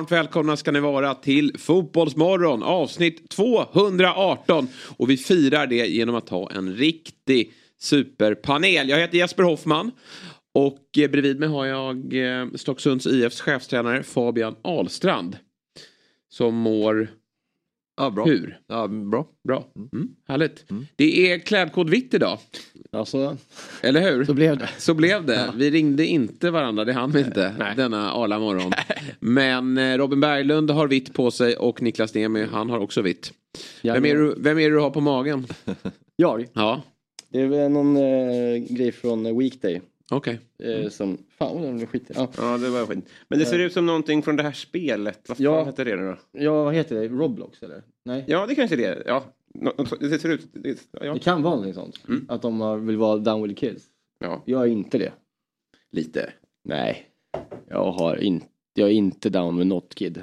Varmt välkomna ska ni vara till Fotbollsmorgon avsnitt 218. Och vi firar det genom att ha en riktig superpanel. Jag heter Jesper Hoffman. Och bredvid mig har jag eh, Stocksunds IFs chefstränare Fabian Ahlstrand. Som mår Ja, bra. hur? Ja, bra. Bra. Mm, härligt. Det är klädkod vitt idag. Alltså, Eller hur? så blev det. Så blev det. Vi ringde inte varandra, det hann vi inte denna arla morgon. Men eh, Robin Berglund har vitt på sig och Niklas Niemi, han har också vitt. Vem är, du, vem är det du har på magen? Jag? Ja, Det är väl någon eh, grej från eh, Weekday. Okej. Eh, som, fan vad den skitig. Ja. Ja, det var skit. Men det ser ut som någonting från det här spelet. Vad fan Ja. heter det nu då? ja, vad heter det? Roblox eller? Nej? Ja, det kanske är det. Ja, Nå- nå- det ser ut... Det, ja. Det kan vara någonting sånt. Att de vill vara down with the kids. ja, Jag är inte det. Lite. Nej. Jag har inte, jag är inte down with not kid.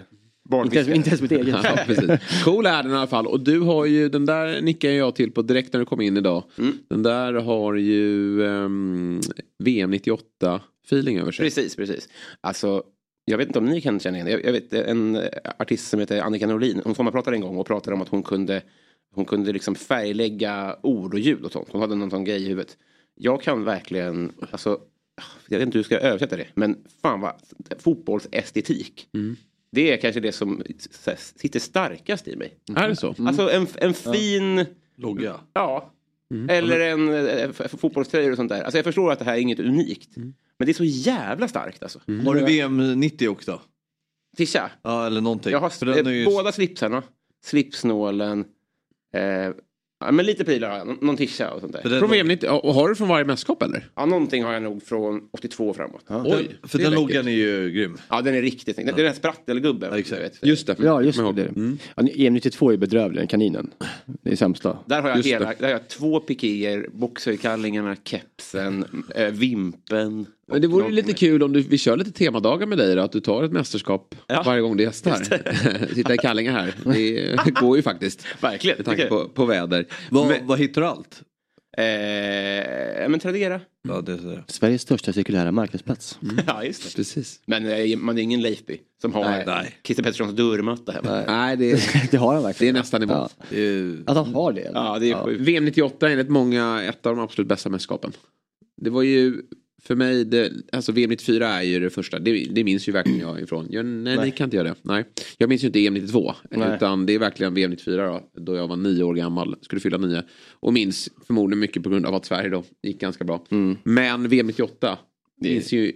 Inte ens, barnfiskare. inte ens mitt eget. Ja, precis. Cool är den i alla fall. Och du har ju, den där nickar jag till på direkt när du kom in idag. Mm. Den där har ju um, VM 98 feeling över sig. Precis, precis. Alltså, jag vet inte om ni kan känna igen det. Jag, vet en artist som heter Annika Norlin. Hon sommarpratade en gång och pratade om att hon kunde, hon kunde liksom färglägga ord och ljud och sånt. Hon hade någon sån grej i huvudet. Jag kan verkligen, alltså, jag vet inte hur jag ska översätta det. Men fan vad, fotbollsestetik. Det är kanske det som sitter starkast i mig. Är det så? Alltså en, en fin... Logga. Ja. Eller en eh, f- fotbollströjor och sånt där. Alltså jag förstår att det här är inget unikt. Men det är så jävla starkt alltså. Har du VM 90 också? Tisha. Ja, eller någonting. Jag har ju... eh, båda slipsarna. Slipsnålen. Eh, ja, men lite prylar har jag. Nå- Någon tisha och sånt För där. den, Från VM 90, och har du från varje mästerskap eller? Ja, någonting har jag nog från 82 framåt. Ja, Oj, för det är den läckert. loggan är ju grym. den är riktigt snygg. Det är den här sprattelgubben. Ja, exakt. Just det. Ja, just det. det. Mm. Ja, EM92 är bedrövlig, den kaninen. Det är sämsta. Där har jag, hela, det. där har jag två pikéer, boxerkallingarna, kepsen, eh, vimpen. Men det vore ju och lite kul om du, vi kör lite temadagar med dig då, att du tar ett mästerskap Ja. varjer gång du gästar. Sitta i kallingar här, det går ju faktiskt. Verkligen. Med tanke på, på väder. Vad, Men- vad hittar du allt? Eh, ja, men Tradera. Ja, det är så. Sveriges största cirkulära marknadsplats. Ja, just det. Precis. Men eh, man är ingen Leifby som har Nej, nej. Christer Petterssons dörrmatta hemma. Nej, det, är- det har han det är verkligen. nästan emot. Ja. Det är... Att han har det. Ja, det är sjukt. VM 98 är enligt många ett av de absolut bästa mästerskapen. Det var ju för mig, det, alltså VM 94 är ju det första, det, det minns ju verkligen jag ifrån. Jag, nej, Nej. ni kan inte göra det. Nej. Jag minns ju inte EM 92. Nej. Utan det är verkligen VM 94 då, då jag var nio år gammal, skulle fylla nio. Och minns förmodligen mycket på grund av att Sverige då gick ganska bra. Mm. Men VM 98 Det- minns ju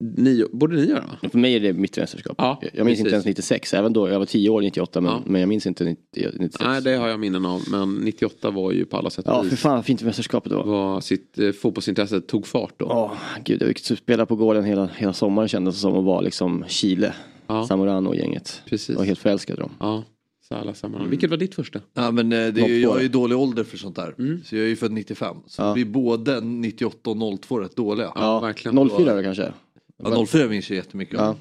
nio, borde ni göra? För mig är det mitt mästerskap. Ja, jag minns precis. inte ens 96, även då. Jag var 10 år 98 men, Ja. men jag minns inte 90, 96. Nej, det har jag minnen av. Men 98 var ju på alla sätt Ja, och för vis. fan vad fint mästerskapet var. Var sitt eh, fotbollsintresse tog fart då. Åh, gud, jag fick spela på gården hela, hela sommaren kändes det som att vara liksom Chile. Ja. Zamorano och gänget. Precis. Jag var helt förälskad i dem. Ja, alla sammanhang. Vilket var ditt första? Ja, men eh, det är ju, 02. jag är ju dålig ålder för sånt där. Så jag är ju född 95. Så Ja. vi är både 98 och 02 rätt dåliga. Ja, verkligen. 04 då kanske? Ja, 04 minns jag jättemycket om. Ja.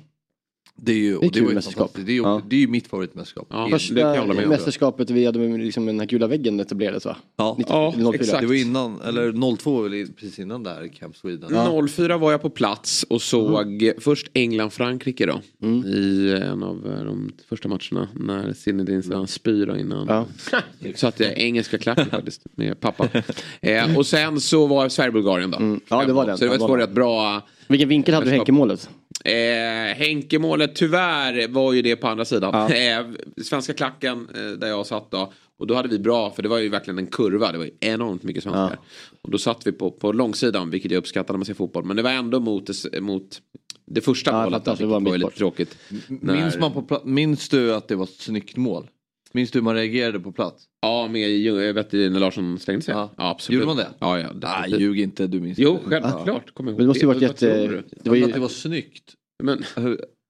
Det är ju, Det är det var mästerskap. Det är ju, Ja. det är ju mitt favoritmästerskap. Ja, Helt- det kan jag hålla Första mästerskapet vi hade med liksom den här gula väggen etablerades va? Ja. 90, Ja, 04. exakt. Det var innan, eller 02 var väl precis innan där Camp Sweden. 04 var jag på plats och såg först England-Frankrike då. Mm. I en av eh, de första matcherna när Zinedine Zidane spyr då innan. Ja. Så att jag engelska klacken faktiskt med pappa. Eh, och sen så var Sverige-Bulgarien då. Mm. Ja, det var den. Så det var Ja, var rätt bra. Vilken vinkel hade du. Henke-målet? Eh, Henke-målet tyvärr var ju det på andra sidan. Ja. Eh, svenska klacken eh, där jag satt då. Och då hade vi bra, för det var ju verkligen en kurva. Det var ju enormt mycket svenskar. Och då satt vi på, på långsidan, vilket jag uppskattar när man ser fotboll. Men det var ändå mot mot det första Ja, målet. Det var var lite tråkigt. Minns, När- man på minns du att det var ett snyggt mål? Minns du hur man reagerade på plats? Ja, med jag vet du, när Larsson slängde sig. Ja. Ja, absolut. Gjorde man det? Ja, ja. Nej, definitivt. ljug inte, du minns Jo, självklart. Kommer jag ihåg Men det måste ju varit jätte... Det var ju... att det var snyggt. Men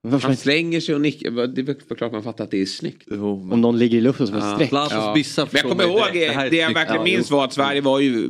Varför Han slänger sig och nickar. Det är klart man fattar att det är snyggt. Jo, men Om någon ligger i luften som ett Ja. streck. Plassos Ja. Men jag kommer ihåg. Det här är det jag verkligen Ja, minns var att Sverige var ju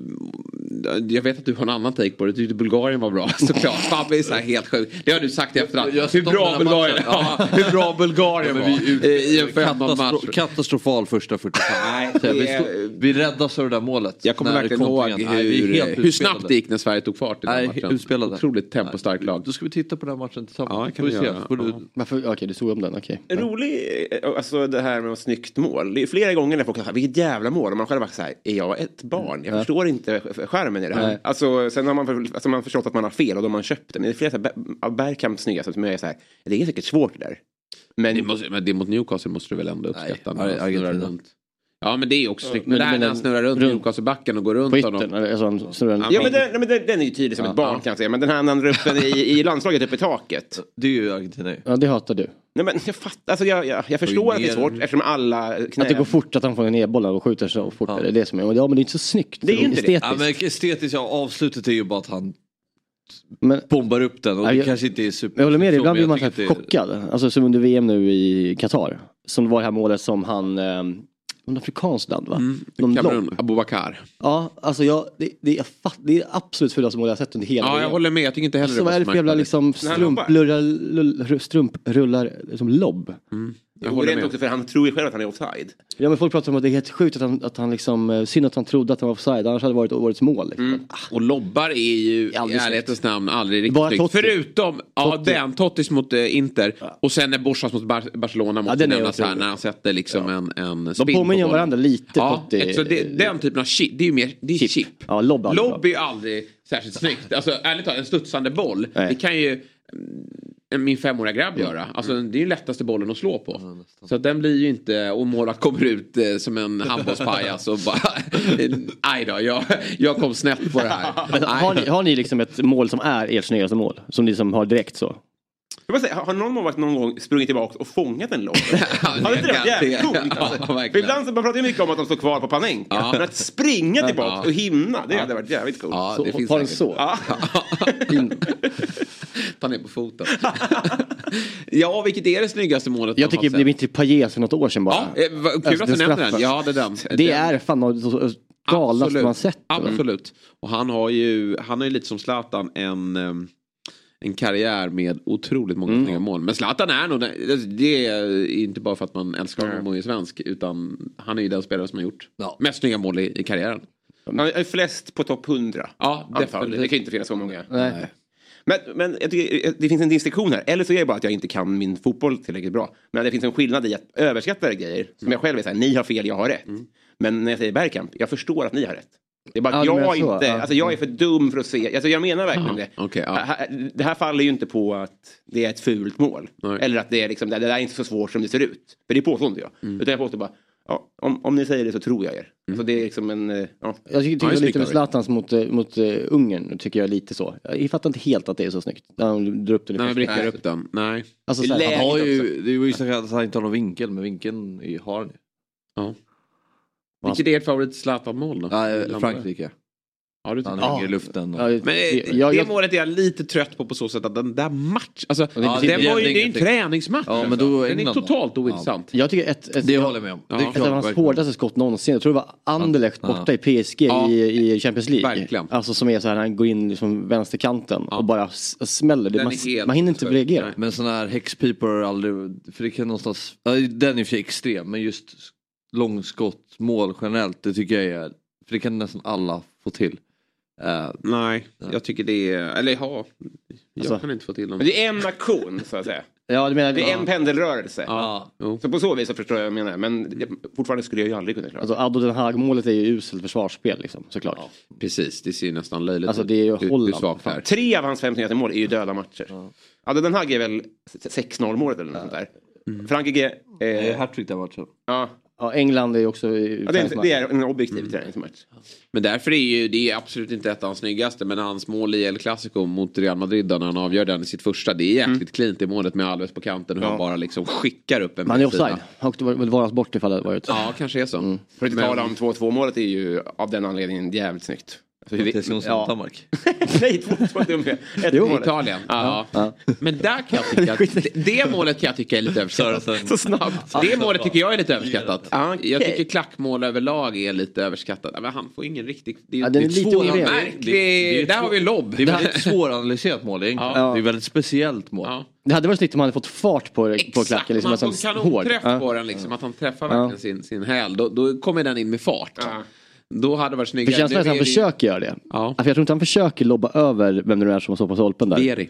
jag vet att du har en annan take på det. Du tyckte Bulgarien var bra såklart. Fabbe är så här helt sjuk. Det har du sagt i efterhand. Jag Hur bra Bulgarien, ja, hur bra Bulgarien var. I en 15 match. Katastro- katastrofal första 45. Nej, Så vi, vi räddas av det där målet. Jag kommer verkligen ihåg kontringen- Nej, hur, hur snabbt det gick när Sverige tog fart i den Nej, matchen. utspelade. Otroligt tempostarkt lag. Då ska vi titta på den här matchen tillsammans. Ja, det kan vi göra. Du- Ja. Varför? Okej, du såg om den. En rolig, eh, alltså det här med ett snyggt mål. Det är flera gånger när folk har sagt, vilket jävla mål. Och man själv bara så här, är jag ett barn? Jag förstår inte skärmen i det här. Nej. Alltså, sen har man, för- alltså, man förstått att man har fel och då har man köpt det. Men det är flera så här, Ber- av Bergkamps snyggaste som jag är så här, det är säkert svårt det där. Men Det, måste, men det mot Newcastle måste du väl ändå uppskatta? Nej, Argentina. runt. Ja men det är också snyggt. Men, Men- där men när han snurrar runt runt- Newcastle-backen och går runt yttern? honom. Alltså, han snurrar Ja men, den, men den, den är ju tydlig som ett barn kan jag säga. Men den här när han upp den i, i landslaget upp i taket. Det är ju Argentina ju. Ja, det hatar du. Nej men jag fattar, alltså jag, jag, jag förstår att det är svårt eftersom alla knä... Att det går fort, att han får ner bollen och skjuter så fort. Ja. Det är det som är. Ja, men det är inte så snyggt. Det är inte det. Ja, Estetiskt. men estetiskt, ja, avslutet är ju bara att han Men bombar upp den och Ja, det jag- kanske inte är super. jag håller med dig, ibland blir man chockad. Alltså som under VM nu i Qatar. Som var det här målet som han, någon afrikanskt land va? Någon Kamerun. Abubakar. Ja, alltså jag, det, det, jag fatt, det är absolut fulaste mål jag har sett under hela Ja jag håller med. Jag tycker inte heller Så vad är det för jävla liksom strumplurrar, strumprullar som lobb? Jag håller med. också för han tror ju själv att han är offside. Ja men folk pratar om att det är helt sjukt att han, att han liksom, eh, synd att han trodde att han var offside, annars hade det varit årets mål. Liksom. Och lobbar är ju i Aldrig ärlighetens namn aldrig riktigt Bara snyggt. Totti. Förutom ja, den, Tottis mot eh, Inter. Och sen när Borsas mot Bar Barcelona måste är nämnas här. När han sätter liksom en, en De spin på påminner om varandra lite. Ja, Totti. så det, den typen av chip, det är ju mer det är chip. Chip. Ja, lobb är Lobb är ju aldrig särskilt snyggt. Alltså ärligt talat, en studsande boll. Nej. Det kan ju mm, min femåriga grabb göra. Alltså det är ju lättaste bollen att slå på. Så att den blir ju inte, och målet kommer ut eh, som en handbollspajas och bara, aj då, jag, jag kom snett på det här. Men har, ni, har ni liksom ett mål som är ert snyggaste mål? Som ni som har direkt så? Jag bara säga, har någon målvakt någon gång sprungit tillbaka och fångat en lobb? Hade inte det varit jävligt coolt? Alltså? Ibland så man pratar ju mycket om att de står kvar på Panenka. Ja. Men att springa tillbaka Ja. och himna, det hade varit jävligt coolt. Ja, så det finns har den säkert. så? Ja. Ta ner på foten. ja, vilket är det snyggaste målet? Jag tycker har? Dimitri Payet för något år sedan bara. Ja, eh, kul Alltså, att du nämner den. Ja, det är den. Det Den- är fan något så- galnaste man sett. Absolut. Och han har ju, han har ju lite som Zlatan en, em, en karriär med otroligt många Mm. mål. Men Zlatan är nog, den- det är inte bara för att man älskar honom och är svensk. Utan han är ju den spelare som har gjort Ja. mest snygga mål i, i karriären. Han är flest på topp 100. Ja, definitivt. Det kan inte finnas så många. Nej. Men, men jag tycker, det finns en distinktion här. Eller så är det bara att jag inte kan min fotboll tillräckligt bra. Men det finns en skillnad i att överskatta grejer. Som jag själv är såhär, ni har fel, jag har rätt. Men när jag säger Bergkamp, jag förstår att ni har rätt. Det är bara att Ja, jag så, inte, alltså jag är för dum för att se, alltså jag menar verkligen det. okej, ja. Här- Det här faller ju inte på att det är ett fult mål. Nej. Eller att det är liksom, det där är inte så svårt som det ser ut. För det påstår inte jag. Mm. Utan jag påstår bara, ja, om, om ni säger det så tror jag er. Alltså det är liksom en, eh, ja. Jag tycker, tycker Ja, det är lite med. Zlatans mot, eh, mot uh, Ungern, tycker jag lite så. Jag fattar inte helt att det är så snyggt. När han drar upp den När man första. brickar upp den. Nej. Alltså, så. Han har ju, det var ju så att han inte har någon vinkel, men vinkeln är- har han ju. Ja. Vilket är ert favorit Zlatan-mål då? Ja, Landare? Frankrike. Ja, du Han hänger i luften. Och... ja, Men det- eh, jag- det jag- målet är jag lite trött på på så sätt att den där match, alltså, det den precis- var ju, det är ju en träningsmatch. Ja, men alltså. då den är totalt ointressant. Jag tycker ett, ett, Det håller jag med om. Ja. Det är Ett av hans hårdaste skott någonsin. Jag tror det var Anderlecht Ja. borta i PSG Ja. i, i Champions League. Verkligen. Alltså som är så här, han går in liksom vänsterkanten Ja. och bara smäller. Det, Den man, man hinner inte reagera. Nej. Men sån här häxpipor aldrig, för det kan någonstans, ja, den är sig extrem, men just långskott, mål generellt, det tycker jag är, för det kan nästan alla få till. Eh, Nej, jag tycker det är, eller ja, jag Alltså- kan inte få till dem. Det är en aktion så att säga. Ja, du menar, Det är en pendelrörelse. Ja. Så på så vis så förstår jag vad jag menar. Men fortfarande skulle jag ju aldrig kunna klara Alltså Addo Den Haag-målet är ju uselt försvarsspel liksom, såklart. precis. Det ser nästan löjligt Alltså, ut. det är ju Holland, är. Tre av hans fem mål är ju döda matcher. Ja. den här är väl 6-0 målet eller något sånt där. Frankrike, eh, eh, Hattrick den matchen. ja. Ja, England är ju också... i Ja, det, är, det är en objektiv träningsmatch. Men därför är ju, det är absolut inte ett av hans snyggaste. Men hans mål i El Clasico mot Real Madrid då, när han avgör den i sitt första. Det är jäkligt cleant det målet med Alves på kanten. Hur han bara liksom skickar upp en Man är offside. Och det var väl varas bort ifall det varit. Ja, kanske är så. För att inte tala om 2-2 målet är ju av den anledningen jävligt snyggt. Jonsson Ja. Danmark. Nej, två, dumma. Ett Jo. Italien. Ja. Ja. Men där kan jag tycka att det, det målet kan jag tycka är lite överskattat. Så snabbt. Det målet tycker jag är lite överskattat. Jag tycker klackmål överlag är lite överskattat. Men han får ingen riktig... Det är, Ja, den är det lite svår- ojämn. märklig. Det är Där har vi lobb. Det är väldigt svåranalyserat mål egentligen. Ja. Det är väldigt speciellt mål. Ja. Det hade varit snyggt om han hade fått fart på, på Exakt, klacken. Liksom, man får en kanonträff på den liksom. Att han träffar Ja. verkligen sin, sin häl. Då, då kommer den in med fart. Då hade det varit För snyggare. känslan är att han försöker göra det. Ja. För jag tror inte han försöker lobba över vem det nu är som står på stolpen där. Vieri.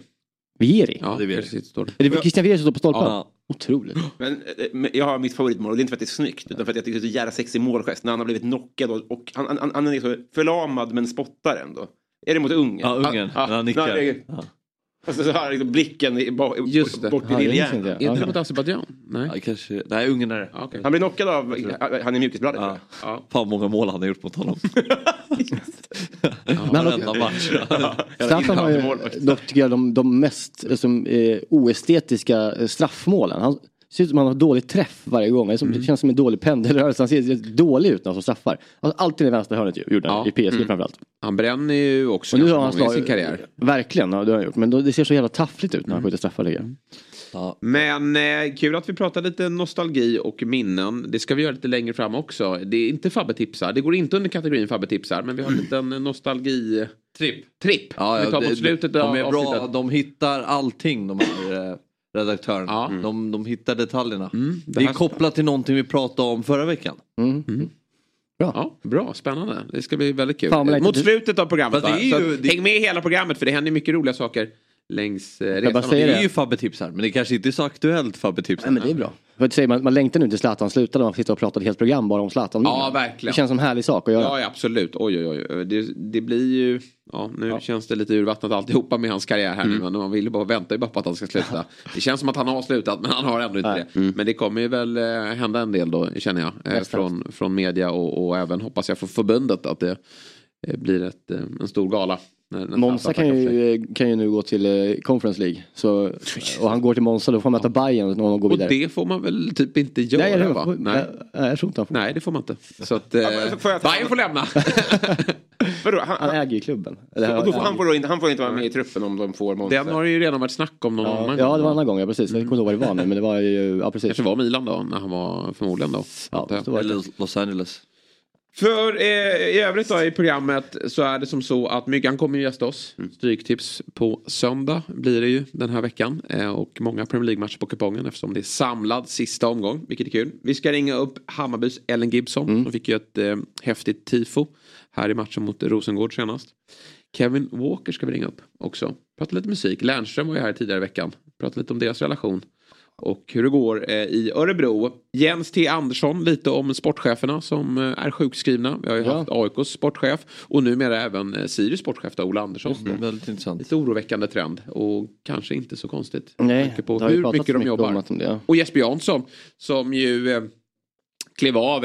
Vieri? Ja, det är Vieri. precis, står det. Är det Christian Vieri som står på stolpen? Ja. Otroligt. Men, eh, men jag har mitt favoritmål och det är inte för att det är snyggt utan för att jag tycker det är så jävla sexig målgest när han har blivit knockad och, och han, han, han är så förlamad men spottar ändå. Är det mot Ungern? Ja, Ungern. Ja, När han ja, det är- nickar. Alltså, så har liksom blicken i, ba, Just det. bort i lillhjärnan. Är inte det mot Azerbajdzjan? Nej. Ja, kanske. Nej, Ungern är det. Okej. Han blir knockad av, han är mjukisbrallor tror Ja. jag. Ja. Fan många mål han har gjort mot honom. Men han Varenda match. Zlatan har ju dock tycker jag de, de mest liksom, eh, oestetiska eh, straffmålen. Han ser ut som han har dålig träff varje gång. Det som- Mm. Det känns som en dålig pendelrörelse. Han ser dålig ut när han straffar. Alltså, alltid i vänstra hörnet ju, gjorde han Ja. i PSG Mm. framförallt. Han bränner ju också Och nu har han många i sin karriär. verkligen, ja, det har han gjort. Men då, det ser så jävla taffligt ut när Mm. han skjuter straffar jag. Ja. Men eh, kul att vi pratar lite nostalgi och minnen. Det ska vi göra lite längre fram också. Det är inte Fabbe tipsar. Det går inte under kategorin Fabbe tipsar. Men vi har en liten nostalgi... Tripp. Tripp. Ja, vi ja, tar det- mot slutet de av är bra, avsnittet. de hittar allting de här redaktörerna. Ja. De, de hittar detaljerna. Mm, det det är kopplat till någonting vi pratade om förra veckan. Mm. Ja, bra, spännande. Det ska bli väldigt kul. Fan, Mot slutet av programmet. Så ju- att det- Häng med hela programmet för det händer mycket roliga saker längs eh, resan. Det det. är ju Fabbe tips här men det kanske inte är så aktuellt Fabbe tips. Nej men det är bra. För säga, man, man längtar nu inte Zlatan slutade man sitter och pratar ett helt program bara om Zlatan. Ja, verkligen. Det känns som en härlig sak att göra. Ja, ja, absolut. Oj, oj, oj. Det, det blir ju... Ja, nu känns det lite urvattnat alltihopa med hans karriär här Mm. nu. Men man vill ju bara vänta ju bara på att han ska sluta. Det känns som att han har slutat, men han har ändå inte det. Men det kommer ju väl eh, hända en del då, känner jag. Eh, från, från media och, och även, hoppas jag, för förbundet. Att det eh, blir ett, eh, en stor gala. När, när Monza kan ju, kan ju nu gå till eh, Conference League. Så, och han går till Monza, då får han möta Bayern när de går Och vidare. det får man väl typ inte göra, Nej, eller, va? nej. Nej. Nej, jag tror inte han får. Nej, det får man inte. Så att eh, jag ta- Bayern får lämna. Vadå, han, Han äger ju klubben. Eller, och då får, han, får då inte, han får inte vara med i truppen om de får Monza. Den har det ju redan varit snack om någon ja, annan ja, det var en annan gång, ja precis. Jag kommer inte ihåg vad det var nu, men det var ju, ja precis. kanske var Milan då, när han var förmodligen då. Ja, så. Eller Los Angeles. För eh, i övrigt då i programmet så är det som så att Myggan kommer ju gästa oss. Stryktips på söndag blir det ju den här veckan. Eh, och många Premier League-matcher på kupongen eftersom det är samlad sista omgång. Vilket är kul. Vi ska ringa upp Hammarbys Ellen Gibson. Som fick ju ett eh, häftigt tifo här i matchen mot Rosengård senast. Kevin Walker ska vi ringa upp också. Prata lite musik. Lernström var ju här tidigare i veckan. Prata lite om deras relation. Och hur det går eh, i Örebro. Jens T Andersson lite om sportcheferna som eh, är sjukskrivna. Vi har ju Ja. haft AIKs sportchef och numera även eh, Sirius sportchef då, Ola Andersson. Väldigt intressant. Lite oroväckande trend och kanske inte så konstigt. Nej, på det hur pratats mycket de mycket jobbar. om att de- ja. Och Jesper Jansson som ju klev av.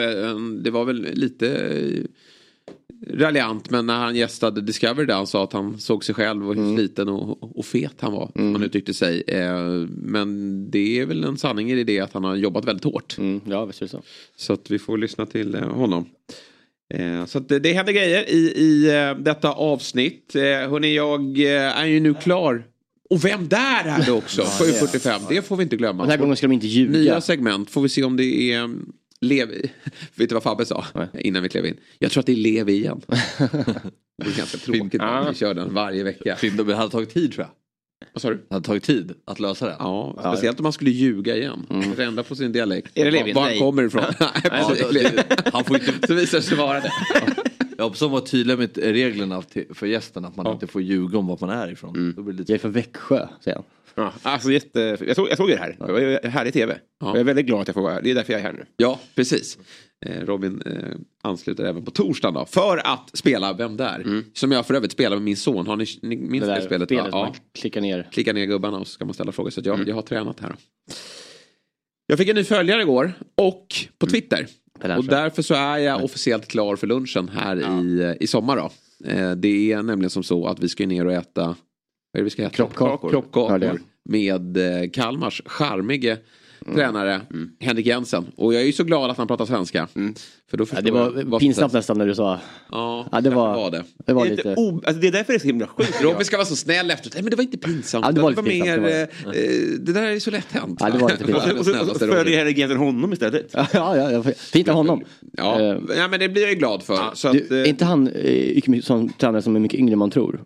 Det var väl lite raljant men när han gästade Discovery där han sa att han såg sig själv och hur Mm. sliten och, och fet han var. Som han uttryckte sig. Eh, men det är väl en sanning i det att han har jobbat väldigt hårt. Mm, ja, visst är det så. Så att vi får lyssna till eh, honom. Eh, Så att det, händer grejer i, i detta avsnitt. Hörrni, jag är ju nu klar. Och vem där är det också? 7.45, det får vi inte glömma. Den här gången ska de inte ljuga. Nya segment, får vi se om det är Levi. Vet du vad Fabbe sa Nej. innan vi klev in? Jag tror att det är Levi igen. det är ganska tråkigt när vi kör den varje vecka. Fint, Det hade tagit tid tror jag. Vad sa du? Det hade tagit tid att lösa det. Ja, speciellt om man skulle ljuga igen. Mm. Ändra på sin dialekt. Är det Levi? Var han Nej. kommer ifrån. Nej, det- han får inte, Så visar det sig vara det. Jag hoppas de var tydliga med reglerna för gästen att man Ja. inte får ljuga om var man är ifrån. Då blir det lite... Jag är från Växjö, säger han. Ja, alltså jätte, jag, såg, jag såg er här. Det var ju härlig tv. Ja. Jag är väldigt glad att jag får vara här. Det är därför jag är här nu. Ja, precis. Eh, Robin eh, ansluter även på torsdagen då. För att spela Vem där? Som jag för övrigt spelar med min son. Har ni, ni minns det, där spelet? spelet Ja. man klickar ner. Klicka ner gubbarna och så ska man ställa frågor. Så att jag, jag har tränat här. Jag fick en ny följare igår och på Twitter. Och Lernström. därför så är jag officiellt klar för lunchen här i, i sommar då. Eh, det är nämligen som så att vi ska ner och äta vad är det vi ska äta? Kroppkakor. Kroppkakor med eh, Kalmars charmige tränare, Henrik Jensen. Och jag är ju så glad att han pratar svenska. För då Ja, det jag var pinsamt nästan när du sa. Ja, Ja, det kanske var, det. det var Det är, lite alltså det är därför det är så himla sjukt. Robin ska vara så snäll efteråt. Nej men det var inte pinsamt. Ja, det var lite mer, pinsamt, det eh, eh, det där är så lätt hänt. Ja, det var lite pinsamt. och så, och så följer Henrik Jensen honom istället. Ja, ja, ja, fint av honom. Ja, Eh, ja, men det blir jag ju glad för. så att, Du, är inte han eh, mycket som tränare som är mycket yngre än man tror?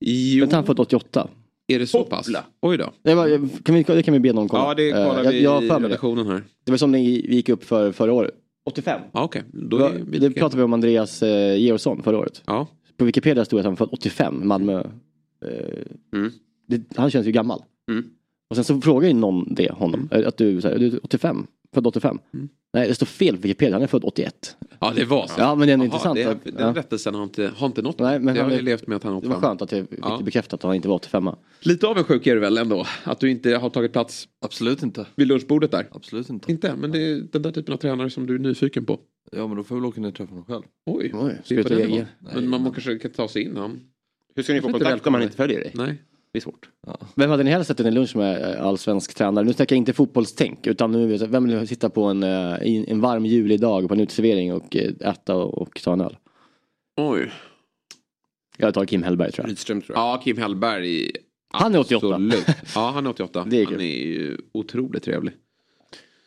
jo, inte han född 88? Är det så pass? Hoppla. Oj då. Det, var, kan vi, det kan vi be någon kolla. Ja, det Eh, kollar jag, vi jag har i redaktionen här. Det var som det gick upp för förra året. 85? Ja, okej. Då Det, är det pratade vi om Andreas eh, Georgsson förra året. Ja. På Wikipedia stod det att han var född 85, Malmö. Eh, Mm. det, han känns ju gammal. Mm. Och sen så frågar ju någon det honom. eh, Att du, så här, är du 85? Född 85? Mm. Nej, det står fel på Wikipedia. Han är född 81. ja, det var så. Ja, men det är Jaha, intressant. Det, den ja. rättelsen har inte, har inte nått Nej, men Jag han har är- ju levt med att han har Det var skönt att jag fick Ja. bekräftat att han inte var 85. Lite avundsjuk är du väl ändå? Att du inte har tagit plats Absolut inte. vid lunchbordet där? Absolut inte. Inte, men det är den där typen av tränare som du är nyfiken på. Ja men då får jag väl åka ner och träffa honom själv. Oj, Oj, det är på ska den Men man kanske kan ta sig in. Han. Hur ska ni få Inte kontakt om han inte följer dig? Nej. Det är svårt. Vem hade ni helst sett en lunch med eh, allsvensk tränare? Nu snackar jag inte fotbollstänk utan nu, vem vill sitta på en, eh, en varm julig dag på en uteservering och eh, äta och, och ta en öl? Oj. Jag tar Kim Hellberg tror jag. Rydström tror jag. Ja, Kim Hellberg. Han är 88. Absolut. Ja, han är 88. Det är han är ju otroligt trevlig.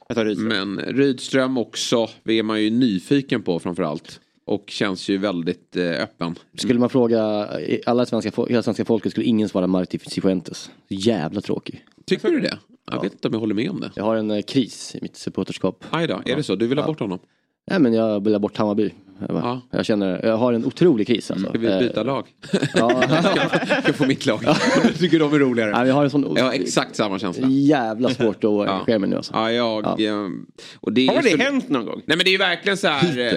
Jag tar Rydström. Men Rydström också är man ju nyfiken på framförallt. Och känns ju väldigt eh, öppen. Skulle man fråga eh, alla svenska, hela svenska folket skulle ingen svara Marti Cifuentes. Jävla tråkig. Tycker du det? Jag vet inte om jag håller med om det. Jag har en eh, kris i mitt supporterskap. Aj då, är det så? Du vill ha bort honom? Nej men jag vill ha bort Hammarby. Jag, bara, Ja. jag känner, jag har en otrolig kris alltså. Ska vi byta Eh, lag? Ja, Jag ska få mitt lag. Jag tycker de är roligare. Nej, jag har en sån Jag har exakt samma känsla. jävla svårt att engagera mig nu alltså. Ja, jag... Ja. eh, Och det Har det så- hänt någon gång? Nej men det är ju verkligen så här... eh,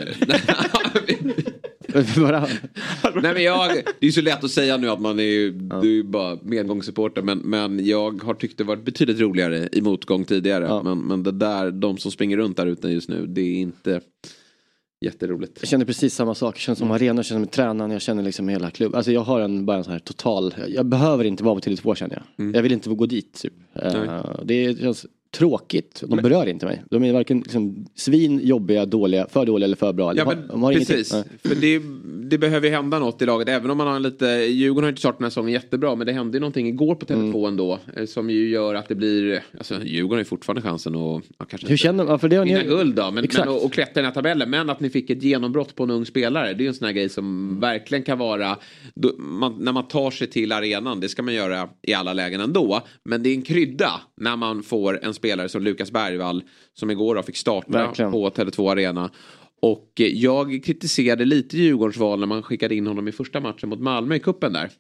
Nej men jag, det är så lätt att säga nu att man är ju, du är ju bara medgångssupporter men, men jag har tyckt det varit betydligt roligare i motgång tidigare. Ja. Men, men det där, de som springer runt där ute just nu, det är inte jätteroligt. Jag känner precis samma sak. Jag känner som arena, jag känner med tränaren, jag känner liksom hela klubben. Alltså jag har en, bara en sån här total, jag behöver inte vara på Tele2 känner jag. Jag vill inte gå dit typ. Eh, det känns tråkigt. De berör inte mig. De är varken liksom, svin, jobbiga, dåliga, för dåliga eller för bra. Ja men de har ingenting. precis. Nej. För det, det behöver ju hända något i laget. Även om man har en lite, Djurgården har inte startat den här säsongen jättebra. Men det hände ju någonting igår på Tele2 Mm. ändå. eh, Som ju gör att det blir, alltså Djurgården har ju fortfarande chansen att, ja, kanske Hur känner man? För det har ni, guld då. Men, men, och, och klättra i den här tabellen. Men att ni fick ett genombrott på en ung spelare. Det är ju en sån här grej som verkligen kan vara. Då, man, när man tar sig till arenan. Det ska man göra i alla lägen ändå. Men det är en krydda när man får en spelare som Lukas Bergvall. Som igår fick starta Verkligen. på Tele2 Arena. Och eh, jag kritiserade lite Djurgårdens val när man skickade in honom i första matchen mot Malmö i kuppen där.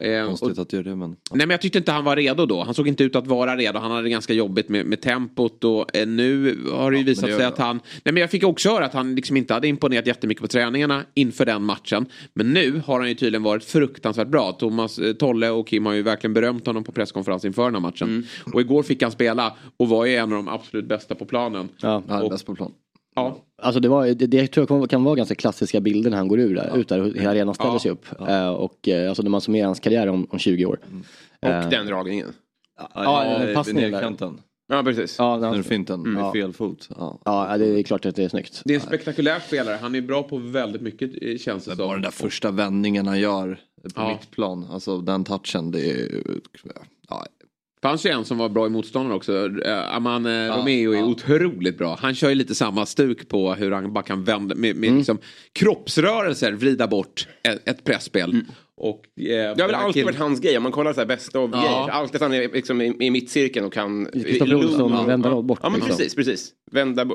Eh, Konstigt att göra det men. Nej men jag tyckte inte han var redo då. Han såg inte ut att vara redo. Han hade ganska jobbigt med, med tempot och eh, nu har det ju visat det sig att han... Nej men jag fick också höra att han liksom inte hade imponerat jättemycket på träningarna inför den matchen. Men nu har han ju tydligen varit fruktansvärt bra. Thomas eh, Tolle och Kim har ju verkligen berömt honom på presskonferens inför den här matchen. Mm. Och igår fick han spela och var ju en av de absolut bästa på planen. ja. Han är Och- bäst på plan. Ja. Alltså det, var, det, det tror jag kan- vara ganska klassiska bilder när han går ur där, ut där hela arenan ställer Ja. sig upp. Eh, och eh, alltså när man summerar hans karriär om, om 20 år. Och Eh, den dragningen. Ja, passningen vid där. nerkanten. Ja, precis. Ja, han, du finten med Ja. fel fot. Ja. ja, det är klart att det är snyggt. Det är en spektakulär spelare. Han är bra på väldigt mycket känns det Bara som. den där första vändningen han gör på Ja. mittplan. Alltså den touchen. Det är ja, fanns ju en som var bra i motståndaren också. Uh, Aman uh, Ja, Romeo är ja. otroligt bra. Han kör ju lite samma stuk på hur han bara kan vända med, med Mm. liksom kroppsrörelser vrida bort ett, ett pressspel. Och, eh, Det har väl alltid varit hans grej. Om man kollar så här bästa av Ja. grejer. Alltid att han är liksom i, i mittcirkeln och kan... Kristoffer Olsson Ja. vända bort, Ja men liksom. precis, precis. Vända,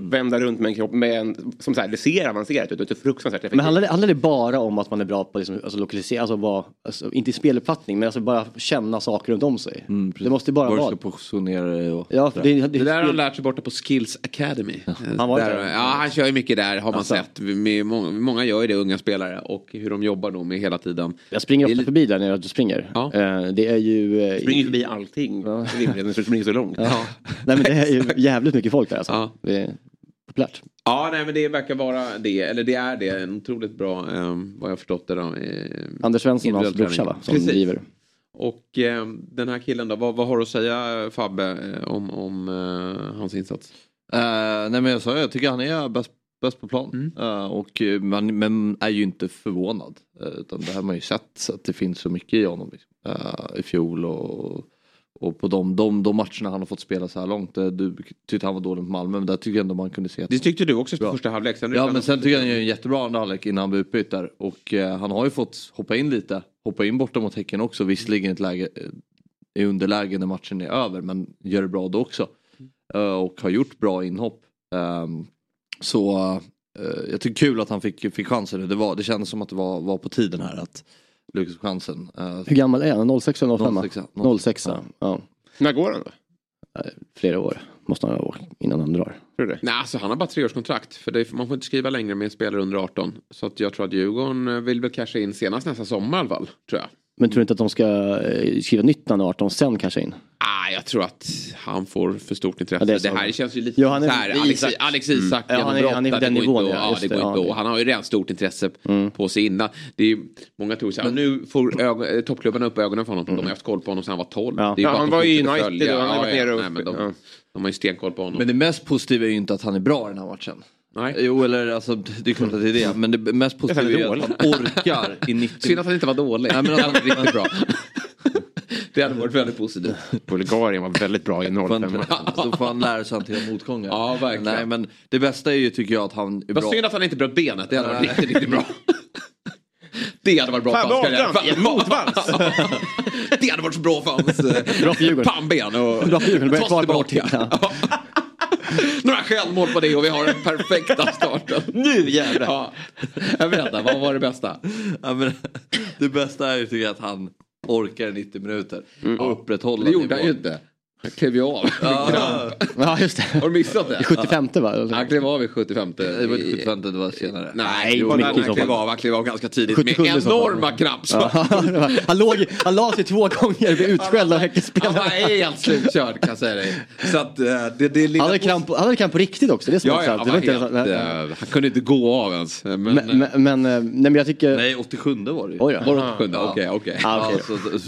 vända runt med en kropp med en, som så här, det ser avancerat ut. Det är fruktansvärt effektivt. Men handlar det, handlar det bara om att man är bra på liksom, alltså, lokalisera, alltså, vara, alltså inte i speluppfattning men alltså bara känna saker runt om sig. Mm, det måste bara Var du vara... ska positionera dig och... Ja, det, det, Det där har han lärt sig borta på Skills Academy. Han var där, där. ja, han kör ju mycket där har man Alltså. sett. Med, många, många gör ju det, unga spelare. Och hur de jobbar då med hela tiden. Jag springer ofta förbi där när jag springer. Ja. Eh, det är ju... eh, springer förbi allting. Ja. Rimligen, för det springer så långt. Ja. Nej men det är ju jävligt mycket folk där alltså. Ja. Det är populärt. Ja, nej men det verkar vara det. Eller det är det. En otroligt bra, eh, vad jag har förstått det då. Eh, Anders Svensson och hans brorsa va? Som Precis. driver. Och eh, den här killen då, vad, vad har du att säga Fabbe om, om eh, hans insats? Uh, nej men jag sa jag tycker han är bäst, bäst på plan. Mm. Uh, och man men är ju inte förvånad. Uh, utan det här har man ju sett så att det finns så mycket i honom. Uh, I fjol och, och på de, de, de matcherna han har fått spela så här långt. Du tyckte han var dålig på Malmö men där tycker jag ändå man kunde se att Det tyckte du också på första halvlek. Sen ja men sen tycker jag han gör en jättebra andra halvlek innan han blev utbytt där. Och han har ju fått hoppa in lite. Hoppa in borta mot Häcken också. Visserligen ett läge i underläge när matchen är över men gör det bra då också. och har gjort bra inhopp. Um, så uh, jag tycker kul att han fick, fick chansen. Det, var, det kändes som att det var, var på tiden här att Lukas chansen. Uh, Hur gammal är han? 06 eller 05? 06. 06, 06 ja. ja. När går han då? Flera år måste han ha innan han drar. Tror du det? Nej, alltså han har bara treårskontrakt. För det, man får inte skriva längre med en spelare under 18. Så att jag tror att Djurgården vill väl casha in senast nästa sommar i alla fall. Tror jag. Men tror du inte att de ska eh, skriva nytt när han är 18 sen kanske in? Ah, jag tror att han får för stort intresse. Ja, det det, här känns ju lite Ja, han är- så här. Alex, Isak. Alex Isak Ja, han är- han är på den nivån, inte ja, ja, det det, går ja, inte att- Han har ju redan stort intresse Mm. på sig innan. Det är ju, många tror så här, nu får ögon, eh, toppklubbarna upp ögonen för honom. De har haft koll på honom sedan han var 12. Ja. Det är ju Ja, han var i United och han har Ja, varit ja, nere och nej, men de, ja. de har ju stenkoll på honom. Men det mest positiva är ju inte att han är bra i den här matchen. Nej. Jo eller alltså det är klart att det är det. Men det mest positiva är är att han orkar i 90 Synd att han inte var dålig. Nej, men det att- hade varit riktigt bra. det hade varit väldigt positivt. Bulgarien var väldigt bra i 05. Då får han lära sig att hantera motgångar. Ja, verkligen. Nej men det bästa är ju tycker jag att han är Vad bra. synd att han inte bröt benet. Det hade varit riktigt, riktigt bra. Det hade varit bra Fan, för hans karriär. Motvals! Det hade varit så bra för hans eh, Bra för Djurgården. pannben och Bra för Djurgården, tillbaka. Ja. Några självmål på det och vi har den perfekta starten. Nu jävlar! Ja. Jag berättar, vad var det bästa? Ja, men, det bästa är ju tycker jag att han orkar i 90 minuter och upprätthålla Det gjorde han ju inte. Han klev ju av. Ja, ja, just det. Har du missat det? 75 va? Han klev av i 75. det var inte 75, det var senare. Nej, Jo, han i så klev av, han klev av ganska tidigt 77 med i enorma kramp. Så. Ja, han, låg, han la sig två gånger, blev utskälld av Han Häckenspelarna. var helt slutkörd kan jag säga dig. Så att eh, det, det. Han hade kramp, på- han hade kramp på riktigt också. Det är Ja, ja, han, det var var helt, inte, eh, han kunde inte gå av ens. Men, men, men, men, eh, nej, men jag tycker... Nej, 87 var det ju. Oj då. var det sjunde? Okej, okej. Ja,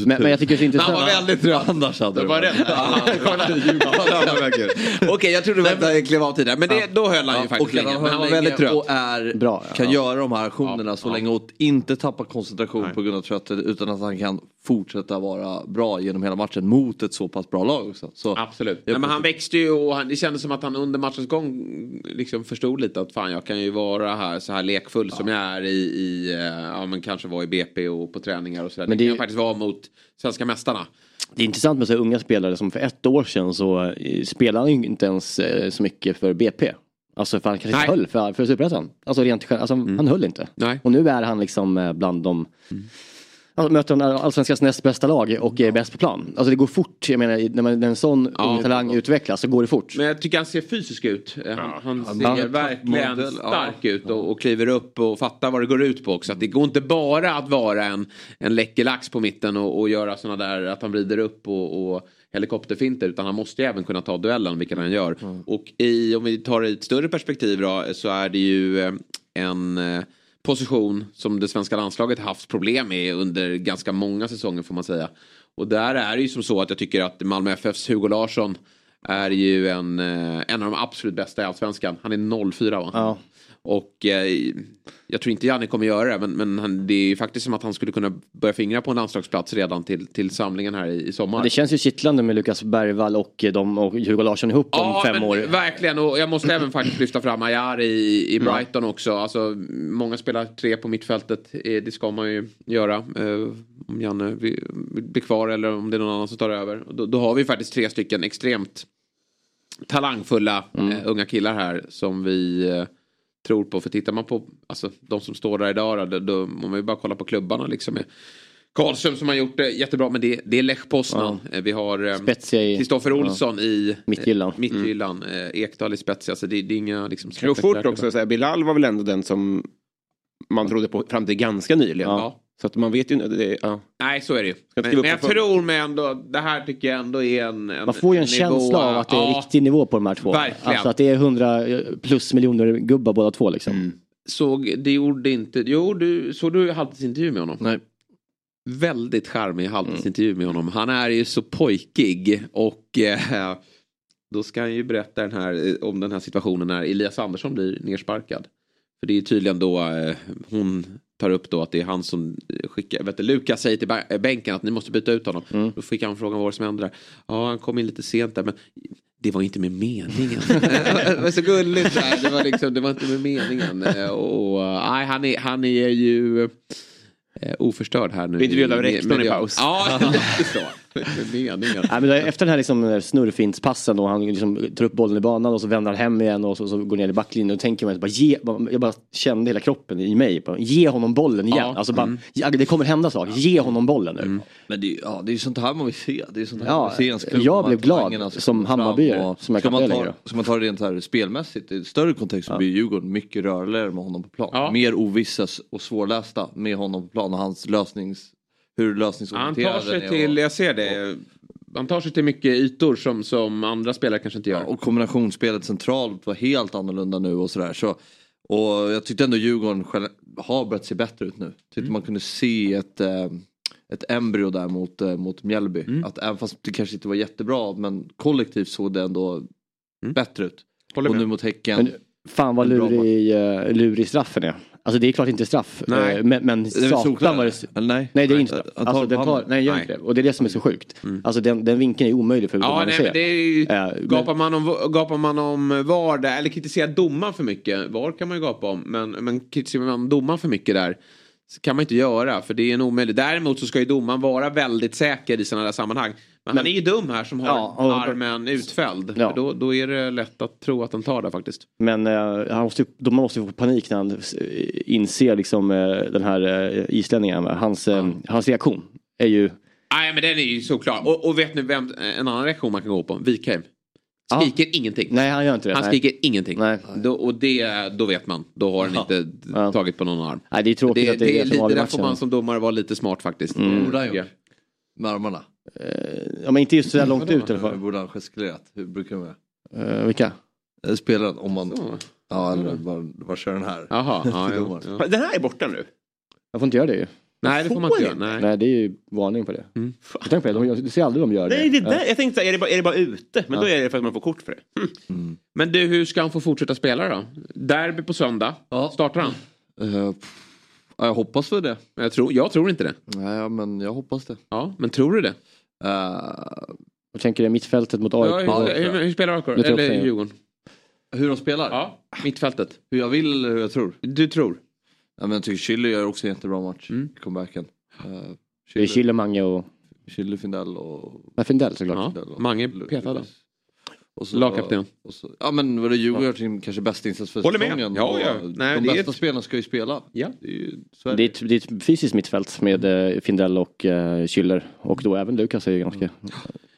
Men, jag tycker det är så Han intressant. var väldigt trött. Annars hade det var varit- rätt. Okej, jag trodde att han klev av tidigare. Men det, då höll han ju Ja, faktiskt och länge. han Men han var väldigt trött. och är, Bra, ja. kan göra de här aktionerna Ja, så ja. länge och inte tappa koncentration på grund av trötthet utan att han kan fortsätta vara bra genom hela matchen mot ett så pass bra lag också. Så, Absolut. Nej, men han växte ju och han, det kändes som att han under matchens gång liksom förstod lite att fan jag kan ju vara här så här lekfull som jag är i, i eh, ja men kanske vara i BP och på träningar och sådär. Det, Men det det- kan jag faktiskt vara mot svenska mästarna. Det är intressant med så unga spelare som för ett år sedan så eh, spelade han ju inte ens eh, så mycket för BP. Alltså för han kanske inte höll för, för Superettan. Alltså rent alltså, han höll inte. Nej. Och nu är han liksom eh, bland de Alltså, möter de allsvenskans näst bästa lag och är bäst på plan. Alltså det går fort, jag menar när, man, när en sån Ja. ung talang utvecklas så går det fort. Men jag tycker han ser fysisk ut. Eh, Han, han han ser en verkligen toppmodell, ja. stark ut och, och kliver upp och fattar vad det går ut på också. Att det går inte bara att vara en, en läcker lax på mitten och, och göra sådana där att han vrider upp och, och helikopterfinter utan han måste ju även kunna ta duellen vilket han gör. Och i, om vi tar det i ett större perspektiv då så är det ju eh, en eh, position som det svenska landslaget haft problem med under ganska många säsonger får man säga. Och där är det ju som så att jag tycker att Malmö FFs Hugo Larsson är ju en, eh, en av de absolut bästa i allsvenskan. Han är 04 va? Ja. Och eh, jag tror inte Janne kommer göra det men, men han, det är ju faktiskt som att han skulle kunna börja fingra på en landslagsplats redan till, till samlingen här i, i sommar. Det känns ju kittlande med Lukas Bergvall och, eh, de, och Hugo Larsson ihop om fem men år. Verkligen och jag måste även faktiskt lyfta fram Ayari i, i Brighton också. Alltså, många spelar tre på mittfältet. Eh, Det ska man ju göra. eh, Om Janne vill- vill bli kvar eller om det är någon annan som tar över. Då, då har vi faktiskt tre stycken extremt talangfulla Mm. eh, unga killar här som vi eh, tror på. För tittar man på alltså, de som står där idag då, då, må man ju bara kolla på klubbarna liksom. med Karlström som har gjort det jättebra men det, det är Lech Poznan. Eh, Vi har eh, i- Kristoffer Olsson i eh, Mittgyllan. Mittgyllan. Eh, Ekdal i Spezia. Alltså det, det är inga liksom, Det går fort också. Så här, Bilal var väl ändå den som man trodde på fram till ganska nyligen. Ja. Så att man vet ju inte. Det, ja. Nej, så är det ju. Men, men jag för- tror mig ändå, det här tycker jag ändå är en, en Man får ju en nivå, känsla av att det är ja, riktig nivå på de här två. Verkligen. Alltså att det är 100 plus miljoner gubbar båda två liksom. Såg, det gjorde inte, jo du, såg du halvtidsintervju med honom? Nej. väldigt charmig halvtidsintervju med honom. Han är ju så pojkig och eh, då ska han ju berätta den här, eh, om den här situationen när Elias Andersson blir nersparkad. För det är tydligen då eh, hon tar upp då att det är han som skickar, vet du, Lukas säger till bä- bänken att ni måste byta ut honom. Mm. Då fick han frågan vad som hände där. Ja, han kom in lite sent där men det var inte med meningen. det var så gulligt där. Det var, liksom, det var inte med meningen. Eh, Och, och, nej, han, är, han är ju eh, oförstörd här nu. Blir intervjuad av rektorn i paus. Ja, lite så. Meningen. Nej, men då, efter den här liksom snurrfintspassen då han liksom tar upp bollen i banan och så vänder han hem igen och så, så går ner i backlinjen och tänker man bara ge, jag bara kände hela kroppen i mig. Bara, ge honom bollen igen. Ja. Alltså bara, ja, det kommer hända saker, ge honom bollen nu. Men det, är- ja, det är ju sånt här man vill se. Det är sånt här Ja, man vill se ens klubb. jag blev glad som Hammarbyare, och- som jag ska man ta. Ska man ta det rent här spelmässigt, i större kontext så blir Djurgården mycket rörligare med honom på plan. Ja. Mer ovissa och svårlästa med honom på plan och hans lösnings... Hur Han lösningsorienterad tar sig den är till, och- jag ser det. Han tar sig till mycket ytor som, som andra spelare kanske inte gör. Ja, och kombinationsspelet centralt var helt annorlunda nu och sådär. Så, och jag tyckte ändå Djurgården själv, har börjat se bättre ut nu. Tyckte Mm. man kunde se ett, eh, ett embryo där mot, eh, mot Mjällby. Mm. Att även fast det kanske inte var jättebra men kollektivt såg det ändå bättre ut. Mm. Håller och med. nu mot Häcken. Men fan vad lurig, uh, lurig straffen är. Alltså det är klart inte straff. Nej. eh, men men satan vad det... nej? Nej det är inte straff. Alltså, den tar, nej, gör inte det. Och det är det som är så sjukt. Alltså den, den vinkeln är omöjlig för Ja, nej, men det är men- gapar, man om, gapar man om VAR där, eller kritiserar domaren för mycket, VAR kan man ju gapa om, men, men kritiserar man domaren för mycket där kan man inte göra, för det är en omöjlig. Däremot så ska ju domaren vara väldigt säker i sådana där sammanhang. Men, han är ju dum här som har Ja, och- armen utfälld. Ja. För Då, då är det lätt att tro att han tar det faktiskt. Men uh, han måste, de måste ju få panik när han eh, inser liksom eh, den här uh, islänningen. Hans, eh, hans reaktion är ju... Nej men den är ju såklart. Och, och vet ni vem, en annan reaktion man kan gå på? Wikheim. Ja. Skriker ingenting. Nej han gör inte det. Han nej. skriker ingenting. Nej. Då, och det, då vet man. Då har han inte Ja. tagit på någon arm. Nej det är tråkigt Det, att det är det, som lite, avgör där får man som domare vara lite smart faktiskt. Vad borde han Ja. gjort? Med armarna? Ja men inte just så där långt ut i alla fall. borde han gestikulerat? Hur brukar man göra? Uh, vilka? Eh, Spelaren om man... Så. Ja eller bara, bara kör den här. Jaha, ja, ja. Den här är borta nu. Jag får inte göra det ju. Nej det får man inte göra. Nej. Nej det är ju varning på det. Mm. Tänker på det, de, du ser aldrig de gör det. Nej, det Ja. där, jag tänkte så här, är det bara, är det bara ute? Men då är det för att man får kort för det. Hm. Men du, hur ska han få fortsätta spela då? Derby på söndag. Ja. Startar han? Ja, jag hoppas för det. Men Jag tror, jag tror inte det. Nej men jag hoppas det. Ja, men tror du det? Eh, Jag tänker det mittfältet mot AIK. Ja, hur, hur, hur spelar AIK? Eller. Djurgården? hur de spelar? Ja, mittfältet. Hur jag vill eller hur jag tror? Du tror? Ja, men jag tycker Chile gör också en jättebra match. Mm. i Comebacken. Uh, Det är Chile, Mange och... Chile, Findell och... Nej, Findell såklart. Ja. Findell och- Mange petad Lagkapten. Ja men vadå Djurgården gör sin kanske bästa insats för Håller med. säsongen. Ja, och ja. Nej, de det bästa ett- spelarna ska ju spela. Ja. Det är ju, Det är, ett, det är ett fysiskt mittfält med eh, Findell och uh, Schüller. Och då även Lukas är ju ganska...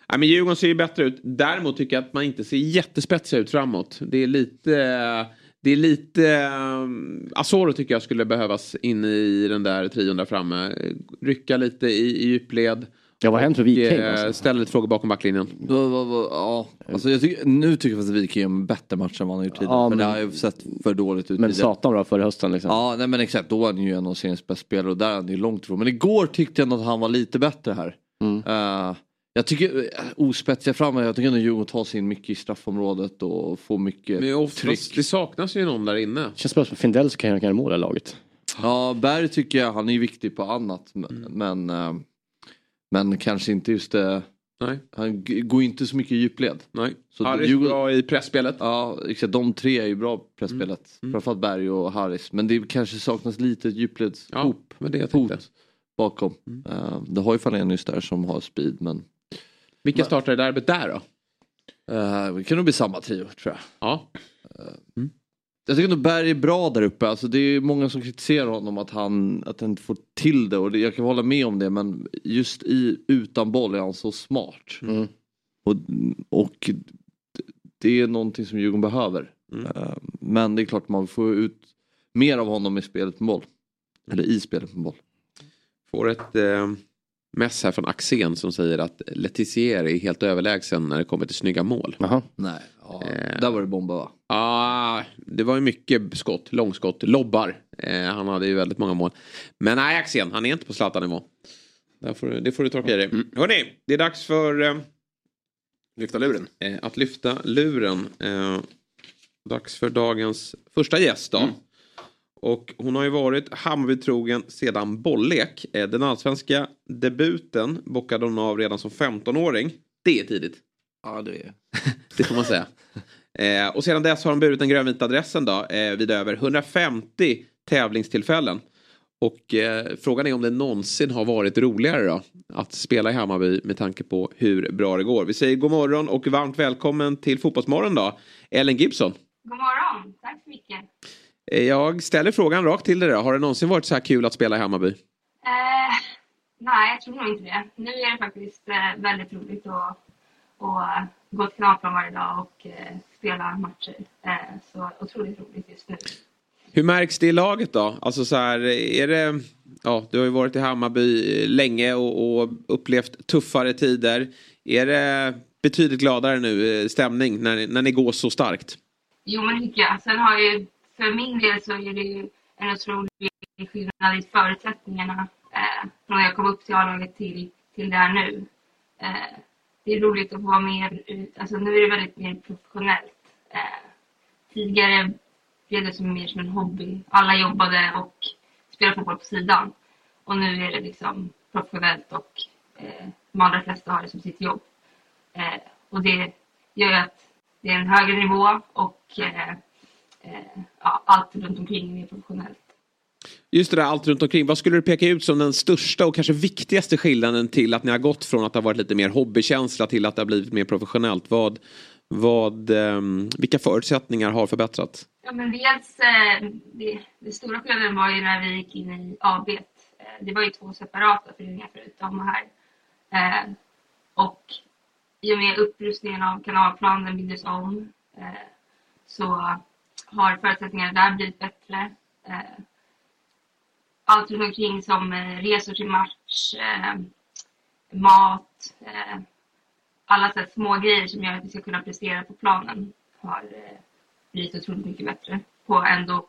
Ja, men Djurgården ser ju bättre ut. Däremot tycker jag att man inte ser jättespetsiga ut framåt. Det är lite... Det är lite... Um, Asoro tycker jag skulle behövas in i den där trion där framme. Rycka lite i, i djupled. Ja, vad har hänt med Wikheim? Eh, Alltså? Ställa lite frågor bakom backlinjen. Ja, alltså jag tycker, nu tycker jag faktiskt att Wijk gör en bättre match än vad han har gjort tidigare. Ja, för det men- har ju sett för dåligt ut Men tidigare. satan då förra hösten liksom. Ja, nej men exakt. Då var han ju en av seriens bästa spelare och där är han ju långt ifrån. Men igår tyckte jag att han var lite bättre här. Mm. Eh, jag tycker uh, ospetsiga fram, jag tycker ändå Djurgården tar sig in mycket i straffområdet och får mycket Men oftast, tryck. det saknas ju någon där inne. Känns bara som Findell så kan han göra mål i laget. Ja, Berg tycker jag, han är ju viktig på annat. Men, Mm. men, eh, men kanske inte just det. Nej, Han går inte så mycket i djupled. nej. Så Harris Djurgården- bra i pressspelet. Ja, exakt. De tre är ju bra på pressspelet. Mm. Framförallt Berg och Harris. Men det kanske saknas lite djupledshop Ja, men det jag tänkte. hot bakom. Mm. Eh, det har ju Falenius där som har speed men Vilka startar i derbyt där då? uh, det kan nog bli samma trio tror jag. Ja. Jag tycker nog Berg är bra där uppe. Alltså det är många som kritiserar honom att han, att han inte får till det. Och det, jag kan hålla med om det men just i, utan boll är han så smart. Mm. Och, och det är någonting som Djurgården behöver. Mm. Eh, men det är klart man får ut mer av honom i spelet med boll. Eller i spelet med boll. Får ett eh, mess här från Axén som säger att Letizier är helt överlägsen när det kommer till snygga mål. Jaha. Nej, ja, Eh. där var det bomba va? Ah, det var ju mycket skott, långskott, lobbar. Eh, han hade ju väldigt många mål. Men nej, Axén, han är inte på Zlatan-nivå. där får du, det får du torka i dig. Mm. Hörni, det är dags för... Eh, lyfta luren. Eh, att lyfta luren. Eh, dags för dagens första gäst då. Mm. Och hon har ju varit Hammarby-trogen sedan bollek. Eh, den allsvenska debuten bockade hon av redan som 15-åring. Det är tidigt. Ja, det är Det får man säga. Eh, och sedan dess har hon burit den grönvita adressen då, eh, vid över 150 tävlingstillfällen. Och eh, frågan är om det någonsin har varit roligare då att spela i Hammarby med tanke på hur bra det går. Vi säger god morgon och varmt välkommen till Fotbollsmorgon då, Ellen Gibson. God morgon, tack så mycket. Eh, jag ställer frågan rakt till dig då. Har det någonsin varit så här kul att spela i Hammarby? Eh, nej, jag tror nog inte det. Nu är det faktiskt eh, väldigt roligt att, att gå till kanalplan varje dag och eh, spela matcher. Eh, så otroligt roligt just nu. Hur märks det i laget då? Alltså så här, är det... Ja, du har ju varit i Hammarby länge och, och upplevt tuffare tider. Är det betydligt gladare nu eh, stämning när, när ni går så starkt? Jo, men tycker jag. Sen har ju, för min del så är det ju en otrolig skillnad i förutsättningarna eh, från när jag kom upp till A-laget till, till där nu. Eh, det är roligt att få vara mer... ut. Alltså nu är det väldigt mer professionellt. Eh, tidigare blev det som mer som en hobby. Alla jobbade och spelade fotboll på sidan. Och nu är det liksom professionellt och eh, de allra flesta har det som sitt jobb. Eh, och det gör ju att det är en högre nivå och eh ja, allt runt omkring är professionellt. Just det där allt runt omkring. Vad skulle du peka ut som den största och kanske viktigaste skillnaden till att ni har gått från att det har varit lite mer hobbykänsla till att det har blivit mer professionellt? Vad, vad, um, vilka förutsättningar har förbättrats? Ja, men dels, eh, det, det stora skillnaden var ju när vi gick in i AB. Eh, det var ju två separata föreningar förut, de här. Eh, och i och med upprustningen av kanalplanen byggdes om så har förutsättningarna där blivit bättre allt runt omkring som eh, resor till match, eh, mat, eh, alla så små grejer som gör att vi ska kunna prestera på planen har eh, blivit otroligt mycket bättre. På ändå,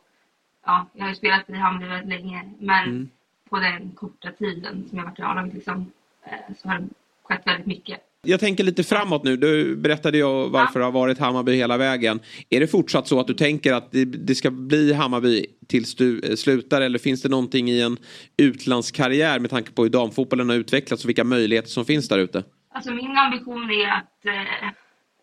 ja, jag har ju spelat i Hammarby väldigt länge, men mm. på den korta tiden som jag varit i A-laget liksom, eh, så har det skett väldigt mycket jag tänker lite framåt nu. Du berättade ju varför det har varit Hammarby hela vägen. Är det fortsatt så att du tänker att det, det ska bli Hammarby tills du eh, slutar eller finns det någonting i en utlandskarriär med tanke på hur damfotbollen har utvecklats och vilka möjligheter som finns där ute? Alltså min ambition är att, eh,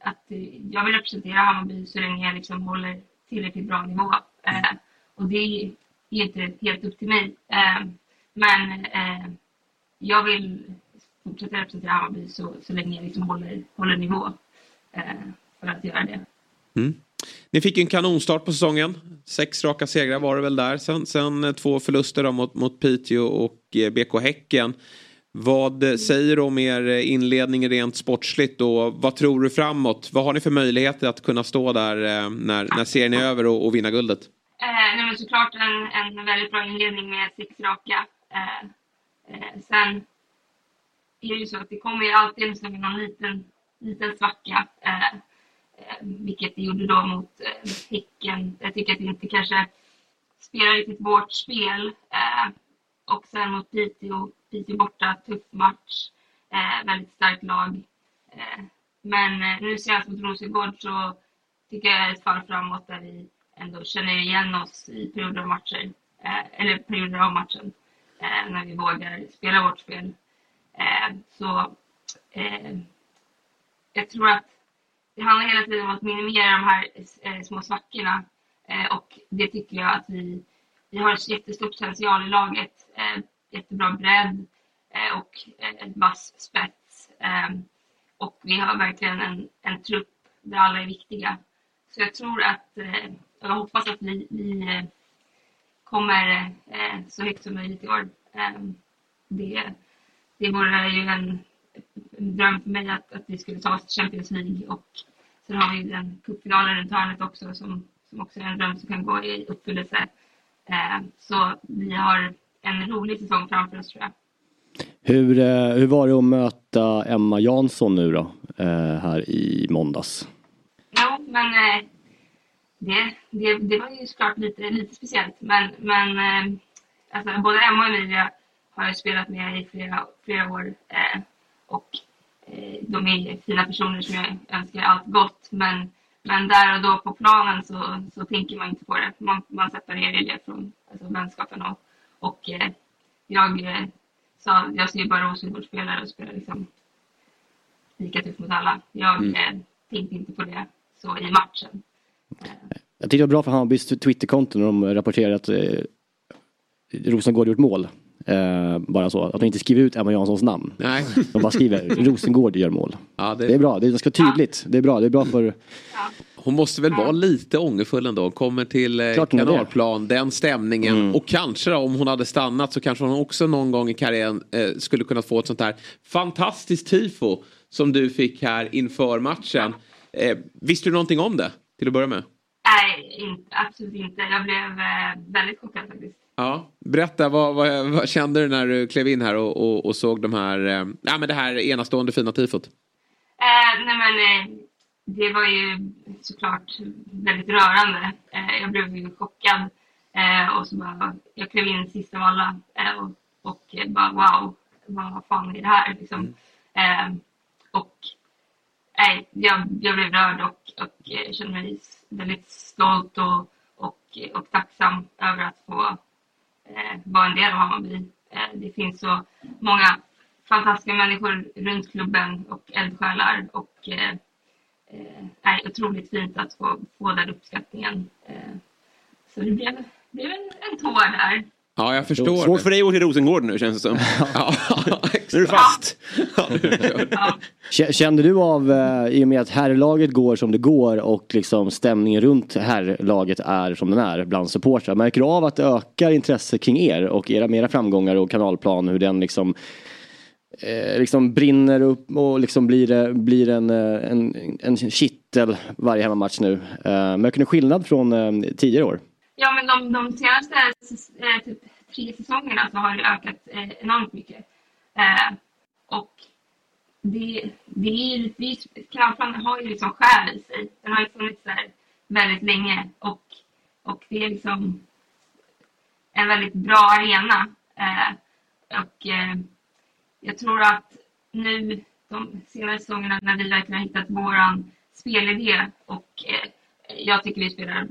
att jag vill representera Hammarby så länge jag liksom håller tillräckligt bra nivå. Eh, och det är inte helt upp till mig. Eh, men eh, jag vill fortsätta representera Hammarby så, så länge jag liksom håller, håller nivå eh, för att göra det. Mm. Ni fick en kanonstart på säsongen. Sex raka segrar var det väl där. Sen, sen eh, två förluster då mot, mot Piteå och eh, BK Häcken. Vad mm. säger du om er inledning rent sportsligt och vad tror du framåt? Vad har ni för möjligheter att kunna stå där när, när serien är över och, och vinna guldet? Eh, nej, men såklart en, en väldigt bra inledning med sex raka. Eh, eh, sen är ju så att det kommer ju alltid liksom någon liten, liten svacka. Eh, eh, vilket det gjorde då mot eh, Häcken. Jag tycker att vi inte kanske spelar riktigt vårt spel. Eh, och sen mot Piteå, Piteå borta, tuff match. Eh, väldigt starkt lag. Eh, men eh, nu senast mot Rosengård så tycker jag är ett fall framåt där vi ändå känner igen oss i perioder av matcher. Eh, eller perioder av matchen. när vi vågar spela vårt spel. Eh, så eh, jag tror att det handlar hela tiden om att minimera de här eh, små svackorna och det tycker jag att vi, vi har ett jättestort potential i laget. jättebra bredd och ett vass spets. och vi har verkligen en, en trupp där alla är viktiga. Så jag tror att, jag hoppas att vi, vi kommer så högt som möjligt i år. Det, det vore ju en dröm för mig att, att vi skulle ta oss till Champions League och sen har vi den cupfinalen runt hörnet också som, som också är en dröm som kan gå i uppfyllelse. Eh, så vi har en rolig säsong framför oss tror jag. Hur, eh, hur var det att möta Emma Jansson nu då, eh, här i måndags? Jo, men det, det, det var ju såklart lite, lite speciellt. Men, men alltså, både Emma och Emilia har jag spelat med i flera, flera år. Eh, och eh, de är fina personer som jag önskar allt gott. Men, men där och då på planen så, så tänker man inte på det. Man, man separerar det från alltså, vänskapen. Och, och eh, jag, sa, jag ser bara Rosengårdsspelare och spelar liksom lika tufft mot alla. Jag mm. Tänkte inte på det så i matchen. Jag tyckte det var bra för Hammarbys Twitterkonto när de rapporterade att eh, Rosengård gjort mål. Eh, bara så, att de inte skriver ut Emma Janssons namn. Nej. De bara skriver Rosengård gör mål. Ja, det... det... är bra, det ska tydligt. Det är bra, det är bra för... Hon måste väl vara lite ångerfull ändå. Kommer till eh, kanalplan, den stämningen. Mm. Och kanske då, om hon hade stannat så kanske hon också någon gång i karriären eh, skulle kunna få ett sånt här fantastiskt tifo. Som du fick här inför matchen. Eh, visste du någonting om det till att börja med? Nej, inte, absolut inte. Jag blev eh, väldigt chockad faktiskt. Ja, berätta vad, vad, vad, kände du när du klev in här och, och, och såg de här, eh, ja, men det här enastående fina tifot? Eh, nej men, eh, det var ju såklart väldigt rörande. Eh, jag blev ju chockad. Eh, och så bara, jag klev in sist av alla eh, och, och bara wow, vad fan är det här liksom? Mm. och nej, jag, jag blev rörd och, och kände mig väldigt stolt och, och, och tacksam över att få vara en del av Hammarby. Eh, det finns så många fantastiska människor runt klubben och eldsjälar och eh, eh, är otroligt fint att få, få den uppskattningen. Eh, så det blev, blev en, en tår där. Ja, jag förstår. Svårt för dig att gå till Rosengård nu känns det som. ja, nu är du fast. Ja. Kände du av, eh, i och med att herrlaget går som det går och liksom stämningen runt herrlaget är som den är bland supportrar. Märker du av att det ökar intresse kring er och era mera framgångar och kanalplan, hur den liksom eh, liksom brinner upp och liksom blir, blir en, eh, en, en kittel varje hemmamatch nu. Eh, märker ni skillnad från eh, tidigare år? Ja, men de, de senaste eh, typ, tre säsongerna så har det ökat eh, enormt mycket. Eh, och det, det är det, Kanalplanen har ju liksom själ i sig. Den har ju funnits där väldigt länge och, och det är liksom en väldigt bra arena. Eh, och eh, jag tror att nu de senaste säsongerna när vi verkligen har hittat våran spelidé och eh, jag tycker vi spelar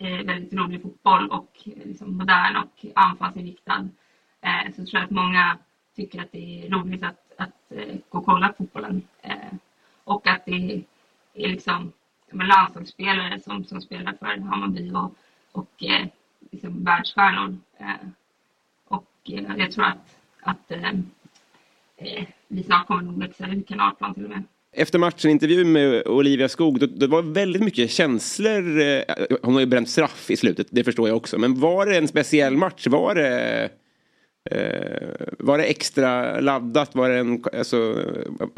Eh, väldigt rolig fotboll och eh, liksom modern och anfallsinriktad. Eh, så tror jag att många tycker att det är roligt att, att eh, gå och kolla på fotbollen. Eh, och att det är liksom landslagsspelare som, som spelar för Hammarby och, och eh, liksom världsstjärnor. Eh, och eh, jag tror att, att vi snart kommer nog växa ut kanalplan till och med efter matchen intervju med Olivia Skog, då, det var väldigt mycket känslor. Eh, hon har ju bränt straff i slutet, det förstår jag också. Men var det en speciell match? Var det, eh, var det extra laddat? Var det, en, alltså,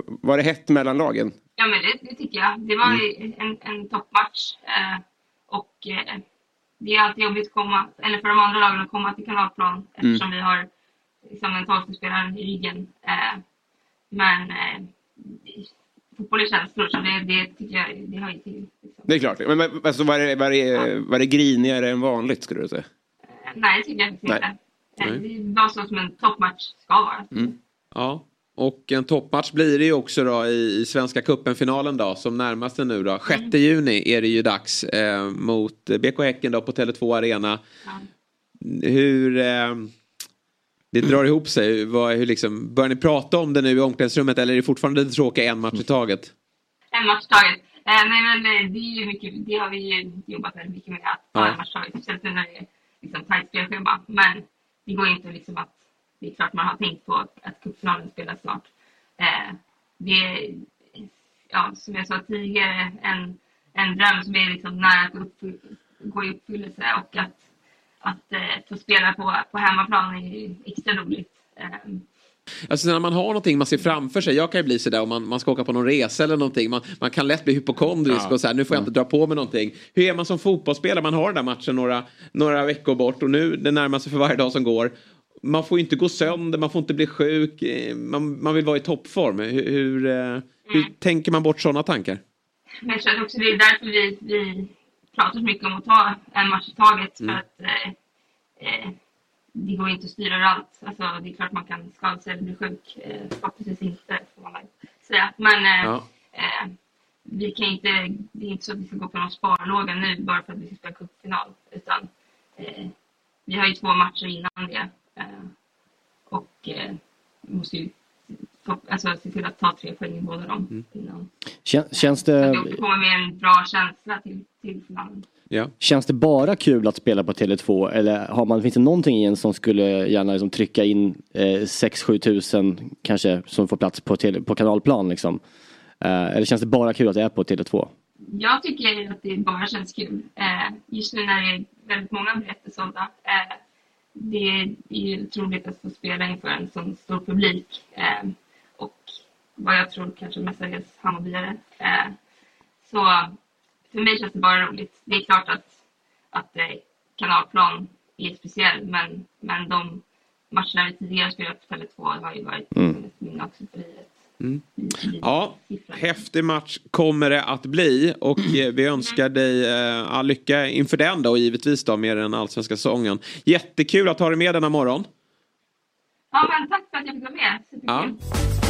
var det hett mellan lagen? Ja, men det, det tycker jag. Det var mm. en, en toppmatch. Eh, och eh, det är alltid jobbigt att komma, eller för de andra lagen att komma till kanalplan mm. eftersom mm. vi har liksom, den tolfte spelaren i ryggen. Eh, men eh, fotboll är känslor så det, det tycker jag det hör ju till. Liksom. Det är klart. Men alltså, var, det, var, det, ja. var det grinigare än vanligt skulle du säga? Uh, nej, det tycker jag inte. Nej. Det var så som en toppmatch ska vara. Mm. Ja. Och en toppmatch blir det ju också då i, i Svenska cupen-finalen då som närmast sig nu då. 6 mm. juni är det ju dags eh, mot BK Häcken då på Tele2 Arena. Ja. Hur... Eh, det drar ihop sig. Vad, hur liksom, bör ni prata om det nu i omklädningsrummet eller är det fortfarande lite tråkigt en match i taget? En match i taget. Eh, nej men eh, det, är ju mycket, det har vi ju jobbat väldigt mycket med. Att ta ja. en match i taget. Speciellt nu när det är liksom, tajt spelschema. Men det går inte liksom att... Det är klart man har tänkt på att cupfinalen spelas snart. Eh, det är, ja, som jag sa tidigare, en, en dröm som är liksom nära att gå i uppfyllelse och att att eh, få spela på, på hemmaplan är extra roligt. Eh. Alltså när man har någonting man ser framför sig. Jag kan ju bli sådär om man, man ska åka på någon resa eller någonting. Man, man kan lätt bli hypokondrisk ja. och så här, nu får jag inte dra på mig någonting. Hur är man som fotbollsspelare? Man har den där matchen några, några veckor bort och nu det närmar sig för varje dag som går. Man får inte gå sönder, man får inte bli sjuk. Eh, man, man vill vara i toppform. Hur, hur, eh, mm. hur tänker man bort sådana tankar? Men jag tror också det är därför vi, vi pratar så mycket om att ta en match i taget. Mm. För att eh, eh, det går inte att styra allt. Alltså, det är klart man kan skada sig eller bli sjuk. Eh, förhoppningsvis inte, får man väl säga. Men eh, Ja. eh, vi kan inte, det är inte så att vi ska gå på någon sparlåga nu bara för att vi ska spela cupfinal. Utan eh, vi har ju två matcher innan det. Eh, och måste ju alltså, se till att ta tre poäng i båda dem innan. Kän, känns, Så att det, vi också kommer med en bra känsla till, till finalen. Ja. känns det bara kul att spela på Tele2 eller har man, finns det någonting i en som skulle gärna liksom trycka in eh, 6-7 tusen kanske som får plats på, tele, på kanalplan liksom? Eh, eller känns det bara kul att det är på Tele2? Jag tycker att det bara känns kul. Eh, just nu när det är väldigt många biljetter sålda. Eh, det är ju otroligt att få spela inför en sån stor publik. Eh, och vad jag tror kanske mestadels Hammarbyare. Eh, så för mig känns det bara roligt. Det är klart att, att eh, kanalplan är speciell men, men de matcherna vi tidigare spelat på Tele2 har ju varit mm. minne också för livet. Mm. Ja, häftig match kommer det att bli och eh, vi önskar dig eh, all lycka inför den då och givetvis då med den allsvenska säsongen. Jättekul att ha dig med denna morgon. Ja, men tack för att jag fick vara med. Superkul. Ja.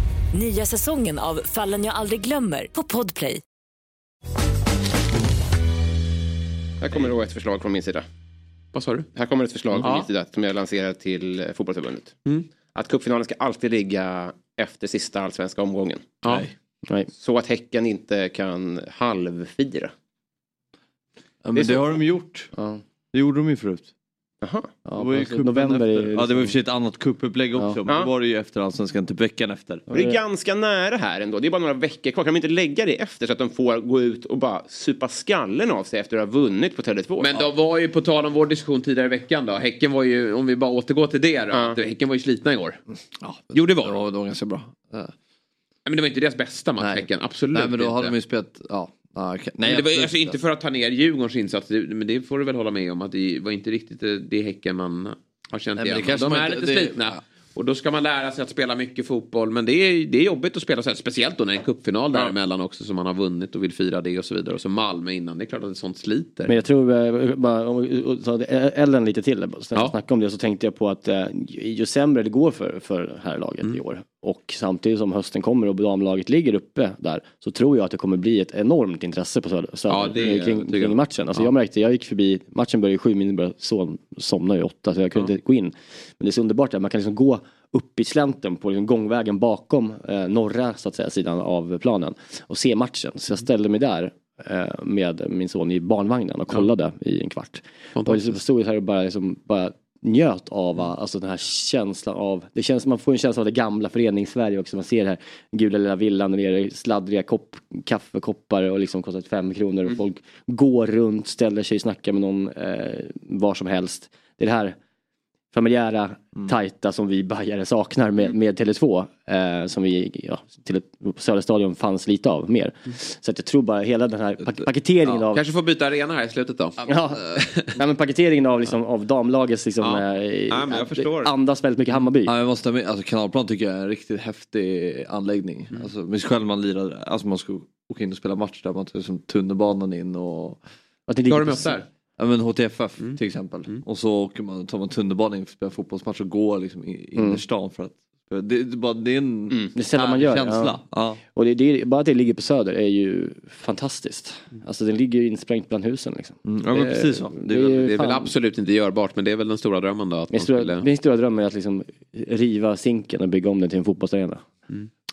Nya säsongen av Fallen jag aldrig glömmer på Podplay. Här kommer då ett förslag från min sida. Vad sa du? Här kommer ett förslag från Ja. min sida som jag lanserar till eh, Fotbollförbundet. Mm. Att cupfinalen ska alltid ligga efter sista allsvenska omgången. Ja. Nej. Så att Häcken inte kan halvfira. Ja, men Det det har de gjort. Ja. Det gjorde de ju förut. Jaha. Ja, Det var ju november efter. ju Ja det var i och för liksom- sig ett annat cupupplägg också. Ja. Men Ja. då var det ju efter allsvenskan typ veckan efter. Det är ganska nära här ändå. Det är bara några veckor kvar. Kan de inte lägga det efter så att de får gå ut och bara supa skallen av sig efter att ha vunnit på Tele2? Men de var ju på tal om vår diskussion tidigare i veckan då. Häcken var ju, om vi bara återgår till det då. Ja. Häcken var ju slitna igår. Ja, Jo, det var de. var, det var ganska bra. Ja. Nej, Men det var inte deras bästa match. Häcken. Absolut Nej men då inte. hade de ju spelat, ja. Ja okej. Nej, det var alltså inte för att ta ner Djurgårdens insats, det- men det får du väl hålla med om att det var inte riktigt det, det Häcken man har känt Nej, igen. De är inte- lite slitna. ja. Och då ska man lära sig att spela mycket fotboll. Men det är, det är jobbigt att spela så här, speciellt då när det är en cupfinal däremellan också som man har vunnit och vill fira det och så vidare. Och så Malmö innan, det är klart att det sånt sliter. Men jag tror, eh, bara, om vi tar Ellen lite till, Ja. snacka om det, så tänkte jag på att eh, ju sämre det går för, för det här laget Mm. i år och samtidigt som hösten kommer och damlaget ligger uppe där så tror jag att det kommer bli ett enormt intresse på Söder, Ja, det är eh, kring, kring matchen. Alltså Ja. jag märkte, jag gick förbi, matchen började i sju, min började son, somna i åtta så jag kunde inte gå in. Men det är så underbart att man kan liksom gå upp i slänten på liksom gångvägen bakom eh, norra så att säga, sidan av planen och se matchen. Så jag ställde mig där eh, med min son i barnvagnen och kollade i en kvart. Och liksom stod här och bara, liksom, bara njöt av Mm. alltså den här känslan av, det känns, man får en känsla av det gamla förenings-Sverige också. Man ser det här gula lilla villan nere, sladdriga kopp, kaffekoppar och liksom kostar fem kronor Mm. och folk går runt, ställer sig och snackar med någon eh, var som helst. Det är det här familjära, Mm. tajta som vi bajare saknar med, med Tele2. Eh, som vi, ja, till ett, på Söderstadion fanns lite av mer. Så att jag tror bara hela den här pak- paketeringen av Kanske får byta arena här i slutet då. Ja, Nej, men paketeringen av, liksom, av damlagets liksom, Ja. eh, Ja, men jag eh, förstår. andas väldigt mycket Hammarby. Ja, jag måste, alltså kanalplan tycker jag är en riktigt häftig anläggning. Mm. Alltså, men själv man lirade, alltså man ska åka in och spela match där, man tar liksom tunnelbanan in och Då har på- upp där. Ja men HTFF Mm. till exempel. Och så åker man, tar man tunnelbanan in för att spela fotbollsmatch och går liksom i innerstan för att det, det, bara, det är en Det är man gör känsla. ja. Ja. Och det, det, bara att det ligger på Söder är ju fantastiskt. Alltså den ligger ju insprängt bland husen. Liksom. Mm, ja men Det- precis så. Det är, väl, det är väl fan- absolut inte görbart men det är väl den stora drömmen då. Att Min stora, skulle... min stora dröm är att liksom riva Zinken och bygga om den till en fotbollsarena.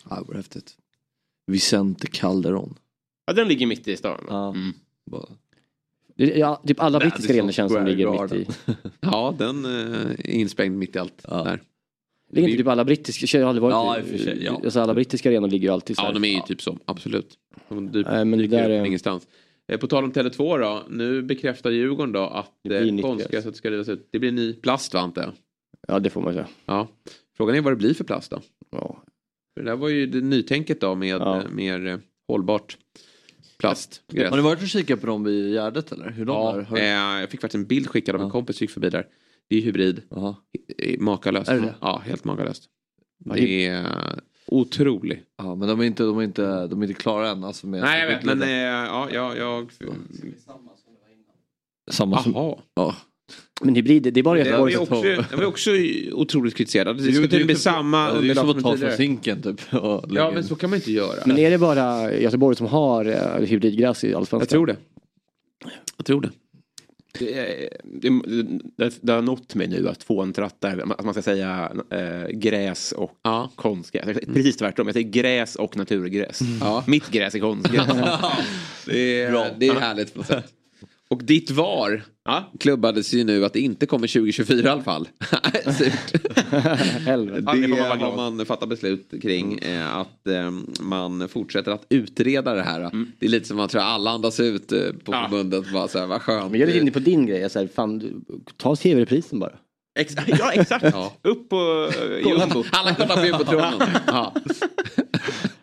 Ja, det vore häftigt. Vicente Calderon. Ja, den ligger mitt i stan. Ja. Mm. Bara- ja, typ alla brittiska som känns som ligger mitt i. Ja, den eh, är insprängd mitt i allt. Ja. Där. Ligger inte typ alla brittiska, jag har aldrig varit Ja, i- för sig, ja. alltså alla brittiska arenor ligger ju alltid så Ja, här. de är ju typ så. Absolut. De dyker, Nej, men det där är- ingenstans. Eh, På tal om Tele2 då. Nu bekräftar Djurgården då att eh, konstgräset ska rivas ut. Det blir ny plast va inte? Ja det får man säga. Ja. Frågan är vad det blir för plast då? Ja. För det där var ju det nytänket då med Ja. mer hållbart plast. Har ni varit och kikat på dem vid Gärdet eller? Hur de Ja? Har- eh, jag fick faktiskt en bild skickad av en Ja. kompis som gick förbi där. Det är hybrid. Jaha. Eh, Makalöst. Är det det? Ja, helt makalöst. Det är eh, otroligt. Ja, men de är inte, de är inte, de är inte klara än. Alltså med Nej jag vet men eh, ja, jag... jag... Samma som... Jaha. Ja. Men hybrid, det är bara Det var Göteborg ju också, det var också otroligt kritiserat. Det ska tydligen bli samma är som underlag att ta från sinken typ. Ja men så kan man inte göra. Men är det bara Göteborg som har uh, hybridgräs i Allsvenskan? Jag tror det. Jag tror det. Det, är- det, det, har nått mig nu att fåntrattar, att man ska säga eh, gräs och Ja. konstgräs. Precis tvärtom, jag säger gräs och naturgräs. Ja. Mitt gräs är konstgräs. Det är, det är härligt på något sätt. Och ditt VAR ja. klubbades ju nu att det inte kommer 2024 i alla fall. Surt. Det får Det man vara glad. har man fattat beslut kring. Eh, att eh, man fortsätter att utreda det här. Det är lite som man tror alla andas ut eh, på Ja. förbundet. Bara så här, vad skönt. Men jag är lite inne på din grej, så här, fan, du- ta tv-reprisen bara. Ex ja, exakt. Ja. Upp på jumbo. Alla kollar på jumbotronen. Ja.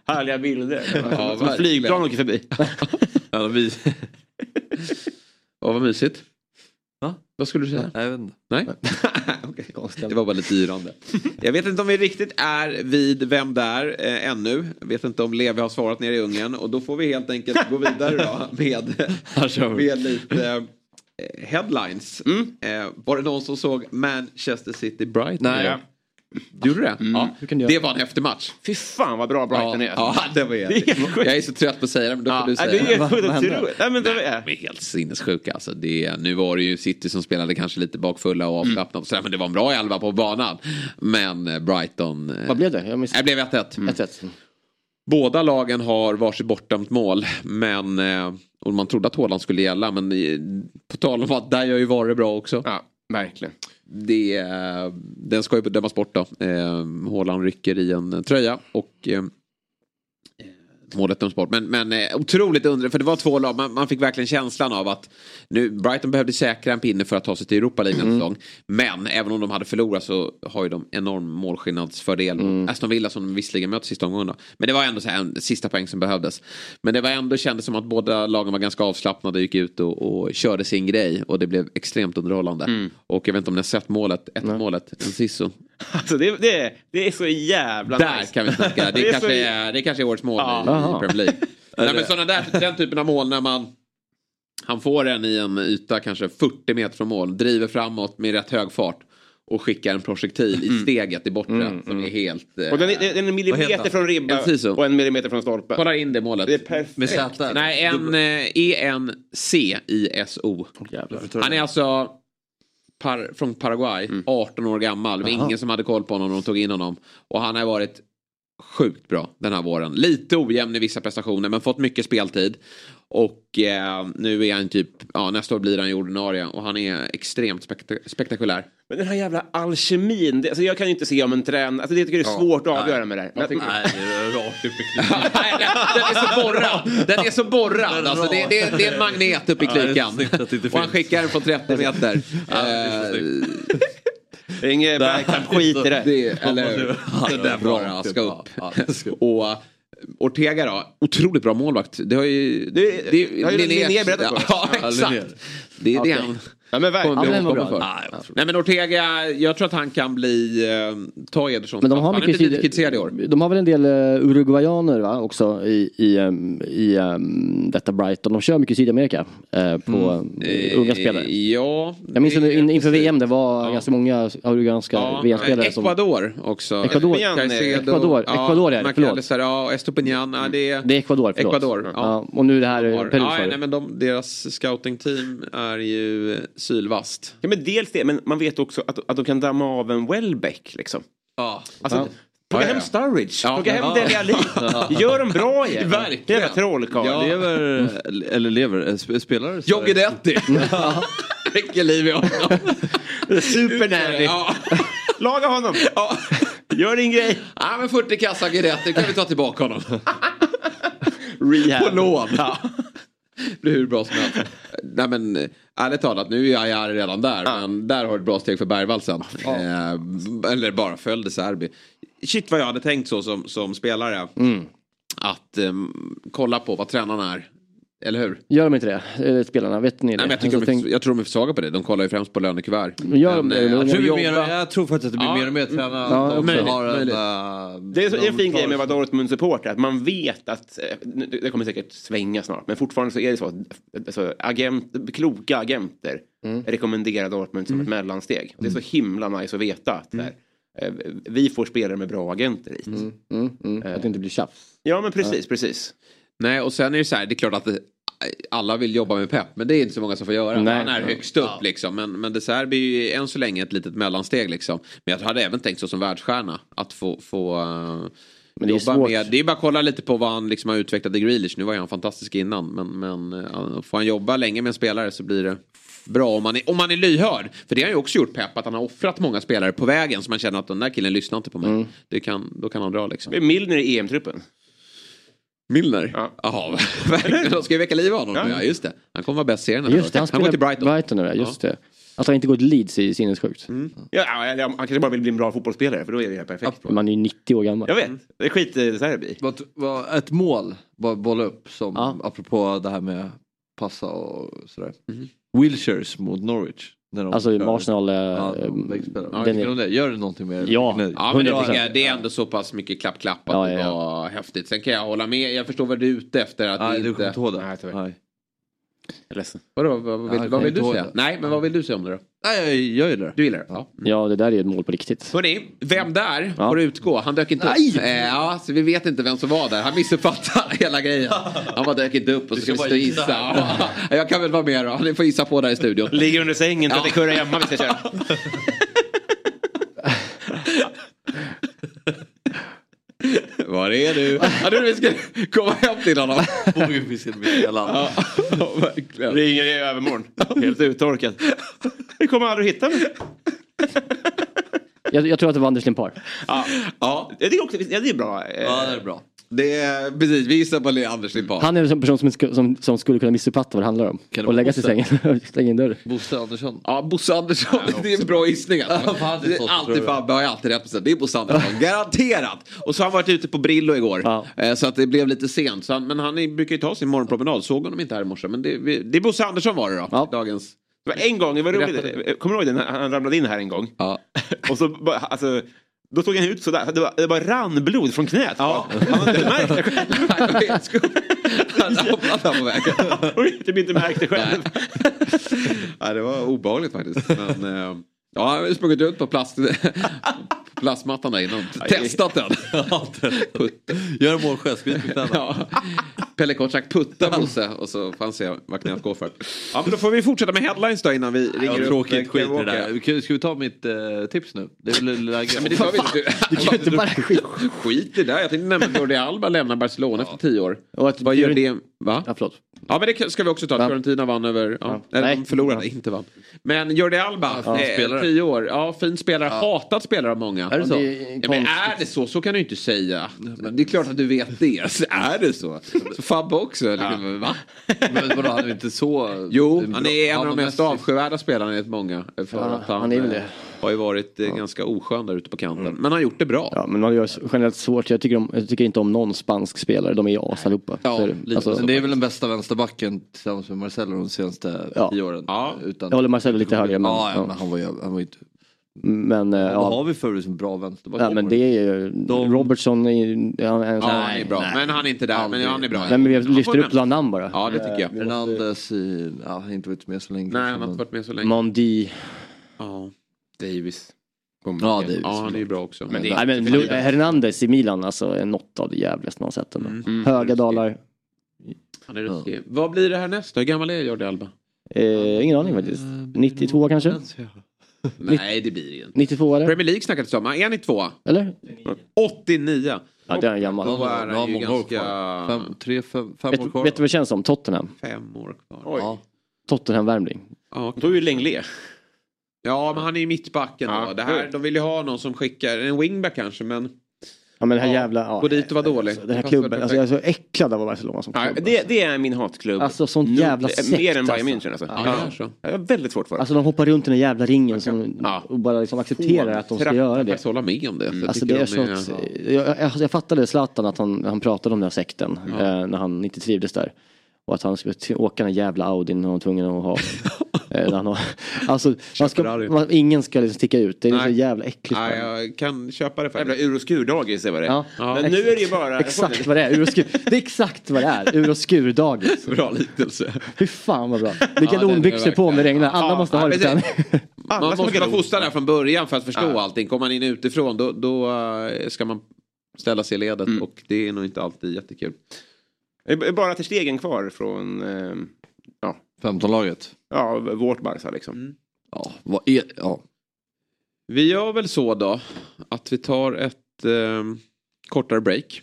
Härliga bilder. Ja, flygplan åker förbi. Ja, vi... Åh, vad mysigt. Va? Vad skulle du säga? Nej, jag vet inte. Nej? Okej. Det var bara lite yrande. Jag vet inte om vi riktigt är vid Vem där eh, ännu. Jag vet inte om Levi har svarat nere i Ungern. Och då får vi helt enkelt gå vidare då med, med lite eh, headlines. Eh, var det någon som såg Manchester City Brighton? Nej. Ja. Gjorde du det? Ja. Hur kan du? Det var en häftig match. Fy fan vad bra Brighton är. Ja, det var Det är. Jag är så trött på att säga det, men då får Ja, du det säga är helt Vad-. Nej, men det är... De är helt sinnessjuka. Alltså det, nu var det ju City som spelade kanske lite bakfulla och avslappnade. och sådär, Men det var en bra elva på banan. Men eh, Brighton... eh, Vad blev det? Jag missade. Det blev 1-1. 1-1. Båda lagen har varsitt bortdömt mål. Men, eh, och man trodde att Haaland skulle gälla. Men på tal om att där gör ju VAR det bra också. Ja, verkligen. Det, eh, den ska ju dömas bort då. Eh, Håland rycker i en tröja. Och eh, målet döms bort. Men, men eh, otroligt undre, för det var två lag. Man, man fick verkligen känslan av att nu, Brighton behövde säkra en pinne för att ta sig till Europa League nästa säsong. Men även om de hade förlorat så har ju de enorm målskillnadsfördel. mot Aston Villa som visserligen möter sista omgången. då. Men det var ändå så här en sista poäng som behövdes. Men det var ändå kändes som att båda lagen var ganska avslappnade, gick ut och, och körde sin grej. Och det blev extremt underhållande. Och jag vet inte om ni har sett målet, ett målet, en sisso. Alltså det, det, det är så jävla Där nice. kan vi snacka. Det, Det är kanske, så- är, det kanske är årets mål Ja. i, Premier League. Nej, men såna där, den typen av mål när man han får den i en yta kanske 40 meter från mål, driver framåt med rätt hög fart och skickar en projektil i steget i bortre som är helt... eh, Och den är, den är millimeter från ribba En siso. och en millimeter från stolpen. Kolla in det målet. Det är perfekt. Med Z. Nej, en eh, E-N-C-I-S-O. Han är alltså par, från Paraguay, 18 år gammal. Det var ingen som hade koll på honom när de tog in honom. Och han har varit sjukt bra den här våren. Lite ojämn i vissa prestationer men fått mycket speltid. Och eh, nu är han typ, ja nästa år blir han ju ordinarie och han är extremt spekta- spektakulär. Men den här jävla alkemin. Det, alltså jag kan ju inte se om en tränare... Alltså det tycker jag är svårt att avgöra med det här. Men, Nej, det är rakt upp i Nej, den, den är så borrad. Den är så borrad. Alltså, det, det, det är en magnet upp i Ja, klykan. Och han skickar den från 30 meter. Ja, Eh, inget Bergkamp-skit i det. Det, eller hur? Ja, det där bra. bara ska upp. Ja, ska upp. Och Ortega då, otroligt bra målvakt. Det har ju... Det- har ju Linné berättat för oss. Ja, exakt. Det är det han Ja, men verkligen. Ja, men den var bra. för. Nej, jag tror- Nej men Ortega, jag tror att han kan bli, eh, ta Edersons Men de har Han är mycket lite kritiserad i år. De har väl en del uh, uruguayaner va, också i, i, um, i um, detta Brighton. De kör mycket Sydamerika eh, på eh, unga spelare. Ja. Jag minns under, in, inför. VM det var Ja. ganska många uruguayanska Ja, VM-spelare som... Ecuador också. Ecuador. Caicedo, Ecuador. Ecuador är det, förlåt. Ja, Estopinian. Ja, det är... Det är Ecuador, förlåt. Ecuador, ja. Ja. och nu det här Peru ja, nej, men de, deras scoutingteam är ju sylvast. Ja, men dels det, men man vet också att, att de kan damma av en Welbeck liksom. Ja. Alltså, Ja. Plocka Ja, ja. hem Sturridge, Ja. plocka hem Ja. Dele Alli. Gör dem bra igen. Verkligen. Jävla trollkarl. Ja. Lever, eller lever, eh, sp- spelar John Guidetti. Vilket liv vi har. Supernanny. Ja. Laga honom. Ja. Gör din grej. ja, men 40 kassa Guidetti kan vi ta tillbaka honom. Rehab. På lån. Ja. Det blir hur bra som helst. Nej men eh, ärligt talat, nu är jag redan där. Men där har du ett bra steg för Bergvall sen. Eh, eller bara följde Serbi. Shit vad jag hade tänkt så som, som spelare. Att ehm, kolla på vad tränaren är. Eller hur? Gör de inte det? Eh, Spelarna, vet ni det? Nej, men jag, tycker Alltså, de är, tänk- jag tror de är för svaga på det. De kollar ju främst på lönekuvert. Gör de Men, det? eh, Jag tror, blir mer, jag tror faktiskt att det blir Ja. mer och mer tränare. Ja, att de möjligt, har en, möjligt. äh, Det är så, de en fin grej med att vara Dortmund-supporter, att man vet att, eh, nu- det kommer säkert svänga snart, men fortfarande så är det så att alltså, agent, kloka agenter rekommenderar Dortmund som ett mellansteg. Det är så himla nice att veta att eh, vi får spelare med bra agenter hit. Mm, mm, att det inte blir tjafs. Ja men precis, precis. Nej, och sen är det så här, det är klart att alla vill jobba med Pep, men det är inte så många som får göra. Nej. Han är högst upp liksom. Men, men det Serbi är ju än så länge ett litet mellansteg liksom. Men jag hade även tänkt så som världsstjärna att få, få uh, Men det är jobba svårt. med. Det är bara att kolla lite på vad han liksom har utvecklat i Grealish. Nu var ju han fantastisk innan, men, men uh, får han jobba länge med en spelare så blir det bra om man, är, om man är lyhörd. För det har ju också gjort Pep, att han har offrat många spelare på vägen så man känner att den där killen lyssnar inte på mig. Mm. Det kan, då kan han dra liksom. Milner i EM-truppen. Milner? Ja. Jaha, verkligen. De ska ju väcka liv av honom. Ja. Ja. just det. Han kommer vara bäst serien nästa Just det, han han går till Brighton. nu, ja, just det. Att han inte går till Leeds är sinnessjukt. Ja, eller han kanske bara vill bli en bra fotbollsspelare för då är det perfekt. Man är ju 90 år gammal. Jag vet, det är skit i vad, ett mål, bara bolla upp, som, Ja. apropå det här med passa och sådär. Mhm. Wilshires mot Norwich. När de Alltså kör. Arsenal... Ja, eh. Ja, den tycker är- det? Gör det någonting med Ja. Nej. Ja, men det, 100%. tycker jag, det är ändå så pass mycket klapp-klapp att Ja, det ja, ja. var häftigt. Sen kan jag hålla med. Jag förstår vad du är ute efter. Att Nej, det du kommer inte... inte ihåg det? Nej. Jag är ledsen. Vadå, vad, vad, vill, Ja, vad vill du säga? det. Nej, men vad vill du säga om det då? Nej, jag ju det. Du gillar det? Ja. Ja, det där är ett mål på riktigt. Hörni, vem där Ja. får utgå? Han dök inte Nej! upp. Eh, ja, så vi vet inte vem som var där. Han missuppfattade hela grejen. Han bara dök inte upp och så ska vi stå och gissa. gissa. Ja, jag kan väl vara med då. Ni får gissa på där i studion. Ligger under sängen, Ja. ja. kurra hemma vi ska köra. Var är du? Ja, nu vi ska komma hem till honom. Med hela Ja, verkligen. Ringer i övermorgon. Helt uttorkad. Vi kommer aldrig hitta mig. Jag, jag tror att det var Anders Limpar. Ja. Ja, Jag tycker också, ja, det är bra. Ja, det är bra. Det är precis. Vi gissar på Anders Limpar. Han är en person som, som, som skulle kunna missuppfatta vad det handlar om. Kan Och lägga sig i sängen och stänga in dörren. Bosse Andersson. Ja, Bosse Andersson. Det är en bra gissning. Alltså. det är alltid jag. Fabbe har ju alltid rätt på sig. Det är Bosse Andersson. Garanterat. Och så har han varit ute på Brillo igår. Ja. Eh, Så att det blev lite sent. Så han, men han är- brukar ju ta sin morgonpromenad. Såg honom inte här i morse. Men det, vi- det är Bosse Andersson var det då. Ja. Dagens. Det var en gång, det var roligt. Kommer du ihåg det han ramlade in här en gång? Ja. Och så alltså, då såg han ut sådär. Det, var, det bara rann blod från knät. Ja. Han hade inte märkt det själv. Han ramlade på vägen. Och typ inte märkt det själv. Ja, det var obehagligt faktiskt. Men, eh, ja, han har sprungit ut på plast, plastmattan där innan. Testat den. Gör en mål själv, skriv på knäna. Ja. Pelle Kotschack putta Bosse och så får han se vad knät går för. Ja, men då får vi fortsätta med headlines då innan vi ringer Ja, upp tråkigt, skit i det där. Ska- Ska vi ta mitt eh, tips nu? Det är väl läge. Men det tar vi inte. Du kan ju inte bara skit. Skit i det. Jag tänkte nämna Jordi Alba lämnar Barcelona efter tio år. Och att- Vad gör det? Va? Ja, förlåt. Ja men det ska vi också ta. Ja. Fiorentina vann över... Ja. Ja. Eller Nej. de förlorade, inte vann. Men Jordi Alba, Ja, fin eh, spelare. tio år. Ja, fin spelare. Hatad spelare av många. Är det så? Det är Ja, men är det så? Så kan du inte säga. Det är klart att du vet det. Så är det så? Så Fabbe också? Liksom, Va? Men vadå, han är inte så... Jo, det är han är en av Ja, de mest avskyvärda spelarna enligt många. För Ja, att han, han är väl eh, det. har ju varit eh, ganska oskön där ute på kanten. Men han har gjort det bra. Ja, men man ju generellt svårt. Jag tycker, om, jag tycker inte om någon spansk spelare. De är as allihopa. Ja, det. lite Alltså, Men det är väl den bästa vänsterbacken tillsammans med Marcelo de senaste Ja. tio åren. Ja. Utan... Jag håller Marcelo lite högre, men- ja, ja, ja. men han var ju, han var ju inte... Men eh, Vad ja, har vi för som bra vänsterback? ja, men det är ju... De- Robertson är. Ja, Ja, han är bra. Men han är inte där. Men han är bra. Nej, men vi lyfter upp namn bara. Ja, det tycker jag. Fernandes i... Ja, han har inte varit med så länge. Nej, han har inte varit med så länge. Mondi. Ja, Davis. Ja, Davis. ja han är ju bra också. Men det- Nej, men Hernandez i Milan alltså är något av det jävligaste man har sett ändå. Mm. Höga dalar. Han är ruskig. Vad blir det här nästa? Hur gammal är Jordi Alba? Eh, ingen aning faktiskt. 92 kanske? Nej, det blir det inte. 92 eller? Premier League snackades det om. Är ni två? Eller? 89. Ja, det är en gammal. Då är han ju ganska... Fem, tre, fem, fem Vet, år kvar. vet du vad det känns som? Tottenham. Fem år kvar. Oj. Ja. Tottenham-värmling. Ja, De tog ju Lenglet. Ja, men han är ju mittbacken Ja, då. Det här, de vill ju ha någon som skickar, en wingback kanske, men Ja men den här Ja, jävla... Ja, Gå dit och vara dålig. alltså, den här Det klubben, alltså, jag är så äcklad av Barcelona som Ja, klubb. det, det är min hatklubb. Alltså sånt Nog- jävla sekt, Mer än Bayern alltså. München alltså. Ja, Ja. det är. Jag har väldigt svårt för det. Alltså de hoppar runt i den jävla ringen som, Ja. och bara liksom accepterar att de ska göra Jag kan det. hålla med om det. Alltså det är de så att, jag, jag, jag fattade Zlatan att han, han pratade om den här sekten eh, när han inte trivdes där. Och att han skulle åka den jävla Audin och han var tvungen att ha. eh, har, alltså man ska, man, ingen ska liksom sticka ut. Det är så jävla äckligt. Nej, jag kan köpa det Jävla faktiskt. ur och skurdagis är vad det är. Ja. Men nu är det ju bara... Exakt vad det är. Ur och skur, det är exakt vad det är. Ur och skurdagis. Bra liknelse. Fy fan vad bra. Ja, är Galonbyxor på om det regnar. Alla Ja, måste ja, ha det på. Man måste vara fostrad där från början för att förstå Ja. allting. Kommer man in utifrån då, då eh, ska man ställa sig i ledet Mm. och det är nog inte alltid jättekul. Det är bara till stegen kvar från eh, ja, 15-laget. Ja, vårt Barca liksom. Mm. Ja, vad är... Ja. Vi gör väl så då att vi tar ett eh, kortare break.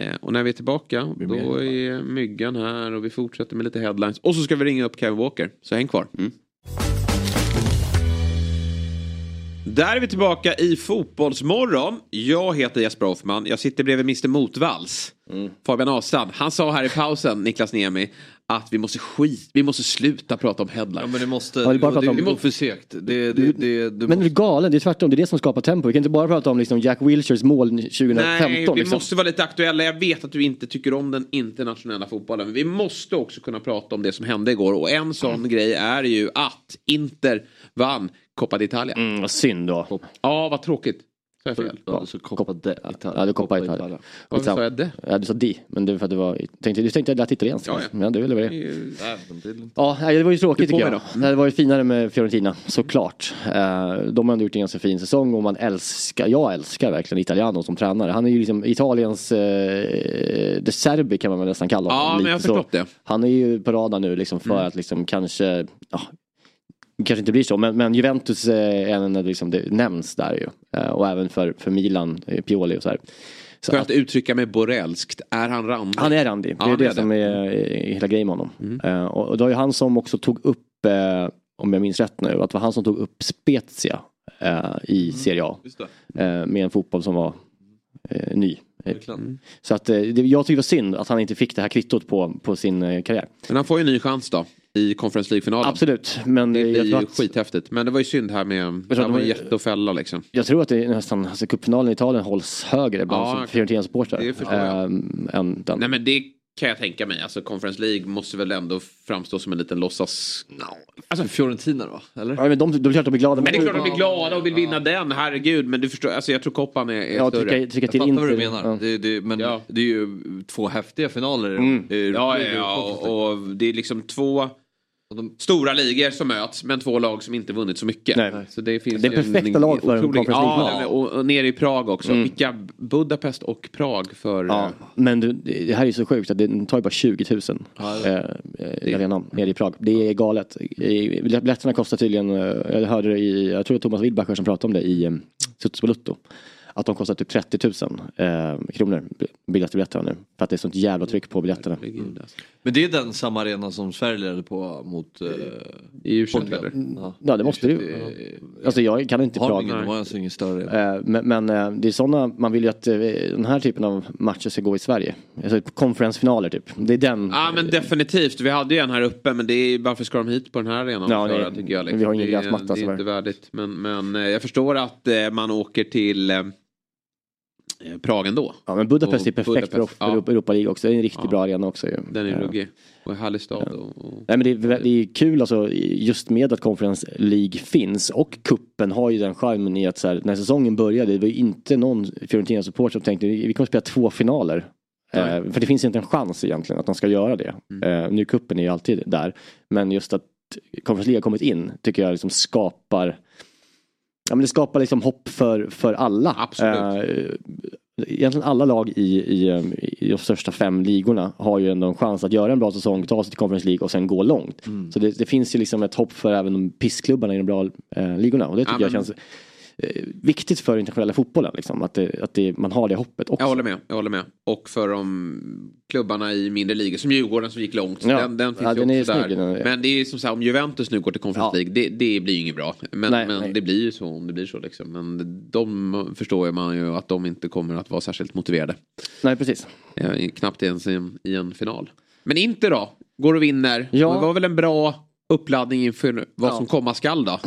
Eh, och när vi är tillbaka Blir då mer. är myggan här och vi fortsätter med lite headlines. Och så ska vi ringa upp Kevin Walker. Så häng kvar. Mm. Där är vi tillbaka i Fotbollsmorgon. Jag heter Jesper Hoffman. Jag sitter bredvid Mr Motvalls. Fabian Ahlstrand. Han sa här i pausen, Niklas Niemi, att vi måste skit, vi måste sluta prata om ja headlines. men det måste... Ja, bara prata om- är för segt. Det, det, det, Men du är galen, det är tvärtom. Det är det som skapar tempo. Vi kan inte bara prata om liksom Jack Wilshers mål 2015. Nej, vi liksom. måste vara lite aktuella. Jag vet att du inte tycker om den internationella fotbollen. Men vi måste också kunna prata om det som hände igår. Och en sån grej är ju att Inter vann Coppa d'Italia. Mm, vad synd då. Ja, vad tråkigt. Sa jag fel? Ja, så Coppa de Ja, Coppa Italia. Varför sa jag det? Ja, du sa di, men det var för att det var, tänkte, du tänkte att det lät italienskt. Ja, Ja, ja. ja. det är väl det. Ja, nej, det var ju tråkigt Du tycker jag. Det hade varit finare med Fiorentina, såklart. Eh, De har ändå gjort en ganska fin säsong och man älskar, jag älskar verkligen Italiano som tränare. Han är ju liksom Italiens eh, De Serbi kan man väl nästan kalla honom. Ja, men jag har förstått det. Han är ju på radarn nu liksom för att liksom kanske, ja, kanske inte blir så, men, men Juventus eh, är en, liksom, det nämns där ju. Eh, Och även för, för Milan, eh, Pioli och så här. Så För att- att uttrycka mig borelskt, är han randig? han är randig, det Ja, är han det är som är eh, hela grejen med honom. Mm. Och, och det var ju han som också tog upp, om jag minns rätt nu, att det var han som tog upp Spezia i Serie A. Det. Eh, med en fotboll som var ny. Verkligen. Så att det, jag tycker det var synd att han inte fick det här kvittot på, på sin karriär. Men han får ju en ny chans då. I Conference League-finalen. Absolut, men Det jag tror, ju att, skithäftigt. Men det var ju synd här med... Det att var jätte att fälla liksom. jag tror att det är nästan, alltså cupfinalen i Italien hålls högre bland Ja, ja, Fiorentina-supportrar. det förstår jag. ehm, än den. Nej men det kan jag tänka mig. Alltså Conference League måste väl ändå framstå som en liten låtsas... Alltså Fiorentina då? Eller? Ja, men de, de, de, de blir glada. Men det är klart de blir glada och vill vinna den, herregud. Men du förstår, alltså jag tror koppan är, är Ja, större. trycka, trycka Jag till fattar vad du menar. Ja. Det, det, men Ja. det är ju två häftiga finaler. Mm. i- Ja, ja, ja och, och det är liksom två de- stora ligor som möts, men två lag som inte vunnit så mycket. Nej. Så det, finns Det är ju en perfekta lag för en otrolig- Conference Ja, och, och nere i Prag också. Mm. Vilka Budapest och Prag för... Ja, men du, det här är så sjukt att det tar ju bara 20 000 Ja, eh, eh, arenan nere i Prag. Det är galet. Eh, Biljetterna kostar tydligen, eh, jag hörde det i, jag tror det var Thomas Wilbacher som pratade om det i eh, på Lutto. Att de kostar typ 30 000 eh, kronor, biljettbiljetterna nu. För att det är sånt jävla tryck på biljetterna. Alltså. Men det är den samma arena som Sverige ledde på mot eh, I Portugal. eller? Ja det måste det ju. Det- Alltså jag kan inte Har ingen, de har alltså ingen större arena. Eh, Men, men eh, det är sådana, man vill ju att eh, den här typen av matcher ska gå i Sverige. Alltså konferensfinaler typ. Det är den. Ja men definitivt, vi hade ju en här uppe men det är, varför ska de hit på den här arenan? Ja, det- tycker jag, liksom. vi har ingen det, är- gräsmatta, Det är inte värdigt. Men, men eh, jag förstår att eh, man åker till Prag ändå. Ja men Budapest Och är perfekt Budapest, för ja. Europa, League också. Det är en riktigt Ja. bra arena också ju. Den är Eh, ruggig. Och en härlig stad. Och, och... Nej men det är, det är kul alltså just med att Conference League finns och kuppen har ju den charmen i att så här, när säsongen började det var ju inte någon Fiorentina-support som tänkte vi vi kommer spela två finaler. Eh, för det finns inte en chans egentligen att de ska göra det. Mm. Eh, nu kuppen är ju alltid där. Men just att Conference League har kommit in tycker jag liksom skapar Ja men det skapar liksom hopp för, för alla. Absolut. Eh, egentligen alla lag i, i, i de största fem ligorna har ju ändå en chans att göra en bra säsong, ta sig till Conference League och sen gå långt. Så det, det finns ju liksom ett hopp för även de pissklubbarna i de bra eh, ligorna och det tycker Ja, jag känns viktigt för internationella fotbollen. Liksom, att det, att det, man har det hoppet också. Jag håller med. Jag håller med. Och för de klubbarna i mindre ligor som Djurgården som gick långt. Ja. Den, den finns Ja, ju den också där. den är- Men det är som sagt om Juventus nu går till Conference League. Det, det blir ju inget bra. Men, Nej, men nej. det blir ju så om det blir så liksom. Men de förstår ju man ju att de inte kommer att vara särskilt motiverade. Nej, precis. Ja, i- knappt ens i en, i en final. Men inte då. Går och vinner. Ja. Det var väl en bra uppladdning inför vad Ja. Mm. som komma skall då.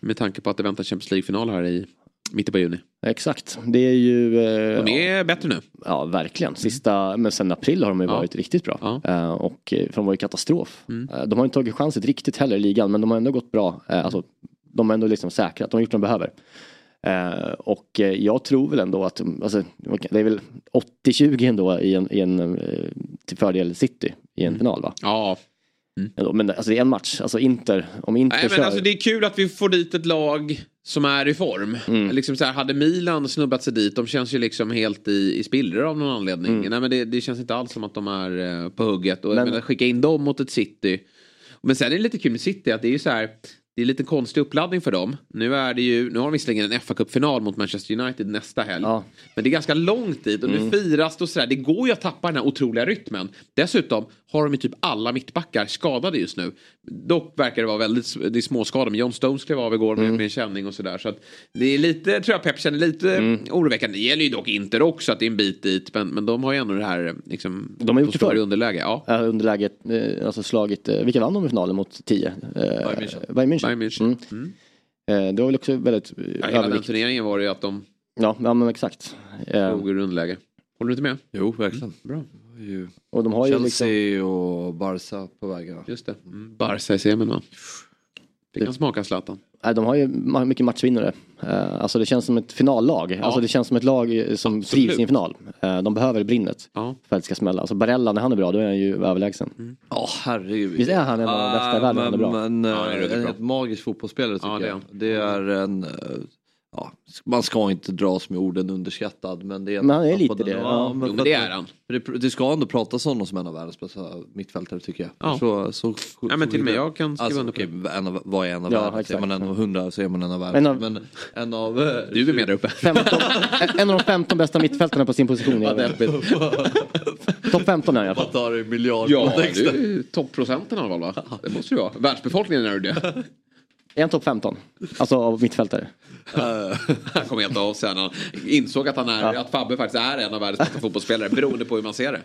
Med tanke på att det väntar Champions League-final här i mitten på juni. Exakt. Det är ju... Eh, De är bättre nu. Ja, verkligen. Sista, men sen april har de ju Ja. varit riktigt bra. Eh, och eh, för de var ju katastrof. Mm. Eh, de har inte tagit chansen riktigt heller i ligan, men de har ändå gått bra. Eh, alltså, de har ändå liksom säkrat, de har gjort vad de behöver. Eh, och jag tror väl ändå att, alltså, det är väl 80-20 ändå i en, i en till fördel City i en final va? Ja. Ändå, Men alltså det är en match, alltså Inter, om Inter Nej, men kör... alltså, det är kul att vi får dit ett lag som är i form. Mm. Liksom så här, hade Milan snubbat sig dit, de känns ju liksom helt i, i spillror av någon anledning. Mm. Nej, men det, det känns inte alls som att de är eh, på hugget. Och Men- men... menar, skicka in dem mot ett City. Men sen är det lite kul med City att det är ju så här. Det är lite konstig uppladdning för dem. Nu är det ju, nu har de visserligen en fa Cup-final mot Manchester United nästa helg. Men det är ganska långt dit och nu Mm. firas det och sådär. Det går ju att tappa den här otroliga rytmen. Dessutom har de ju typ alla mittbackar skadade just nu. Dock verkar det vara väldigt det är småskador. Men John Stones klev av igår med, Mm. med en känning och sådär. Så att det är lite, tror jag Pep känner lite Mm. oroväckande. Det gäller ju dock inte också att det är en bit dit. Men, men de har ju ändå det här liksom. De har gjort det förr. underläge. Ja. Ja, underläget, eh, alltså slagit, eh, vilka vann de i finalen mot 10? Eh, Bayern München. Bayern Bayern München. München. Mm. Eh, det var väl också väldigt Ja, hela den turneringen var det ju att de Ja, ja men exakt. Ur underläge. Håller du inte med? Jo, verkligen. Bra. Ju och de har ju Chelsea liksom... och Barca på vägarna. Just det. Mm. Barca i semin va? Det kan smaka Zlatan. Nej, de har ju mycket matchvinnare. Eh, alltså det känns som ett finallag. Alltså det känns som ett lag eh, som trivs i en final. Eh, de behöver brinnet Ja. för att det ska smälla. Alltså Barella, när han är bra, då är han ju överlägsen. Ja, herregud. Visst är han en av de bästa i världen? Han är bra. Men, Ja, han är eh, riktigt en bra. helt magisk fotbollsspelare tycker Ja, det är jag. Det är en... Ja, man ska inte dras med orden underskattad men det är... Men han är lite den- det, Ja, ja. men Jo, men det är han. Det, det ska ändå pratas om honom som en av världens bästa mittfältare tycker jag. Ja. Så, så, Ja, men till och med jag kan skriva alltså, under på okej, en av, vad är en av Ja, världens? Är man en av hundra så är man en av En världens. av- Men en av... Du är med där uppe. 15, en av de 15 bästa mittfältarna på sin position. Ja. Topp 15 är alla Vad tar det i miljard Ja, du är toppprocenten i alla fall va? Det måste du vara. Världsbefolkningen är du det. Är han topp 15? Alltså av mittfältare. Han kom helt av sig. Han insåg att, han är, att Fabbe faktiskt är en av världens bästa fotbollsspelare beroende på hur man ser det.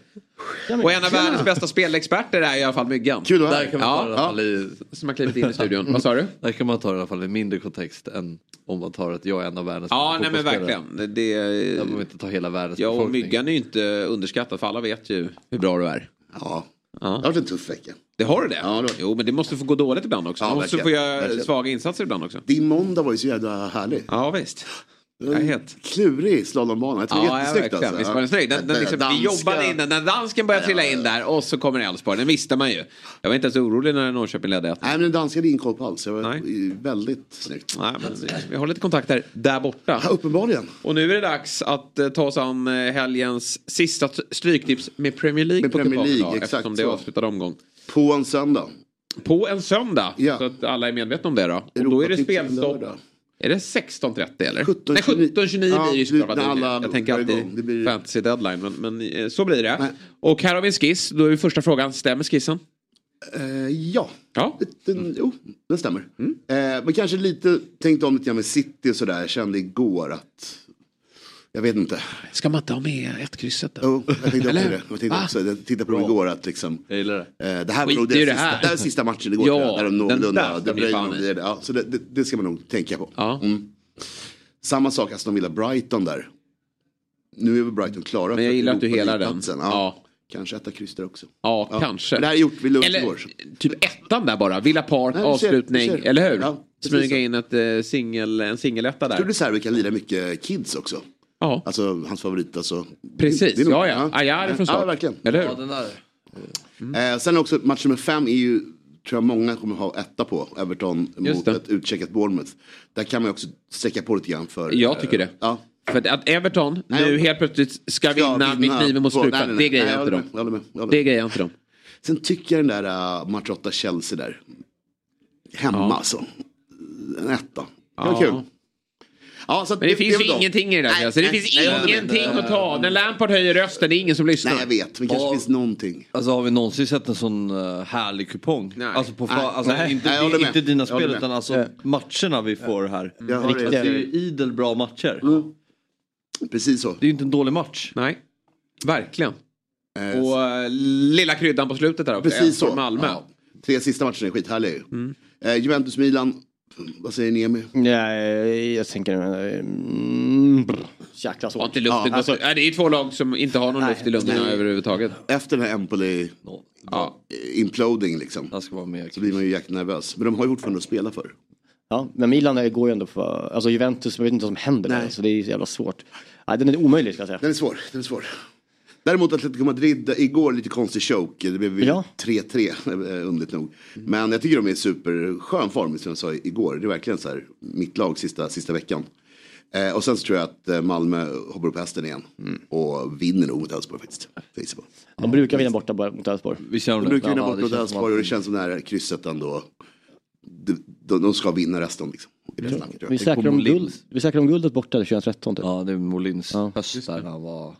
Och en av världens bästa spelexperter är i alla fall Myggan. Kul att Där höra. kan man ta det i alla Ja, fall i... som har klivit in i studion. Vad sa du? Där kan man ta det i alla fall i mindre kontext än om man tar att jag är en av världens Ja, bästa nej men fotbollsspelare. verkligen. Det, Jag det, behöver inte ta hela världens ja, och befolkning. Myggan är ju inte underskattad för alla vet ju hur bra du är. Ja. Ja. Det har varit en tuff vecka. Det har du det? Ja, det. Jo, men det måste få gå dåligt ibland också. Ja, Man måste få göra Verkligen. svaga insatser ibland också. Din måndag var ju så jävla härlig. Ja, visst. Helt- Klurig slalombana. Jag tror Ja, jättesnyggt alltså. Visst var den snygg. Den, den, liksom, vi jobbade in den. När dansken började trilla in där och så kommer Elfsborg. Den visste man ju. Jag var inte ens orolig när Norrköping ledde 1 Nej men den danska hade ingen koll på alls. Det var Nej. väldigt snyggt. Nej, men vi- har lite kontakter där borta. Ja, uppenbarligen. Och nu är det dags att eh, ta oss an eh, helgens sista stryktips med Premier League Med på Premier. League, då, exakt Eftersom det är avslutad omgång. På en söndag. På en söndag. Ja. Så att alla är medvetna om det då. Och då är det spelstopp. Är det 16.30 eller? 17.29. Nej 17.29 Ja, blir det såklart. när att det- alla Jag tänker alltid blir- fantasy deadline. Men, men eh, så blir det. Nej. Och här har vi en skiss. Då är första frågan. Stämmer skissen? Eh, ja, Ja. den, jo, den stämmer. Mm. Eh, men kanske lite tänkt om lite grann med City och sådär. Jag kände igår att, jag vet inte. Ska man inte ha med ett krysset då? Jo, jag tänkte också det. Jag, tänkte Va? också, jag tittade på dem igår att liksom. Jag gillar det. Eh, det här var nog det, det sista, här. det här sista matchen igår. Ja, där de den någorlunda, där De ska bli Bruyne fan och i. det, ja, så det, det, det ska man nog tänka på. Ja. Mm. Samma sak Aston Villa Brighton där. Nu är väl Brighton klara Men jag för gillar att du hela den. Ja. Ja. Kanske etta kryss där också. Ja, Ja. kanske. Men det här är gjort vid lunch Eller igår. typ ettan där bara. Villa Park, Nej, du ser, avslutning. du ser. Eller hur? Ja, Smyga in ett, eh, singel, en singeletta Jag tror där. det Servi kan lira mycket kids också. Ja, Alltså hans favorit alltså. precis. Det är nog- Ja, ja. Ayari från start. Ja, verkligen. Eller hur? Ja, den där. Eh, sen också match nummer fem är ju, tror jag många kommer ha etta på. Everton Just mot det. ett utcheckat Bournemouth. Där kan man ju också sträcka på lite grann för. Jag tycker det. Ja. För att Everton Nej, nu helt plötsligt ska vinna med kniven mot på- strupen. Det grejer inte dem. med, jag håller med, jag håller Det med. grejer inte dem. Sen tycker jag den där uh, match 8 Chelsea där. Hemma Ja. alltså. En etta. Det var Ja. kul. Ja, så Men det, finns är ju ingenting i det där. Nej, alltså. Det nej, finns nej, ingenting att ta. När Lampard höjer rösten, det är ingen som lyssnar. Nej, jag vet. Men kanske Ja. finns någonting. Alltså har vi någonsin sett en sån uh, härlig kupong? Nej. Alltså, på, Nej. alltså Nej. inte, Nej, inte dina spel utan alltså matcherna vi får här. Jag har Det det. är ju idel bra matcher. Precis så. Det är ju inte en dålig match. Nej, verkligen. Eh, Och eh, lilla kryddan på slutet där också. Precis så. Malmö. Ja. Tre sista matcherna är skithärliga ju. Mm. Eh, Juventus-Milan, vad säger Niemi? Nej, jag tänker... Mm, brr, jäkla svårt. inte luften Ja, alltså- det är två lag som inte har någon Nej, luft i lungorna överhuvudtaget. Efter den här Empoli Ja. imploding liksom. Jag ska vara med. Så blir man ju jäkligt nervös. Men de har ju fortfarande att spela för. Ja, men Milan är- går ju ändå för... Alltså Juventus, jag vet inte vad som händer där. Så det är så jävla svårt. Nej, den är omöjlig ska jag säga. Den är svår, den är svår. Däremot Atletico Madrid, igår lite konstig choke. Det blev ju Ja. 3-3, eh, underligt nog. Men jag tycker de är i superskön form, som jag sa igår. Det är verkligen så här, mitt lag sista, sista veckan. Eh, och sen så tror jag att eh, Malmö hoppar upp hästen igen. Och vinner nog mot Elfsborg faktiskt. Bra. De brukar vinna borta mot Elfsborg. Gör de brukar vinna Ja, bort det mot Elfsborg och det att- känns som det här krysset ändå. De, de, de ska vinna resten liksom. I det snacket, tror Vi säkrar, om guld, vi säkrar om guldet borta 2013 typ. Ja, det är Molins Ja. höst där han var...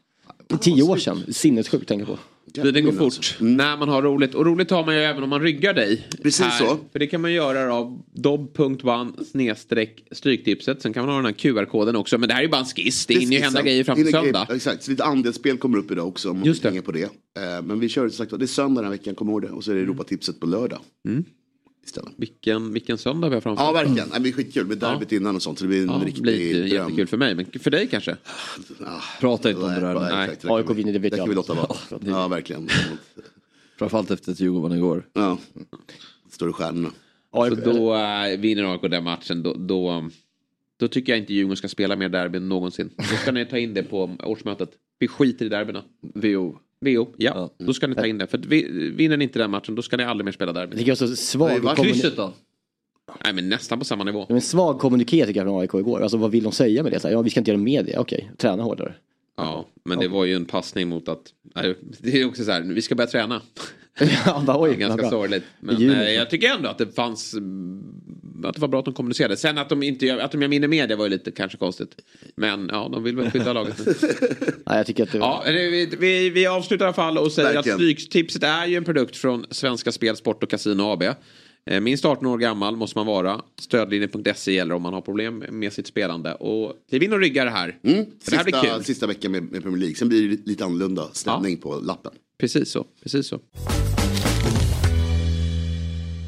Tio år sedan. Sinnessjukt tänka på. Tiden går fort alltså. När man har roligt. Och roligt har man ju även om man ryggar dig. Precis här. så. För det kan man göra av dob.one snedstreck stryktipset. Sen kan man ha den här QR-koden också. Men det här är ju bara en skiss. Det hinner ju hända grejer fram till söndag. grejer- Exakt, så lite andelsspel kommer upp idag också om man Just det. på det. Eh, Men vi kör som sagt det är söndag den här veckan, kom ihåg det. Och så är det Europatipset på lördag. Mm. Istället. Vilken, vilken söndag vi har framför Ja oss. verkligen, Nej, men det blir skitkul. Det blir derbyt innan och sånt. Så det blir en Ja, riktig blir dröm. jättekul för mig. Men för dig kanske? Ah, Prata inte om det där. nej, AIK vi- vinner, det vet Det kan jag. vi låta vara. Ja, verkligen. Framförallt efter ett Djurgården igår. Ja. Står i stjärnorna. Så då äh, vinner AIK den matchen. Då, då, då tycker jag inte Djurgården ska spela mer derby än någonsin. Då ska ni ta in det på årsmötet. Vi skiter i derbyna. VO. VO, ja. Då ska ni ta in det. För vi, vinner ni inte den matchen då ska ni aldrig mer spela derby. jag tycker jag var så svag, Nej, va? kommuni- Krysset då? Nej men nästan på samma nivå. en svag kommuniké tycker jag från AIK igår. Alltså vad vill de säga med det? Så här, ja, vi ska inte göra media. Okej, träna hårdare. Ja, men det var ju en passning mot att... Nej, det är också så här, vi ska börja träna. ja, bara, oj, Det är ganska vad sorgligt. Men Juni. eh, jag tycker ändå att det fanns... mm, Att det var bra att de kommunicerade. Sen att de inte gör- att de gör mindre media var ju lite kanske konstigt. Men ja, de vill väl skydda laget. Nej, jag tycker att det var... Ja, det- vi, vi, vi avslutar i alla fall och säger Verkligen. att Stryktipset är ju en produkt från Svenska Spel, Sport och Casino AB. Eh, Minst 18 år gammal måste man vara. Stödlinjen.se gäller om man har problem med sitt spelande. Och kliv in och rygga det här. Mm. För det här blir Sista, kul. sista veckan med, med Premier League. Sen blir det lite annorlunda stämning på lappen. Precis så. Precis så.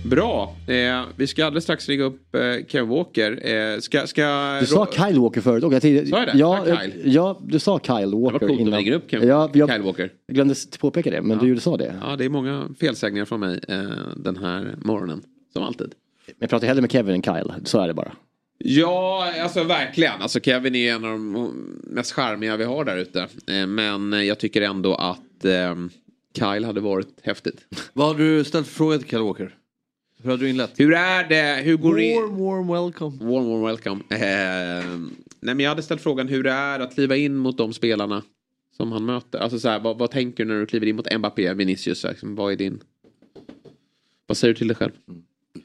Bra. Eh, vi ska alldeles strax ringa upp eh, Kevin Walker. Eh, ska, ska... Du sa Kyle Walker förut. Och jag tänkte, Sa jag det? Ja, jag ja, du sa Kyle Det var Walker coolt att innan. ringa upp Kevin, ja, jag Kyle Walker. glömde s- påpeka det, men du sa det. Ja, det är många felsägningar från mig eh, den här morgonen. Som alltid. Jag pratar hellre med Kevin än Kyle. Så är det bara. Ja, alltså verkligen. Alltså Kevin är en av de mest charmiga vi har där ute. Eh, Men jag tycker ändå att eh, Kyle hade varit häftigt. Vad har du ställt för fråga till Kyle Walker? Hur har du inlett? Hur är det? Hur går det? Warm, warm welcome. Warm, warm welcome. Eh, nej, men jag hade ställt frågan hur det är att kliva in mot de spelarna som han möter. Alltså så här, vad, vad tänker du när du kliver in mot Mbappé, Vinicius? Liksom, vad är din... Vad säger du till dig själv?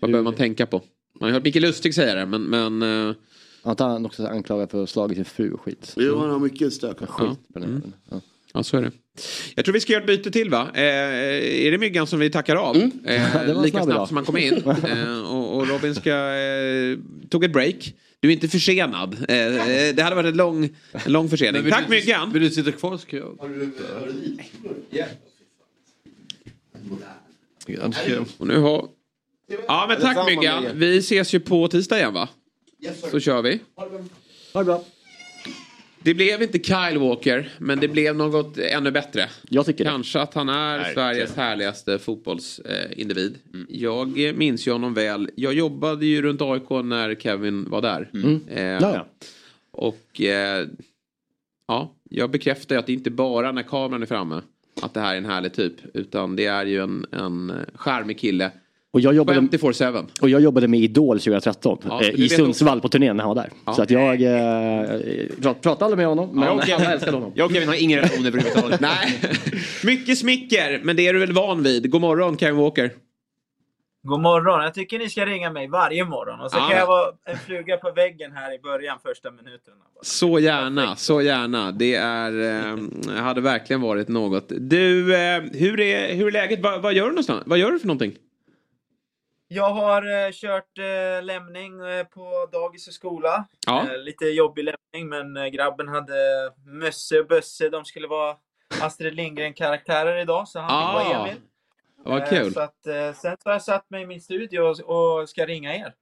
Vad behöver man tänka på? Man har hört Micke Lustig säga det, men... men eh, Att han också anklagad för att ha slagit sin fru och skit. Jo, han har mycket stök. Skit Ja. på den jäveln. ja. Ja, så är det. Jag tror vi ska göra ett byte till va? Eh, är det Myggan som vi tackar av? Eh, det var lika snabb snabbt idag. som han kom in. Eh, och, och Robin ska, eh, tog ett break. Du är inte försenad. Eh, eh, det hade varit en lång, en lång försening. vill Tack du- Myggan! Vill du sitta kvar ska jag... Och nu har... Ja men tack Myggan. Vi ses ju på tisdag igen va? Så kör vi. Ha det bra. Det blev inte Kyle Walker, men det blev något ännu bättre. Jag tycker det. Kanske att han är Sveriges härligaste fotbollsindivid. Jag minns ju honom väl. Jag jobbade ju runt AIK när Kevin var där. Eh, Ja, ja. Och eh, ja, jag bekräftar ju att det inte bara när kameran är framme att det här är en härlig typ. Utan det är ju en, en charmig kille. Och jag jobbade, 54-7. och jag jobbade med Idol 2013 Ja, eh, i Sundsvall på turnén när han var där. Ja. Så att jag eh, prat, pratade aldrig med honom, men Ja, okej. jag älskade honom. Jag och Kevin har ingen relation överhuvudtaget. Nej, mycket smicker. Men det är du väl van vid. God morgon Kevin Walker. God morgon. Jag tycker ni ska ringa mig varje morgon. Och så Ja. kan jag vara en fluga på väggen här i början, första minuterna. Så gärna, så gärna. Det är, eh, hade verkligen varit något. Du, eh, hur, är, hur är läget? Va, vad gör du någonstans? Vad gör du för någonting? Jag har eh, kört eh, lämning eh, på dagis och skola. Ja. Eh, lite jobbig lämning, men eh, grabben hade Mösse och Bösse. De skulle vara Astrid Lindgren-karaktärer idag, så han Ah, fick vara Emil. Vad kul. Så att, sen har jag satt mig i min studio och, ska ringa er.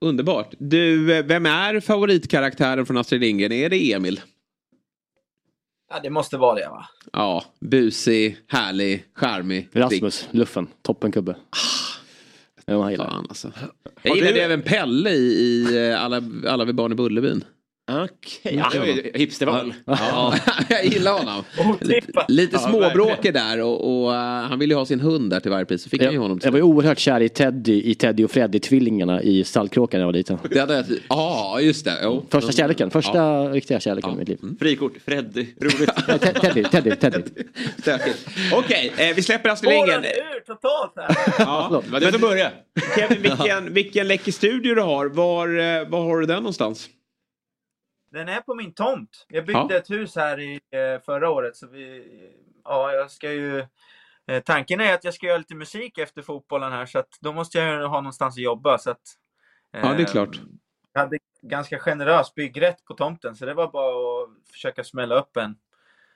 Underbart. Du, vem är favoritkaraktären från Astrid Lindgren? Är det Emil? Ja, det måste vara det va? Ja, busig, härlig, charmig. Rasmus, Luffen, toppenkubbe. Ja, han gillar Fan, alltså. Jag gillade du- även Pelle i, i eh, alla, alla vi barn i Bullerbyn. Okej, ja, var ju hipsterval. Ja, jag gillar honom. Otippat. Lite Ja, småbråkig där och, och eh, han ville ju ha sin hund där till varje pris. Så fick han ju honom. Jag, jag var ju oerhört kär i Teddy, i Teddy och Freddy-tvillingarna i Stallkråkan när jag var liten. Det hade jag... Ja, just det. Jo. Första kärleken, första riktiga kärleken i mitt liv. Frikort, Freddy, roligt. Ja, Te- Teddy, Teddy, Teddy. Stökigt. Okej, eh, vi släpper Astrid Lindgren. ur totalt här! Ja. Det var du som började. Kevin, vilken, vilken läcker studio du har. Var, eh, var har du den någonstans? Den är på min tomt. Jag byggde Ja. ett hus här i, eh, förra året. Så vi, ja, jag ska ju, eh, tanken är att jag ska göra lite musik efter fotbollen här. Så att då måste jag ha någonstans att jobba. Så att, Ja, det är eh, klart. Jag hade ganska generös byggrätt på tomten. Så det var bara att försöka smälla upp en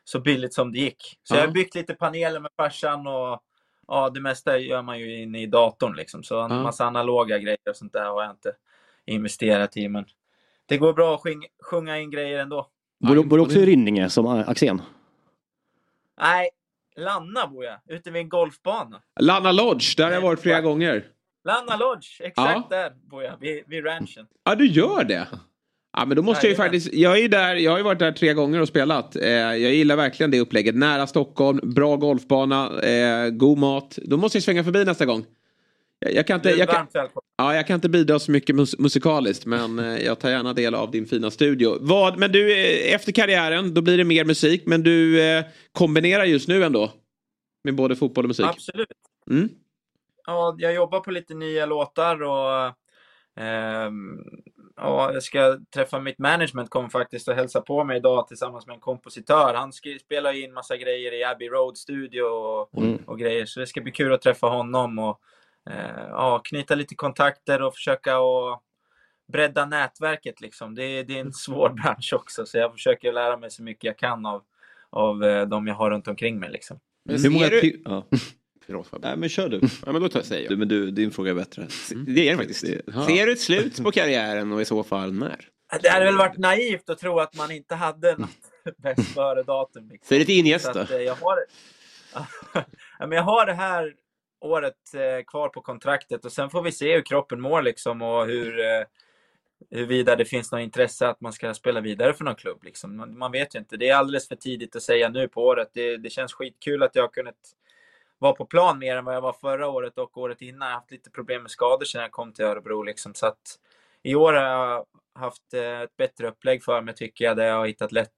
så billigt som det gick. Så Ja. jag har byggt lite paneler med farsan och ja, det mesta gör man ju inne i datorn. Liksom. Så en Ja. massa analoga grejer och sånt där har jag inte investerat i. Men det går bra att sjung, sjunga in grejer ändå. Bor, du- bor du också i Rynninge som eh, Axén? Nej, Lanna bor jag. Ute vid en golfbana. Lanna Lodge, där har jag varit flera gånger. Lanna Lodge, exakt Ja. där bor jag. Vid, vid ranchen. Ja, du gör det? Ja, men då måste jag ju faktiskt, jag är där, jag har ju varit där tre gånger och spelat. Eh, jag gillar verkligen det upplägget. Nära Stockholm, bra golfbana, eh, god mat. Då måste jag svänga förbi nästa gång. Jag, kan, inte, jag, kan, ja, jag kan inte bidra så mycket mus musikaliskt men eh, jag tar gärna del av din fina studio. Vad, men du, eh, efter karriären, då blir det mer musik. Men du eh, kombinerar just nu ändå? Med både fotboll och musik? Absolut. Mm. Ja, jag jobbar på lite nya låtar och ehm, ja, jag ska träffa mitt management kommer faktiskt att hälsa på mig idag tillsammans med en kompositör. Han spelar in massa grejer i Abbey Road Studio och, Mm. och grejer. Så det ska bli kul att träffa honom och eh, ja, knyta lite kontakter och försöka att bredda nätverket liksom. Det, är- det är en svår bransch också så jag försöker lära mig så mycket jag kan av, av eh, de jag har runt omkring mig liksom. Men Hur många du... ja. Förlåt. Nej men kör du. Ja, men då tar- säger du jag. men du, din fråga är bättre. Det är det faktiskt. Det- ja. Ser du ett slut på karriären och i så fall när? Det hade väl varit naivt att tro att man inte hade något bäst före datum. Liksom. Till Så Iniesta? att, eh, jag, har, ja, men jag har det här året eh, kvar på kontraktet och sen får vi se hur kroppen mår liksom och hur, eh, huruvida det finns något intresse att man ska spela vidare för någon klubb. Liksom. Man, man vet ju inte. Det är alldeles för tidigt att säga nu på året. Det, det känns skitkul att jag har kunnat vara på plan mer än vad jag var förra året och året innan. Jag har haft lite problem med skador sedan jag kom till Örebro. Liksom. Så att i år har jag haft eh, ett bättre upplägg för mig tycker jag. Där jag har hittat lätt,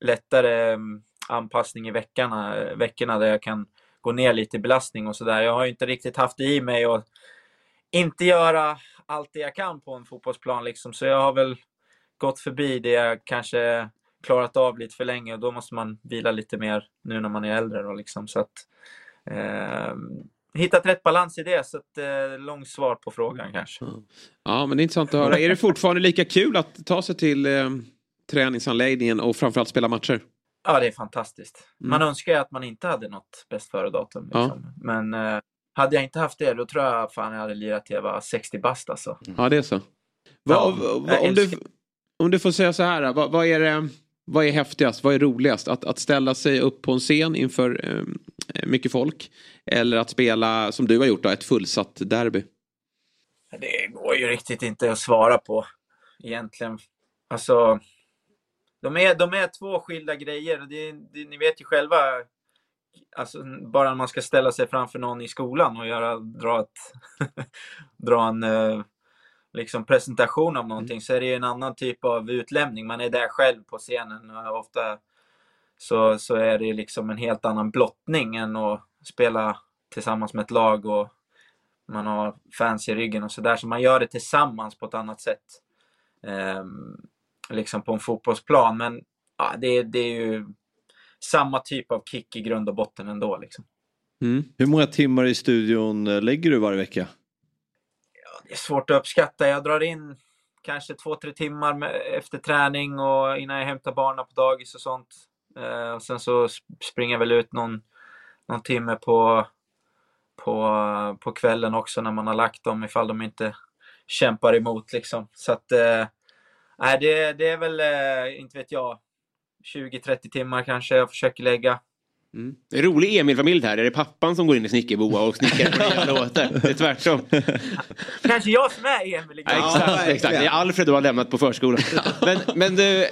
lättare mm, anpassning i veckorna, veckorna där jag kan gå ner lite i belastning och sådär. Jag har ju inte riktigt haft det i mig att inte göra allt det jag kan på en fotbollsplan liksom. Så jag har väl gått förbi det jag kanske klarat av lite för länge och då måste man vila lite mer nu när man är äldre då liksom. Så att eh, hittat rätt balans i det. Så ett eh, långt svar på frågan kanske. Mm. Ja, men det är intressant att höra. Är det fortfarande lika kul att ta sig till eh, träningsanläggningen och framförallt spela matcher? Ja, det är fantastiskt. Mm. Man önskar ju att man inte hade något bäst före-datum. Ja. Liksom. Men eh, hade jag inte haft det, då tror jag fan jag hade lirat till jag var 60 bast alltså. Ja, det är så. Ja, Vad- vad- jag om, du, om du får säga så här, vad, vad, är det, vad är häftigast, vad är roligast? Att, att ställa sig upp på en scen inför eh, mycket folk? Eller att spela, som du har gjort, då, ett fullsatt derby? Det går ju riktigt inte att svara på egentligen. Alltså, de är, de är två skilda grejer. Det, det, ni vet ju själva, alltså, bara när man ska ställa sig framför någon i skolan och göra, dra, ett, dra en eh, liksom presentation av någonting så är det ju en annan typ av utlämning. Man är där själv på scenen. Och ofta så, så är det liksom en helt annan blottning än att spela tillsammans med ett lag och man har fans i ryggen och sådär. Så man gör det tillsammans på ett annat sätt. Ehm, liksom på en fotbollsplan. Men ja, det, det är ju samma typ av kick i grund och botten ändå. Liksom. Hur många timmar i studion eh, lägger du varje vecka? Det är svårt att uppskatta. Jag drar in kanske två, tre timmar med, efter träning och innan jag hämtar barnen på dagis och sånt. Eh, och sen så sp- springer jag väl ut någon, någon timme på, på, på kvällen också när man har lagt dem ifall de inte kämpar emot liksom. Så att, eh, nej, det, det är väl, eh, inte vet jag, 20-30 timmar kanske jag försöker lägga. Mm. Det är rolig Emil-familj här. Är det pappan som går in i snickerboa och snickrar på nya låtar? Det är tvärtom. Kanske jag som är Emil Ja, exakt, exakt. Det är Alfred du har lämnat på förskolan. Men, men du...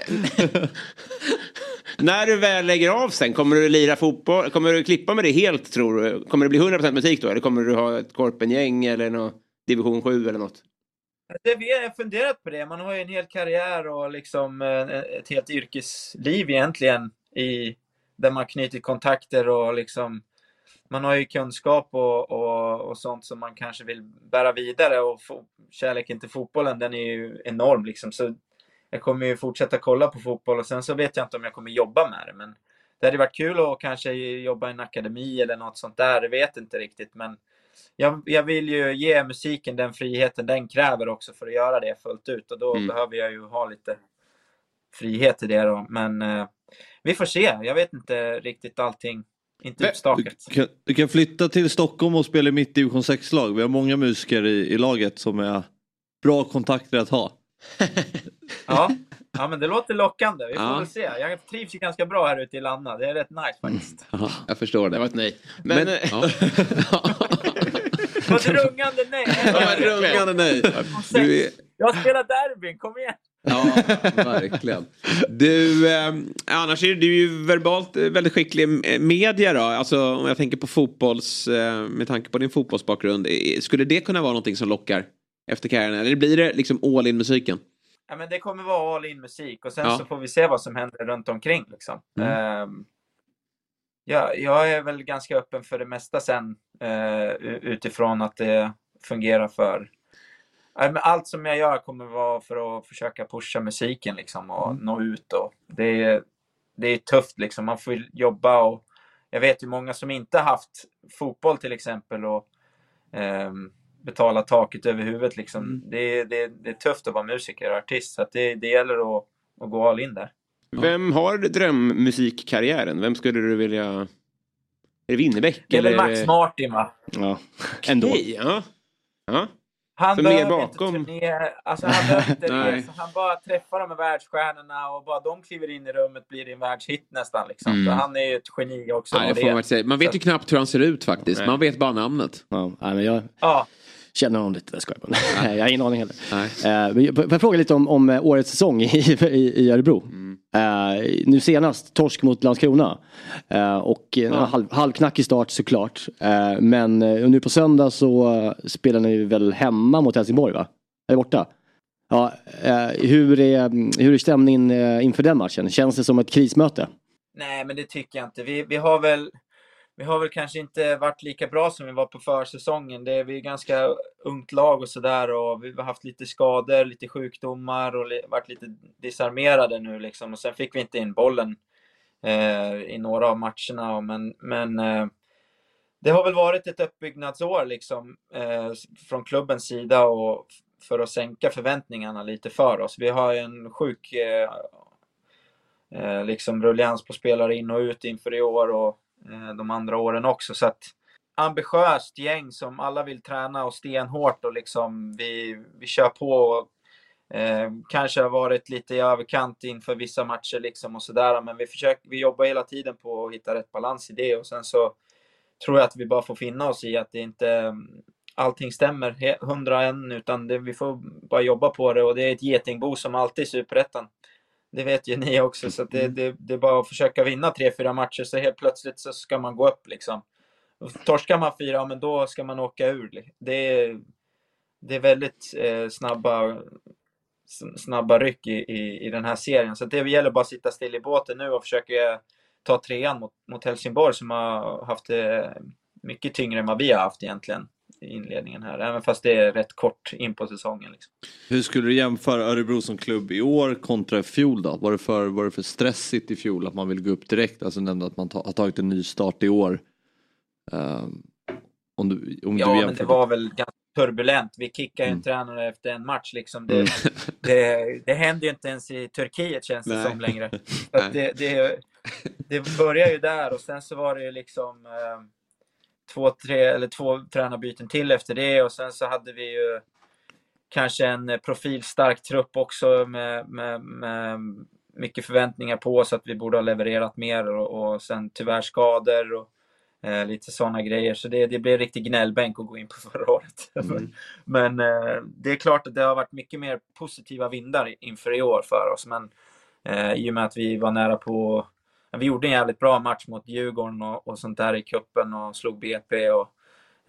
När du väl lägger av sen, kommer du lira fotboll? Kommer du klippa med det helt tror du? Kommer det bli 100% musik då? Eller kommer du ha ett korpengäng eller något division 7 eller något? Det, vi har funderat på det. Man har ju en hel karriär och liksom eh, ett helt yrkesliv egentligen i, där man knyter kontakter och liksom man har ju kunskap och, och, och sånt som man kanske vill bära vidare och fo- kärleken till fotbollen den är ju enorm liksom. Så jag kommer ju fortsätta kolla på fotboll och sen så vet jag inte om jag kommer jobba med det men det hade varit kul att kanske jobba i en akademi eller något sånt där. Jag vet inte riktigt men jag, jag vill ju ge musiken den friheten den kräver också för att göra det fullt ut och då Mm. behöver jag ju ha lite frihet i det då. Men eh, vi får se. Jag vet inte riktigt allting. Inte utstakat. Du kan, du kan flytta till Stockholm och spela i mitt division 6-lag. Vi har många musiker i, i laget som är bra kontakter att ha. Ja. ja, men det låter lockande. Vi får Ja. väl se. Jag trivs ju ganska bra här ute i Lanna. Det är rätt nice faktiskt. Ja, jag förstår det. Det var ett nej. Men, Men- ja. Det var ett rungande nej. Rungande nej. Du är... Jag spelar derbyn, kom igen! Ja, verkligen. Du, eh, annars är du ju verbalt eh, väldigt skicklig eh, media då. Alltså om jag tänker på fotbolls, eh, med tanke på din fotbollsbakgrund. eh, Skulle det kunna vara någonting som lockar efter karriären? Eller blir det liksom all in musiken? Ja, men det kommer vara all in musik och sen Ja. så får vi se vad som händer runt omkring. Liksom. Mm. Ehm, ja, jag är väl ganska öppen för det mesta sen eh, utifrån att det fungerar för... Allt som jag gör kommer vara för att försöka pusha musiken liksom, och Mm. nå ut. Och det, är, det är tufft, liksom. man får jobba och jag vet ju många som inte haft fotboll till exempel och ehm, betala taket över huvudet. Liksom. Mm. Det, det, det är tufft att vara musiker och artist, så att det, det gäller att, att gå all in där. Vem har drömmusikkarriären? Vem skulle du vilja... Är det Winnerbäck? Det är väl eller Max Martin va? Ja, ändå. Ja. ja. Han Så mer behöver bakom? inte turnera, alltså han behöver inte Nej. resa. Han bara träffar de här världsstjärnorna och bara de kliver in i rummet blir det en världshit nästan. Liksom. Mm. Så han är ju ett geni också. Får man, man vet Så- ju knappt hur han ser ut faktiskt. Nej. Man vet bara namnet. Ja, nej, men jag Ja. känner honom lite, jag skojar bara. Nej, jag har ingen aning heller. Nej. Eh, Får jag fråga lite om, om eh, årets säsong i, i, i Örebro? Eh, nu senast torsk mot Landskrona. Eh, och en halv, halvknackig start såklart. Eh, men eh, nu på söndag så eh, spelar ni väl hemma mot Helsingborg va? Eller borta? Ja, eh, hur, är, hur är stämningen eh, inför den matchen? Känns det som ett krismöte? Nej, men det tycker jag inte. Vi, vi, har väl, vi har väl kanske inte varit lika bra som vi var på försäsongen. Det är, vi är ganska ungt lag och sådär och vi har haft lite skador, lite sjukdomar och li, varit lite disarmerade nu liksom. Och sen fick vi inte in bollen eh, i några av matcherna. Men, men eh, det har väl varit ett uppbyggnadsår liksom eh, från klubbens sida och för att sänka förväntningarna lite för oss. Vi har ju en sjuk eh, eh, liksom rullians på spelare in och ut inför i år och Eh, de andra åren också. Så att ambitiöst gäng som alla vill träna och stenhårt och liksom vi, vi kör på. Och, eh, kanske har varit lite i överkant inför vissa matcher liksom och sådär. Men vi, försöker, vi jobbar hela tiden på att hitta rätt balans i det och sen så tror jag att vi bara får finna oss i att det inte mm, allting stämmer he- hundra än utan det, vi får bara jobba på det och det är ett getingbo som alltid i Superettan. Det vet ju ni också så det, det, det är bara att försöka vinna tre, fyra matcher så helt plötsligt så ska man gå upp liksom. Torskar man fyra, men då ska man åka ur. Det är, det är väldigt eh, snabba, snabba ryck i, i, i den här serien. Så det gäller bara att sitta still i båten nu och försöka ta trean mot, mot Helsingborg som har haft det mycket tyngre än vad vi har haft egentligen. Inledningen här. Även fast det är rätt kort in på säsongen. Liksom. Hur skulle du jämföra Örebro som klubb i år kontra i fjol då? Var det för, var det för stressigt i fjol att man vill gå upp direkt? Alltså nämnde att man ta, har tagit en ny start i år. Um, om du, om ja, du men det var väl ganska turbulent. Vi kickade ju en tränare efter en match. Liksom. Det, Mm. det, det händer ju inte ens i Turkiet känns det Nej. som längre. Det, det, det börjar ju där och sen så var det ju liksom eh, två, tre, eller två tränarbyten till efter det och sen så hade vi ju kanske en profilstark trupp också med, med, med mycket förväntningar på oss att vi borde ha levererat mer och, och sen tyvärr skador och eh, lite sådana grejer. Så det, det blev riktig gnällbänk att gå in på förra året. Mm. Men eh, det är klart att det har varit mycket mer positiva vindar inför i år för oss. Men eh, i och med att vi var nära på... Vi gjorde en jävligt bra match mot Djurgården och, och sånt där i cupen och slog BP. Och,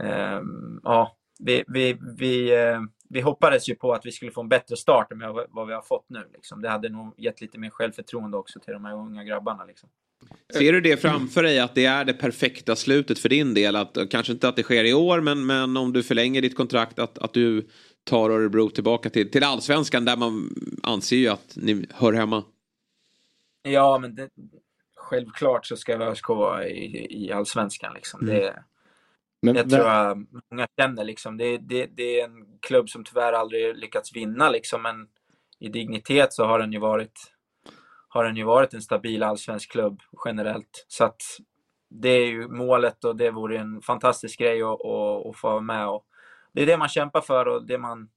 ehm, ja, vi, vi, vi, eh, vi hoppades ju på att vi skulle få en bättre start än vad vad vi har fått nu. Liksom. Det hade nog gett lite mer självförtroende också till de här unga grabbarna. Liksom. Ser du det framför dig att det är det perfekta slutet för din del? Att, kanske inte att det sker i år men, men om du förlänger ditt kontrakt att, att du tar Örebro tillbaka till, till allsvenskan där man anser ju att ni hör hemma. Ja, men det, självklart så ska ÖSK vara i, i allsvenskan. Liksom. Mm. Det, Men vem- tror jag många känner. Liksom. Det, det, det är en klubb som tyvärr aldrig lyckats vinna, liksom. men i dignitet så har den ju varit, har den ju varit en stabil allsvensk klubb generellt. Så att det är ju målet och det vore en fantastisk grej att, att, att få vara med. Och det är det man kämpar för och det man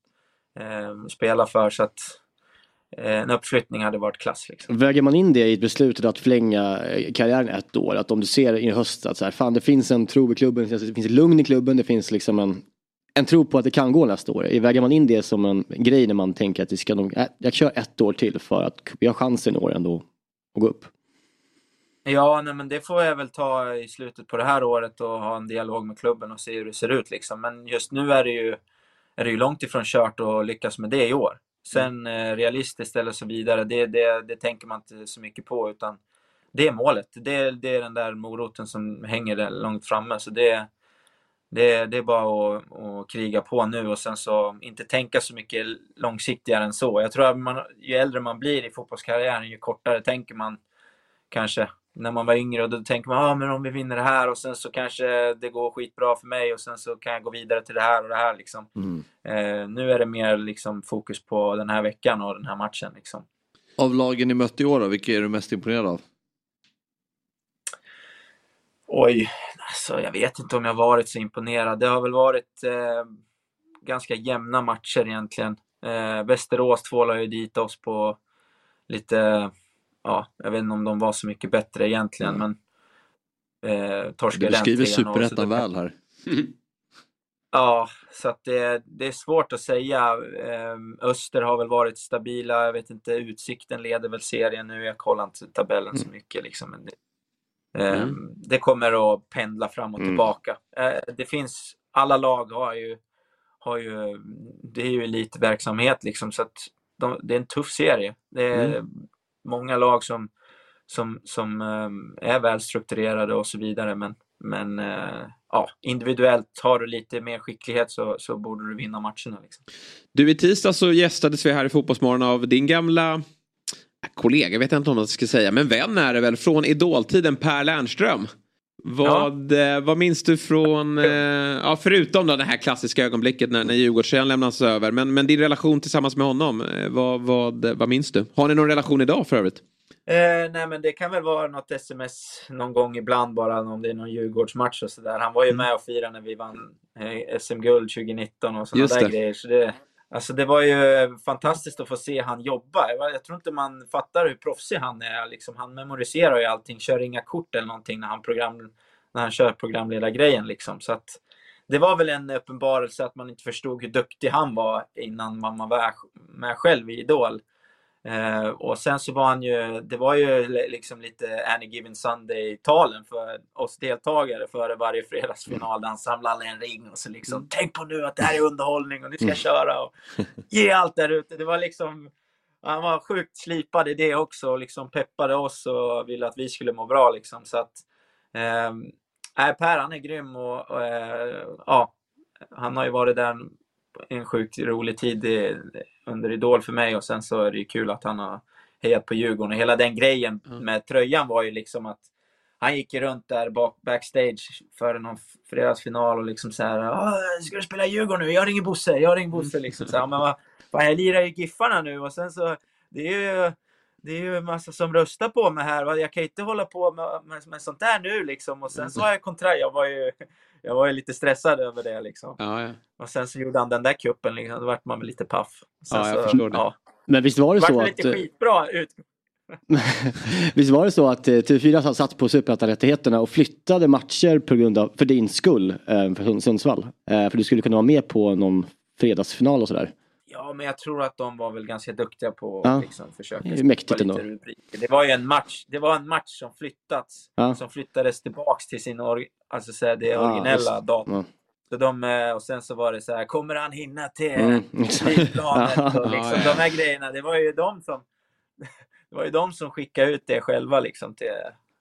eh, spelar för. Så att en uppflyttning hade varit klass. Liksom. Väger man in det i beslutet att förlänga eh, karriären ett år? Att om du ser i höst att så här, fan det finns en tro i klubben, det finns lugn i klubben, det finns liksom en, en tro på att det kan gå nästa år. Väger man in det som en grej när man tänker att vi ska nog, äh, jag kör ett år till för att vi har chansen i år ändå att gå upp? Ja, nej, men det får jag väl ta i slutet på det här året och ha en dialog med klubben och se hur det ser ut. Liksom. Men just nu är det ju, är det ju långt ifrån kört att lyckas med det i år. Sen eh, realistiskt eller så vidare, det, det, det tänker man inte så mycket på. utan Det är målet. Det, det är den där moroten som hänger där långt framme. Så det, det, det är bara att, att kriga på nu och sen så inte tänka så mycket långsiktigare än så. Jag tror att man, ju äldre man blir i fotbollskarriären, ju kortare tänker man kanske när man var yngre och då tänker man ah, men om vi vinner det här och sen så kanske det går skitbra för mig och sen så kan jag gå vidare till det här och det här liksom. Mm. Eh, nu är det mer liksom fokus på den här veckan och den här matchen liksom. Av lagen ni mött i år då, vilka är du mest imponerad av? Oj, alltså jag vet inte om jag varit så imponerad. Det har väl varit eh, ganska jämna matcher egentligen. Eh, Västerås tvålade ju dit oss på lite, ja, jag vet inte om de var så mycket bättre egentligen, men eh, torskade Du så superettan väl här. Ja, så att det, det är svårt att säga. Ehm, Öster har väl varit stabila. Jag vet inte, Utsikten leder väl serien nu. Jag kollar inte tabellen så mycket. Liksom. Men det, ehm, Mm. det kommer att pendla fram och Mm. tillbaka. Eh, det finns, alla lag har ju, har ju, det är ju elitverksamhet liksom. Så att de, det är en tuff serie. Det är Mm många lag som, som, som ehm, är välstrukturerade och så vidare. Men, men eh, ja, individuellt har du lite mer skicklighet så, så borde du vinna matcherna. Liksom. Du, i tisdag så gästades vi här i Fotbollsmorgon av din gamla äh, kollega, vet jag inte om man ska säga, men vän är det väl, från idoltiden Per Lernström. Vad, eh, vad minns du från, eh, ja, förutom då det här klassiska ögonblicket när, när Djurgårdströjan lämnas över, men, men din relation tillsammans med honom, eh, vad, vad, vad minns du? Har ni någon relation idag för övrigt? Eh, nej, men det kan väl vara något sms någon gång ibland bara om det är någon Djurgårdsmatch och sådär. Han var ju med och firade när vi vann eh, SM-guld 2019 och sådana där grejer. Så det, alltså det var ju fantastiskt att få se han jobba. Jag, tror inte man fattar hur proffsig han är. Liksom, han memoriserar ju allting, kör inga kort eller någonting när han, program, när han kör programledargrejen. Liksom. Så att, det var väl en uppenbarelse att man inte förstod hur duktig han var innan man var med själv i Idol. Eh, och sen så var han ju, det var ju li- liksom lite Any Given Sunday-talen för oss deltagare före varje fredagsfinal där han samlade alla en ring och så liksom tänk på nu att det här är underhållning och nu ska jag köra och ge allt där ute. Det var liksom, han var sjukt slipad i det också och liksom peppade oss och ville att vi skulle må bra liksom. Så att, nej, Per han är grym och, och eh, ja, han har ju varit där en sjukt rolig tid i, under Idol för mig och sen så är det ju kul att han har hejat på Djurgården. Och hela den grejen med tröjan var ju liksom att han gick ju runt där bak, backstage före någon fredagsfinal och liksom så här. "Ah, Ska du spela Djurgården nu? Jag ringer Bosse, jag ringer Bosse. Liksom så här, men vad, fan, jag lirar ju Giffarna nu och sen så, det är ju det är ju en massa som röstar på mig här. Jag kan inte hålla på med, med, med sånt där nu liksom. Och sen så har jag kontrakt. Jag var ju, jag var ju lite stressad över det liksom. Ja, ja. Och sen så gjorde han den där kuppen liksom. Då vart man väl lite paff. Sen Ja, jag så, förstår det. Ja. Men visst var det Vart så det att... lite skitbra ut. Visst var det så att eh, TV4 satt på Superettan-rättigheterna och flyttade matcher på grund av, för din skull, eh, för Sund- Sundsvall? Eh, För du skulle kunna vara med på någon fredagsfinal och sådär. Ja, men jag tror att de var väl ganska duktiga på Ja. att liksom försöka Det är mäktigt ändå. rubriker. Det var ju en match. Det var en match som flyttats. Ja. Som flyttades tillbaks till sin or- alltså så här, det Ja, originella just. datum. Ja. Så de, eh, och sen så var det så här, kommer han hinna till Mm, flygplanet? och liksom, Ja, ja. De här grejerna, det var ju de som det var ju de som skickade ut det själva liksom till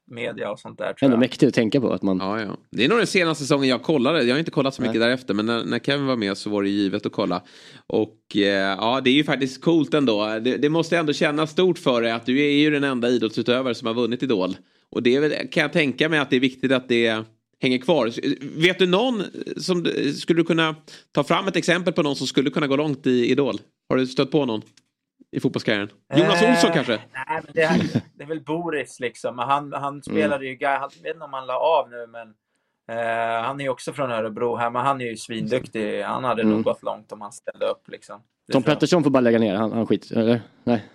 media och sånt där. Ändå mäktigt att tänka på att man... Ja, ja. Det är nog den senaste säsongen jag kollade. Jag har inte kollat så mycket därefter. Men när, när Kevin var med så var det givet att kolla. Och eh, ja, det är ju faktiskt coolt ändå. Det, det måste ändå kännas stort för dig att du är ju den enda idrottsutövare som har vunnit Idol. Och det är väl, kan jag tänka mig att det är viktigt att det hänger kvar. Vet du någon som skulle du kunna ta fram ett exempel på någon som skulle kunna gå långt i Idol? Har du stött på någon i fotbollskarriären? Jonas Eh, Olsson kanske? Nej, men det, är, det är väl Boris liksom. Men Han, Mm. han spelade ju, jag vet inte om han la av nu men eh, han är ju också från Örebro här men han är ju svinduktig. Han hade Mm. nog gått långt om han ställde upp liksom. Det Tom. Pettersson får bara lägga ner, han, han skit, eller? Nej.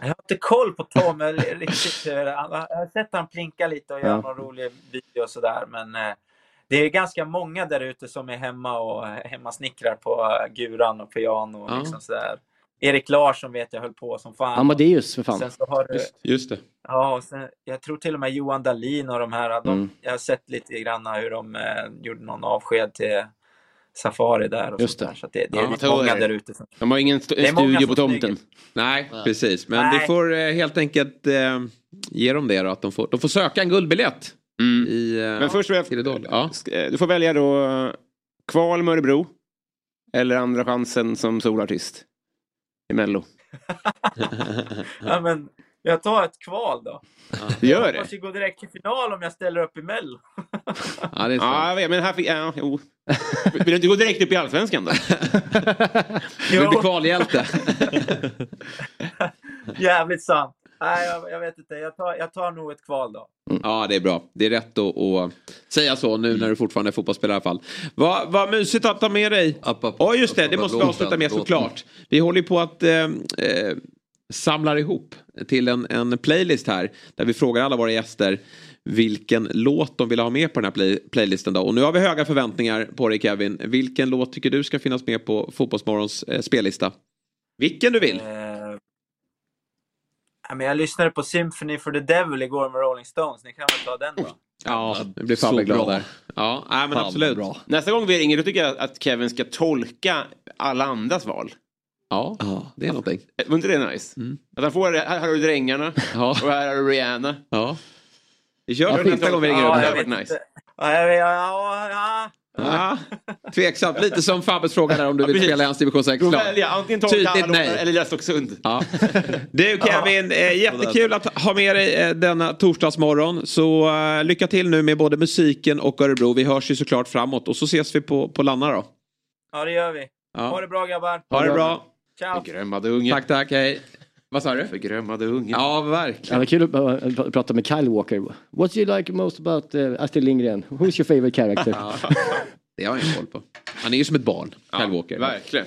Jag har inte koll på Tom riktigt. eh, Jag har sett han plinka lite och göra Ja. någon rolig video och sådär men eh, det är ganska många där ute som är hemma och eh, hemmasnickrar på eh, guran och piano och Ja. liksom sådär. Erik Larsson vet jag höll på som fan. Amadeus för fan. Sen så har du, Just, just det. Ja, sen, jag tror till och med Johan Dahlin och de här. De, Mm. Jag har sett lite grann hur de eh, gjorde någon avsked till Safari där. Och Just det. där. Så att det, det är Ja, lite jag tror många där ute. De har ingen st- är studio på tomten. Nej, precis. Men Nej. vi får eh, helt enkelt eh, ge dem det då. Att de, får, de får söka en guldbiljett. Mm. I, eh, Men först vill jag. Ja. Eh, Du får välja då eh, kval med Örebro. Eller andra chansen som solartist. I Mello. ja, men jag tar ett kval då. Gör Jag det? hoppas ju gå direkt till final om jag ställer upp i Mello. ja, det är sant. Ja, jag vet, men här fick... Ja, jo. Vill du inte gå direkt upp i Allsvenskan då? Du Jo, kvalhjälte. jävligt sant. Nej, jag, jag vet inte. Jag tar, jag tar nog ett kval då. Ja, det är bra. Det är rätt att, att säga så nu när du fortfarande är fotbollsspelare i alla fall. Vad, vad mysigt att ta med dig. Ja, just det. Det måste vi avsluta med såklart. Vi håller ju på att eh, eh, samlar ihop till en, en playlist här. Där vi frågar alla våra gäster vilken låt de vill ha med på den här play, playlisten. Då. Och nu har vi höga förväntningar på dig Kevin. Vilken låt tycker du ska finnas med på Fotbollsmorgons eh, spellista? Vilken du vill. Eh, men jag lyssnade på Symphony for the Devil igår med Rolling Stones. Ni kan väl ta den då? Ja, det blir Fabbe glad bra. där. Ja, nej, men Fan, absolut. bra. Nästa gång vi ringer då tycker jag att Kevin ska tolka alla andras val. Ja, Ja. det är någonting. Var inte det nice? Mm. Att han får, här har du Drängarna Ja. och här har du Rihanna. ja. Vi kör Ja, det nästa gång vi ringer ja, upp. det hade varit nice. Ja, jag vet, ja, ja, Ja, tveksamt. Lite som Fabbes fråga där om du vill precis. spela i hans division 6 Du får lag. välja antingen tolka Tydligt nej. eller Stocksund. Ja. Du Kevin, eh, jättekul att ha med dig eh, denna torsdagsmorgon. Så eh, lycka till nu med både musiken och Örebro. Vi hörs ju såklart framåt och så ses vi på, på Lanna då. ja, det gör vi. Ha Ja. det bra grabbar. Ha det bra. Ciao. Unge. Tack, tack. Hej. Vad sa du? Förgrömmade unge. Ja, Ja, verkligen. det var kul att pr- prata med Kyle Walker. What do you like most about uh, Astrid Lindgren? Who's your favorite character? Ja. Det har jag ingen koll på. Han är ju som ett barn, Kyle Walker. Verkligen.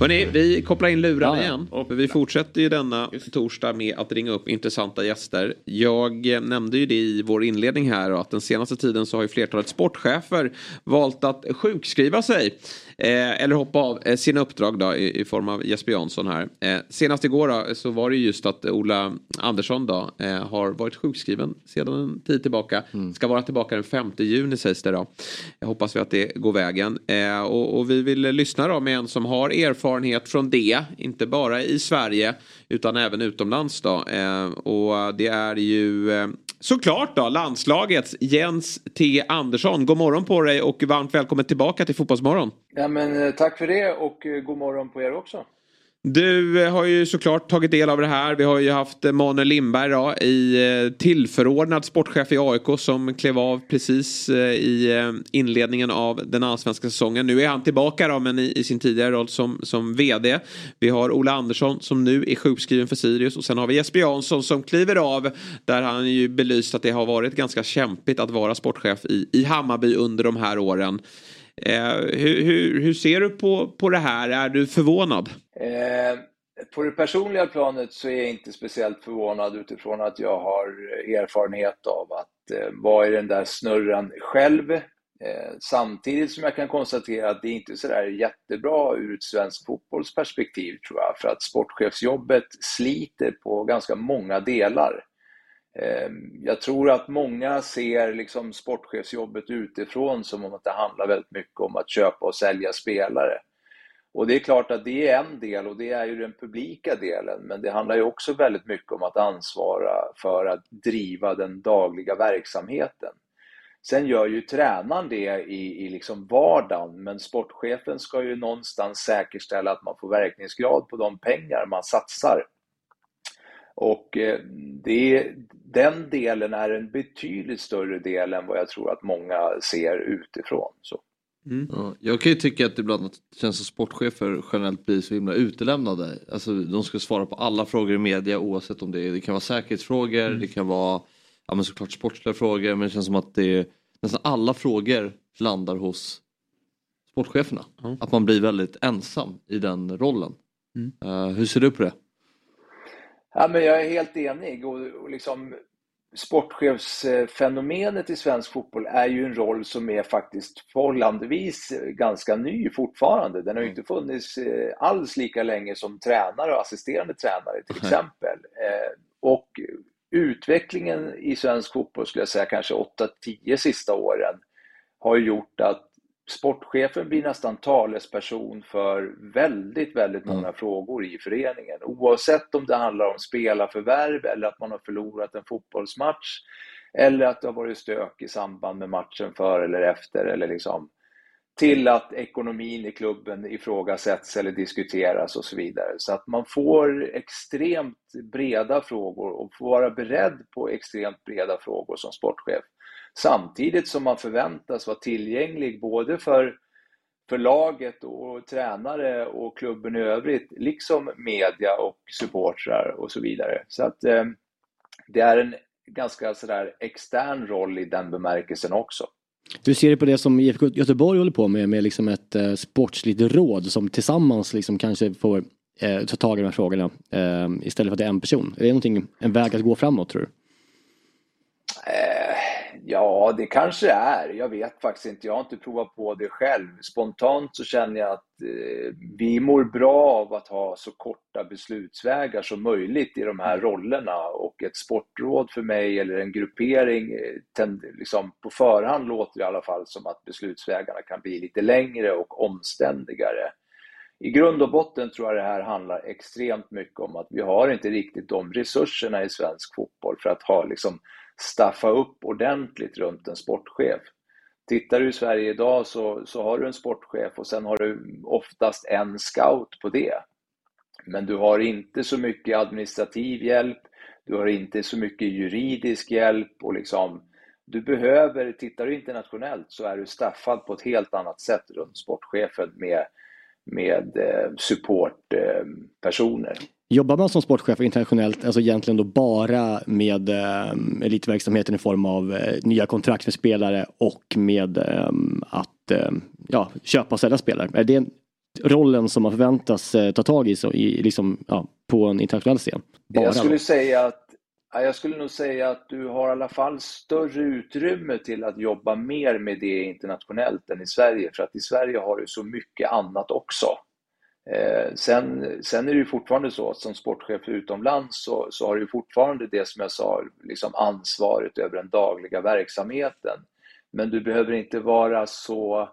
Hörrni, vi kopplar in lurarna igen. För vi fortsätter ju denna torsdag med att ringa upp intressanta gäster. Jag nämnde ju det i vår inledning här och att den senaste tiden så har ju flertalet sportchefer valt att sjukskriva sig. Eh, eller hoppa av eh, sina uppdrag då i, i form av Jesper Jansson här. Eh, senast igår då, så var det just att Ola Andersson då eh, har varit sjukskriven sedan en tid tillbaka. Ska vara tillbaka den 5 juni sägs det då. Jag hoppas vi att det går vägen. Eh, och, och vi vill lyssna då med en som har erfarenhet från det. Inte bara i Sverige utan även utomlands då. Och det är ju såklart då landslagets Jens T Andersson. God morgon på dig och varmt välkommen tillbaka till Fotbollsmorgon. Ja, men, eh, tack för det och eh, god morgon på er också. Du eh, har ju såklart tagit del av det här. Vi har ju haft eh, Manuel Lindberg då, i eh, tillförordnad sportchef i AIK som klev av precis i inledningen av den allsvenska säsongen. Nu är han tillbaka då, men i, i sin tidigare roll som, som VD. Vi har Ola Andersson som nu är sjukskriven för Sirius och sen har vi Jesper Jansson som kliver av där han ju belyst att det har varit ganska kämpigt att vara sportchef i, i Hammarby under de här åren. Eh, hur, hur, hur ser du på, på det här? Är du förvånad? Eh, på det personliga planet så är jag inte speciellt förvånad utifrån att jag har erfarenhet av att eh, vara i den där snurran själv. Eh, samtidigt som jag kan konstatera att det inte är sådär jättebra ur ett svenskt fotbollsperspektiv tror jag, för att sportchefsjobbet sliter på ganska många delar. Eh, jag tror att många ser liksom sportchefsjobbet utifrån som om att det handlar väldigt mycket om att köpa och sälja spelare. Och det är klart att det är en del och det är ju den publika delen, men det handlar ju också väldigt mycket om att ansvara för att driva den dagliga verksamheten. Sen gör ju tränaren det i, i liksom vardagen, men sportchefen ska ju någonstans säkerställa att man får verkningsgrad på de pengar man satsar. Och eh, det, den delen är en betydligt större del än vad jag tror att många ser utifrån. Så. Ja, jag kan ju tycka att ibland att det känns som sportchefer generellt blir så himla utelämnade. Alltså de ska svara på alla frågor i media oavsett om det, är, det kan vara säkerhetsfrågor, det kan vara ja, men såklart sportsliga frågor men det känns som att det är, nästan alla frågor landar hos sportcheferna. Att man blir väldigt ensam i den rollen. Eh, hur ser du på det? Ja, men jag är helt enig. Och, och liksom, sportchefsfenomenet i svensk fotboll är ju en roll som är faktiskt förhållandevis ganska ny fortfarande. Den har ju inte funnits eh, alls lika länge som tränare och assisterande tränare till exempel. Eh, Och utvecklingen i svensk fotboll skulle jag säga kanske 8-10 sista åren har gjort att sportchefen blir nästan talesperson för väldigt, väldigt många frågor i föreningen. Oavsett om det handlar om spelarförvärv eller att man har förlorat en fotbollsmatch eller att det har varit stök i samband med matchen före eller efter eller liksom till att ekonomin i klubben ifrågasätts eller diskuteras och så vidare. Så att man får extremt breda frågor och får vara beredd på extremt breda frågor som sportchef. Samtidigt som man förväntas vara tillgänglig både för, för laget och tränare och klubben i övrigt, liksom media och supportrar och så vidare. Så att eh, det är en ganska sådär extern roll i den bemärkelsen också. Hur ser du på det som IFK Göteborg håller på med, med liksom ett eh, sportsligt råd som tillsammans liksom kanske får eh, ta tag i de här frågorna eh, istället för att det är en person. Är det någonting, en väg att gå framåt tror du? Ja, det kanske är. Jag vet faktiskt inte. Jag har inte provat på det själv. Spontant så känner jag att eh, vi mår bra av att ha så korta beslutsvägar som möjligt i de här rollerna. Och ett sportråd för mig eller en gruppering eh, tend, liksom, på förhand låter i alla fall som att beslutsvägarna kan bli lite längre och omständigare. I grund och botten tror jag det här handlar extremt mycket om att vi har inte riktigt de resurserna i svensk fotboll för att ha liksom staffa upp ordentligt runt en sportchef. Tittar du i Sverige idag så, så har du en sportchef och sen har du oftast en scout på det. Men du har inte så mycket administrativ hjälp, du har inte så mycket juridisk hjälp och liksom du behöver, tittar du internationellt så är du staffad på ett helt annat sätt runt sportchefen med, med eh, supportpersoner. Eh, Jobbar man som sportchef internationellt, alltså egentligen då bara med eh, elitverksamheten i form av eh, nya kontrakt för spelare och med eh, att eh, ja, köpa och sälja spelare? Är det rollen som man förväntas eh, ta tag i, så, i liksom, ja, på en internationell scen. Bara jag skulle då. säga att ja, jag skulle nog säga att du har i alla fall större utrymme till att jobba mer med det internationellt än i Sverige. För att i Sverige har du så mycket annat också. Eh, sen, sen är det ju fortfarande så att som sportchef utomlands så, så har du fortfarande det som jag sa, liksom ansvaret över den dagliga verksamheten. Men du behöver inte vara så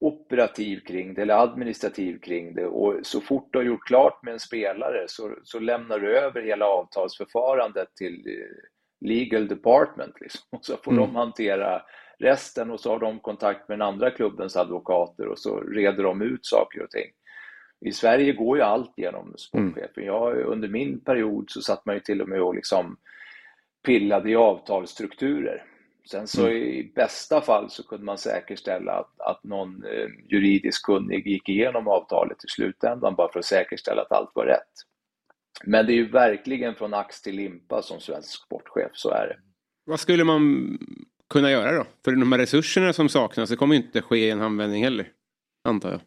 operativ kring det eller administrativ kring det och så fort du har gjort klart med en spelare så, så lämnar du över hela avtalsförfarandet till eh, legal department liksom. och så får Mm. de hantera resten och så har de kontakt med den andra klubbens advokater och så reder de ut saker och ting. I Sverige går ju allt genom sportchefen. Jag, under min period så satt man ju till och med och liksom pillade i avtalsstrukturer. Sen så Mm. i bästa fall så kunde man säkerställa att, att någon eh, juridisk kunnig gick igenom avtalet i slutändan bara för att säkerställa att allt var rätt. Men det är ju verkligen från ax till limpa som svensk sportchef, så är det. Vad skulle man kunna göra då? För de här resurserna som saknas, det kommer ju inte ske i en handvändning heller. Antar jag.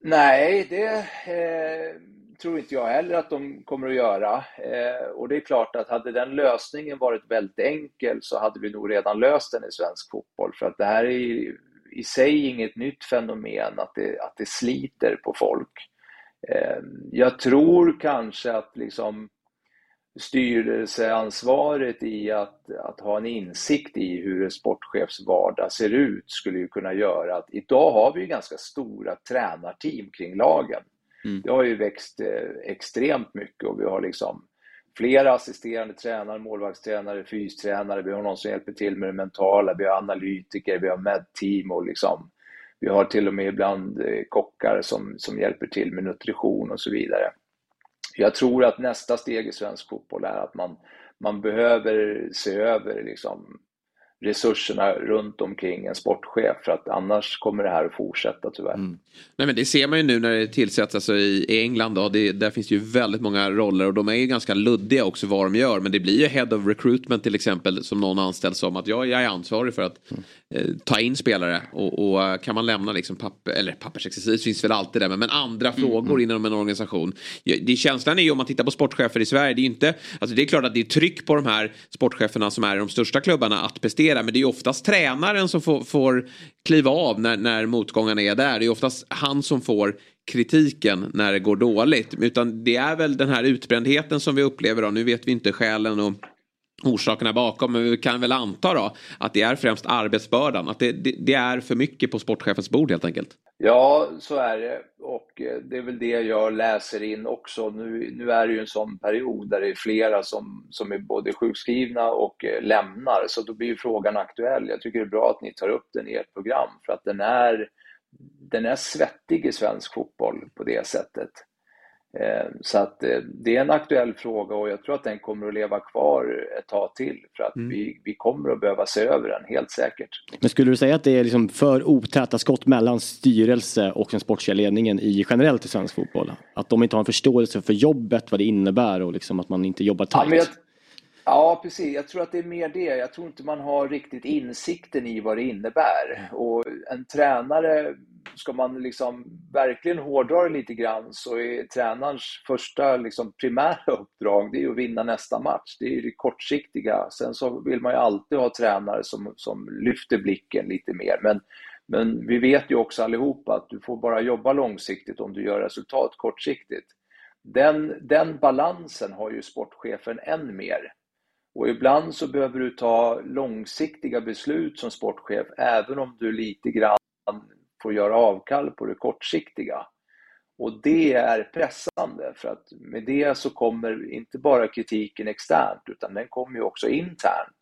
Nej, det eh, tror inte jag heller att de kommer att göra. Eh, och det är klart att hade den lösningen varit väldigt enkel så hade vi nog redan löst den i svensk fotboll. För att det här är i, i sig inget nytt fenomen att det, att det sliter på folk. Eh, jag tror kanske att liksom styrelseansvaret i att, att ha en insikt i hur en sportchefs vardag ser ut skulle ju kunna göra att idag har vi ganska stora tränarteam kring lagen. Det har ju växt eh, extremt mycket och vi har liksom flera assisterande tränare, målvaktstränare, fystränare, vi har någon som hjälper till med det mentala, vi har analytiker, vi har medteam och liksom vi har till och med ibland eh, kockar som, som hjälper till med nutrition och så vidare. Jag tror att nästa steg i svensk fotboll är att man, man behöver se över liksom resurserna runt omkring en sportchef för att annars kommer det här att fortsätta tyvärr. Nej men det ser man ju nu när det tillsätts alltså i England. Då, det, där finns ju väldigt många roller och de är ju ganska luddiga också vad de gör. Men det blir ju Head of Recruitment till exempel som någon anställd som att jag, jag är ansvarig för att eh, ta in spelare. Och, och eh, kan man lämna liksom papper, eller pappersexercis finns väl alltid där. Men, men andra frågor inom en organisation. Det, känslan är ju om man tittar på sportchefer i Sverige. Det är ju inte, alltså det är klart att det är tryck på de här sportcheferna som är i de största klubbarna att prestera. Men det är ju oftast tränaren som får, får kliva av när, när motgångarna är där. Det är oftast han som får kritiken när det går dåligt. Utan det är väl den här utbrändheten som vi upplever då. Nu vet vi inte skälen och orsakerna bakom. Men vi kan väl anta då att det är främst arbetsbördan. Att det, det, det är för mycket på sportchefens bord helt enkelt. Ja, så är det. Och eh, det är väl det jag läser in också. Nu, nu är det ju en sån period där det är flera som, som är både sjukskrivna och eh, lämnar. Så då blir ju frågan aktuell. Jag tycker det är bra att ni tar upp den i ert program. För att den är, den är svettig i svensk fotboll på det sättet. Eh, Så att eh, det är en aktuell fråga och jag tror att den kommer att leva kvar ett tag till. För att Mm. vi, vi kommer att behöva se över den, helt säkert. Men skulle du säga att det är liksom för otäta skott mellan styrelse och den sportsliga ledningen i generellt i svensk fotboll? Att de inte har en förståelse för jobbet, vad det innebär och liksom att man inte jobbar Ja, tajt? jag, ja, precis. Jag tror att det är mer det. Jag tror inte man har riktigt insikten i vad det innebär. Och en tränare, ska man liksom verkligen hårdra det lite grann, så är tränarens första liksom primära uppdrag det är att vinna nästa match. Det är det kortsiktiga. Sen så vill man ju alltid ha tränare som, som lyfter blicken lite mer. Men, men vi vet ju också allihopa att du får bara jobba långsiktigt om du gör resultat kortsiktigt. Den, den balansen har ju sportchefen än mer. Och ibland så behöver du ta långsiktiga beslut som sportchef, även om du lite grann får göra avkall på det kortsiktiga. Och det är pressande, för att med det så kommer inte bara kritiken externt, utan den kommer ju också internt.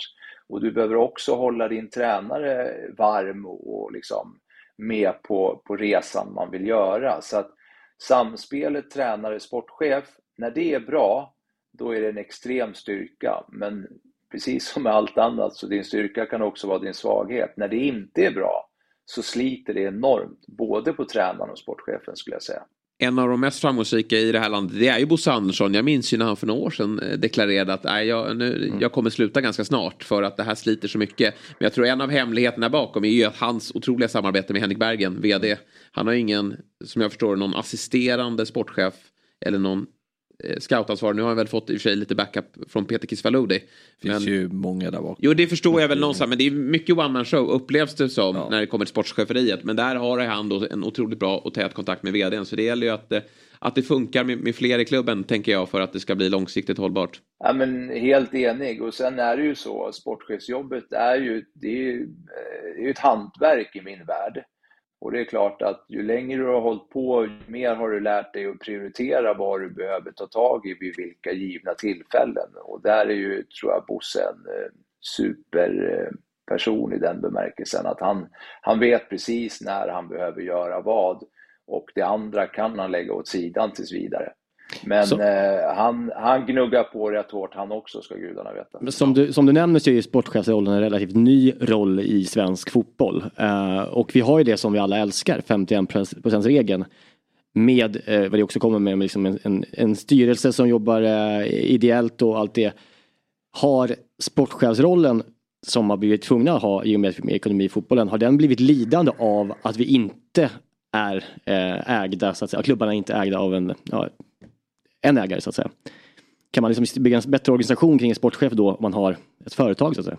Och du behöver också hålla din tränare varm och liksom med på, på resan man vill göra. Så att samspelet tränare-sportchef, när det är bra, då är det en extrem styrka. Men precis som med allt annat, så din styrka kan också vara din svaghet. När det inte är bra, så sliter det enormt, både på tränaren och sportchefen skulle jag säga. en av de mest framgångsrika i det här landet det är ju Bosse Andersson. Jag minns ju när han för några år sedan eh, deklarerade att nej, jag, nu, jag kommer sluta ganska snart för att det här sliter så mycket. Men jag tror en av hemligheterna bakom är ju att hans otroliga samarbete med Henrik Bergen, vd. Han har ingen, som jag förstår någon assisterande sportchef eller någon eh, scoutansvar. Nu har han väl fått i och för sig lite backup från Peter Kisvalodi. Det finns ju många där bak. Jo, det förstår jag väl någonstans. Men det är mycket one man show upplevs det som när det kommer till sportcheferiet. Men där har han då en otroligt bra och tät kontakt med vdn. Så det gäller ju att, eh, att det funkar med, med fler i klubben, tänker jag, för att det ska bli långsiktigt hållbart. Ja, men helt enig. Och sen är det ju så, sportchefsjobbet är ju, det är ju, eh, det är ju ett hantverk i min värld. Och det är klart att ju längre du har hållit på, ju mer har du lärt dig att prioritera vad du behöver ta tag i vid vilka givna tillfällen. Och där är ju, tror jag, Bosse en eh, superperson eh, i den bemärkelsen att han, han vet precis när han behöver göra vad och det andra kan han lägga åt sidan tills vidare. Men eh, han, han gnuggar på rätt hårt han också, ska gudarna veta. Som du, som du nämner så är ju sportchefsrollen en relativt ny roll i svensk fotboll. Eh, och vi har ju det som vi alla älskar, 51 regeln Med eh, vad det också kommer med, med liksom en, en, en styrelse som jobbar eh, ideellt och allt det. Har sportchefsrollen som har blivit tvungna att ha i och med, med ekonomi i fotbollen, har den blivit lidande av att vi inte är eh, ägda, så att säga, klubbarna är inte ägda av en, ja, en ägare så att säga. Kan man liksom bygga en bättre organisation kring en sportchef då om man har ett företag så att säga?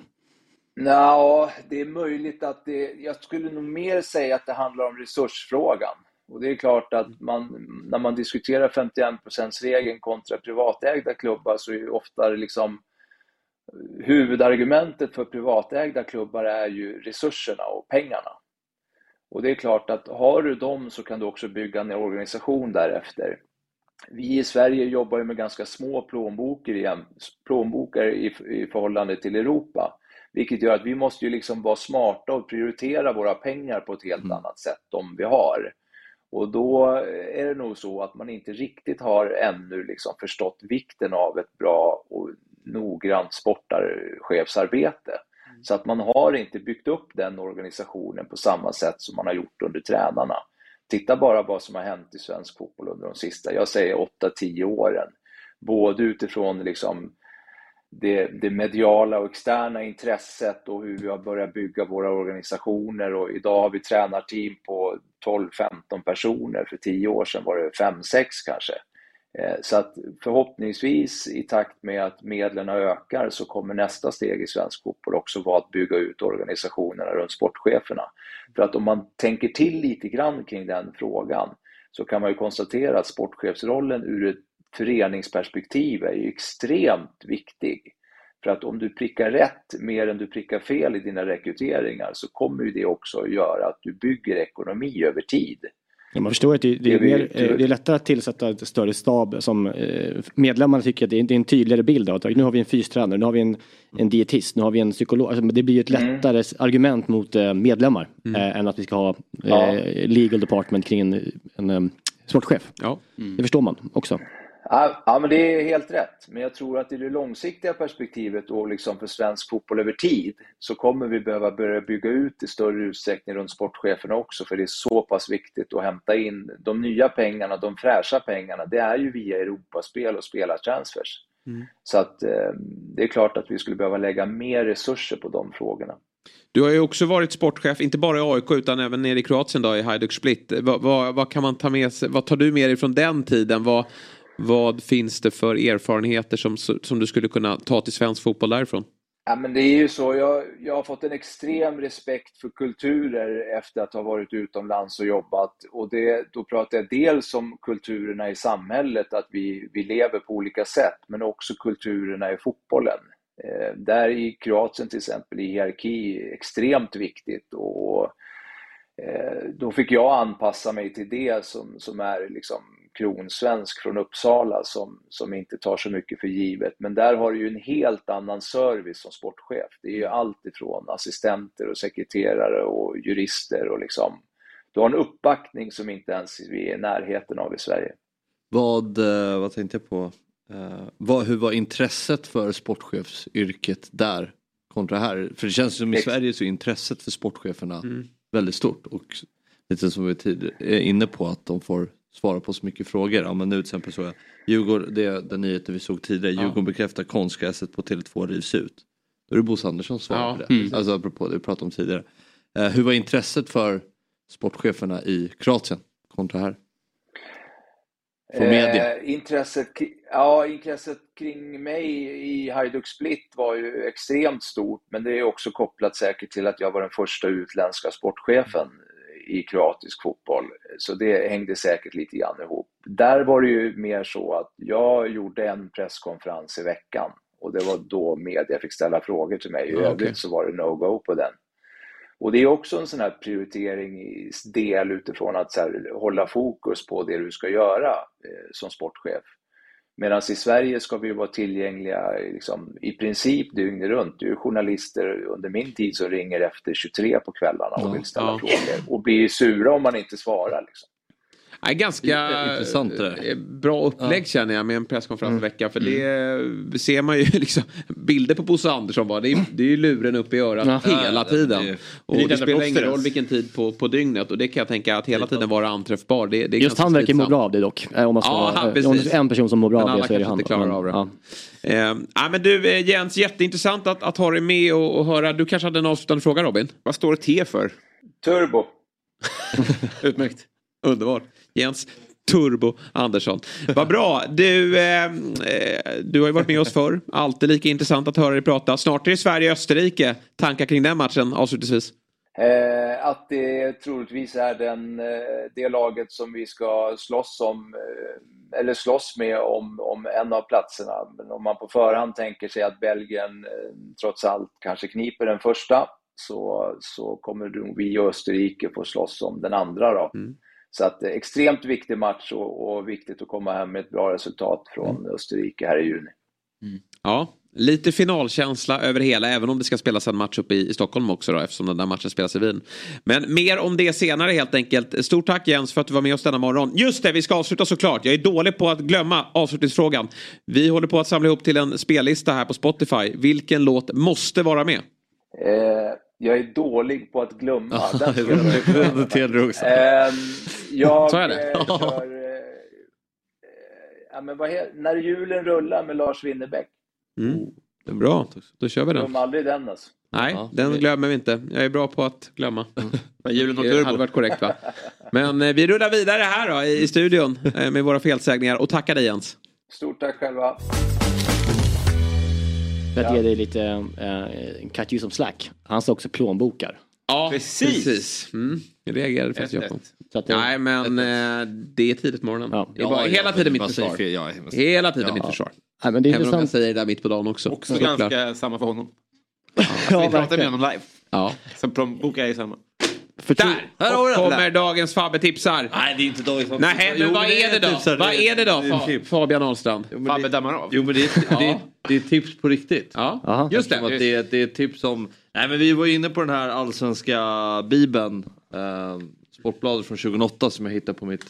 Ja, det är möjligt att det... Jag skulle nog mer säga att det handlar om resursfrågan. Och det är klart att man, när man diskuterar 51%-regeln kontra privatägda klubbar så är ju ofta liksom huvudargumentet för privatägda klubbar är ju resurserna och pengarna. Och det är klart att har du dem så kan du också bygga en organisation därefter. Vi i Sverige jobbar ju med ganska små igen, plånbokar i, i förhållande till Europa. Vilket gör att vi måste ju liksom vara smarta och prioritera våra pengar på ett helt annat sätt om vi har. Och då är det nog så att man inte riktigt har ännu liksom förstått vikten av ett bra och noggrant sportarchefsarbete. Så att man har inte byggt upp den organisationen på samma sätt som man har gjort under tränarna. Titta bara vad som har hänt i svensk fotboll under de sista, jag säger 8-10 åren. Både utifrån liksom det, det mediala och externa intresset och hur vi har börjat bygga våra organisationer och idag har vi tränarteam på 12-15 personer. För 10 år sedan var det 5-6 kanske. Eh, så att förhoppningsvis i takt med att medlen ökar så kommer nästa steg i svensk fotboll också vara att bygga ut organisationerna runt sportcheferna. För att om man tänker till lite grann kring den frågan så kan man ju konstatera att sportchefsrollen ur ett föreningsperspektiv är ju extremt viktig. För att om du prickar rätt mer än du prickar fel i dina rekryteringar så kommer ju det också att göra att du bygger ekonomi över tid. Ja, man förstår att det, det, är mer, eh, det är lättare att tillsätta ett större stab som eh, medlemmarna tycker att det är, en tydligare bild av nu har vi en fystränare, nu har vi en, en dietist, nu har vi en psykolog. Alltså, men det blir ett Mm. lättare argument mot eh, medlemmar eh, än att vi ska ha Ja. legal department kring en, en sportchef. Ja. Det förstår man också. Ja, men det är helt rätt. Men jag tror att i det långsiktiga perspektivet och liksom för svensk fotboll över tid så kommer vi behöva börja bygga ut i större utsträckning runt sportcheferna också för det är så pass viktigt att hämta in de nya pengarna, de fräscha pengarna. Det är ju via Europaspel och spelartransfers. Så att eh, det är klart att vi skulle behöva lägga mer resurser på de frågorna. Du har ju också varit sportchef, inte bara i AIK utan även nere i Kroatien då, i Hajduk Split. Vad, vad, vad kan man ta med sig, vad tar du med dig från den tiden? Vad, vad finns det för erfarenheter som, som du skulle kunna ta till svensk fotboll därifrån? Ja, men det är ju så. Jag, jag har fått en extrem respekt för kulturer efter att ha varit utomlands och jobbat. Och det, då pratar jag dels om kulturerna i samhället, att vi, vi lever på olika sätt, men också kulturerna i fotbollen. Eh, där i Kroatien till exempel i hierarki extremt viktigt. Och, eh, då fick jag anpassa mig till det som, som är liksom kronsvensk från Uppsala som, som inte tar så mycket för givet. Men där har du ju en helt annan service som sportchef. Det är ju allt ifrån assistenter och sekreterare och jurister och liksom du har en uppbackning som inte ens vi är i närheten av i Sverige. Vad, eh, vad tänkte jag på? Eh, vad, hur var intresset för sportchefsyrket där kontra här? För det känns som i Ex- Sverige så är intresset för sportcheferna väldigt stort och lite som vi är inne på att de får svara på så mycket frågor. Ja, men nu till exempel så jag, Djurgården, det är den nyheten vi såg tidigare, Djurgården bekräftar konstgräset på Tele2 rivs ut. Då är det Bosse Andersson som svarar Ja, på det. mm. Alltså apropå det vi pratade om tidigare. Eh, hur var intresset för sportcheferna i Kroatien kontra här? Från media? Eh, intresset, ja, intresset kring mig i Hajduk Split var ju extremt stort, men det är också kopplat säkert till att jag var den första utländska sportchefen i kroatisk fotboll. Så det hängde säkert lite grann ihop. Där var det ju mer så att jag gjorde en presskonferens i veckan och det var då media fick ställa frågor till mig. I övrigt så var det no-go på den. Och det är också en sån här prioriteringsdel utifrån att så här, hålla fokus på det du ska göra eh, som sportchef. Medan i Sverige ska vi vara tillgängliga liksom, i princip dygnet runt. Det är journalister under min tid som ringer efter 23 på kvällarna och vill ställa Ja. frågor och blir sura om man inte svarar. Liksom. Nej, ganska Intressant det eh, bra upplägg känner jag med en presskonferens i veckan. För det ser man ju liksom. Bilder på Bosse Andersson bara. Det är, det är ju luren upp i örat Ja. hela Ja, tiden. det är- och det det spelar ingen roll vilken tid på, på dygnet. Och det kan jag tänka att hela tiden vara anträffbar. Det, det är Just han verkar må bra av det dock. Eh, Om man ska, Ja, precis. om det är en person som mår bra Men av alla det så är det han. inte klarar Men, av det. ja. Eh, ja, men du eh, Jens, jätteintressant att, att ha dig med och, och höra. Du kanske hade en avslutande fråga Robin? Vad står T för? Turbo. Utmärkt. Underbart. Jens Turbo Andersson. Vad bra. Du, eh, eh, du har ju varit med oss förr. Alltid lika intressant att höra dig prata. Snart är det Sverige-Österrike. Tankar kring den matchen avslutningsvis? Eh, att det troligtvis är den, eh, det laget som vi ska slåss om, eh, eller slåss med om, om en av platserna. Men om man på förhand tänker sig att Belgien trots allt kanske kniper den första, så, så kommer vi och Österrike få slåss om den andra då. Så att eh, extremt viktig match och, och viktigt att komma hem med ett bra resultat från Österrike här i juni. Ja, lite finalkänsla över hela, även om det ska spelas en match uppe i, i Stockholm också då, eftersom den där matchen spelas i Wien. Men mer om det senare helt enkelt. Stort tack Jens för att du var med oss denna morgon. Just det, vi ska avsluta såklart. Jag är dålig på att glömma avslutningsfrågan. Vi håller på att samla ihop till en spellista här på Spotify. Vilken låt måste vara med? Eh, jag är dålig på att glömma. Jag det du också. Ehm, jag Sa jag det? eh, kör... Eh, eh, ja, men vad he- när julen rullar med Lars Winnerbäck. Mm. Det är bra, då kör vi den. Glöm aldrig den alltså. Nej, Ja, den vi- glömmer vi inte. Jag är bra på att glömma. Julen och Det hade Turbo. varit korrekt va? Men eh, vi rullar vidare här då i i studion eh, med våra felsägningar och tackar dig Jens. Stort tack själva. För att ge dig lite uh, cut you some slack. Han sa också plånbokar. Ja, Precis. precis. Mm. Jag reagerade faktiskt jag på. Det, Nej men eh, det är tidigt morgonen. Ja. Det är bara, hela tiden mitt försvar. Ja, Hela tiden Ja. mitt försvar. nej, men det är Även om jag säger det där mitt på dagen också. Också Såklart. ganska samma för honom. Ja, vi pratar med honom live. Ja. Så plånbokar är ju samma. Förtro- Där! Här har kommer dagens Fabbe-tipsar. Nej, det är inte dagens Nej, men vad är det då? Vad är det då. Fabian Ahlstrand? Jo, Fabbe dammar av. Jo men det är, det, är, är tips på riktigt. Ja, Aha. just Som det. att det, är, det är tips om... Nej men vi var inne på den här allsvenska bibeln. Eh, Sportbladet från 2008 som jag hittade på mitt...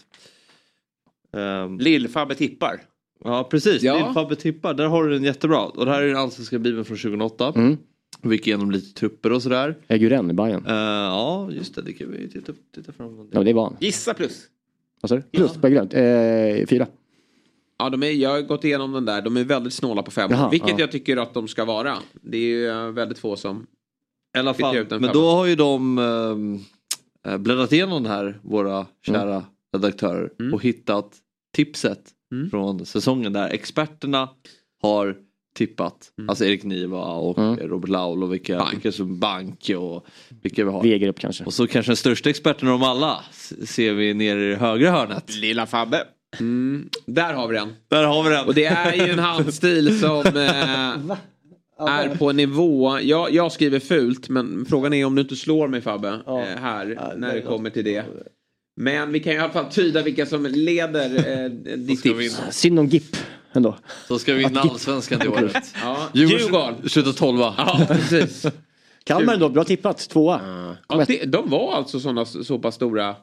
ehm, Lill-Fabbe tippar. ja precis, Ja. din Fabbe tippar. Där har du den jättebra. Och det här är den allsvenska bibeln från 2008. Mm. Vi gick igenom lite trupper och sådär. Eguren i Bayern. Eh, ja just det, det kan vi titta, titta fram. Ja, det var han. Gissa plus. Vad sa du? Plus på Eguren. Eh, fyra. Ja, de är, jag har gått igenom den där. De är väldigt snåla på fem. Jaha, vilket ja. jag tycker att de ska vara. Det är ju eh, väldigt få som... I alla fall, ut en men femma. då har ju de ehm, eh, bläddrat igenom den här, våra kära redaktörer, Mm. och hittat tipset Mm. från säsongen där experterna har tippat. Mm. Alltså Erik Niva och Mm. Robert Laul och vilka, Bank. vilka som Bank och vilka vi har. Wegerup kanske. Och så kanske den största experten av dem alla ser vi nere i det högra hörnet. Lilla Fabbe. Mm, där har vi den. Där har vi den. Och det är ju en handstil som eh, är på en nivå. Jag, jag skriver fult men frågan är om du inte slår mig Fabbe eh, här när det kommer till det. Men vi kan ju i alla fall tyda vilka som leder eh, ditt ska vi tips. Synd om GIP ändå. Så ska vi vinna allsvenskan det året. Ja, Djurgården Djurgården. slutar tolva. Ja, precis. Kalmar ändå, bra tippat. Tvåa. Ja, det, de var alltså såna, så pass stora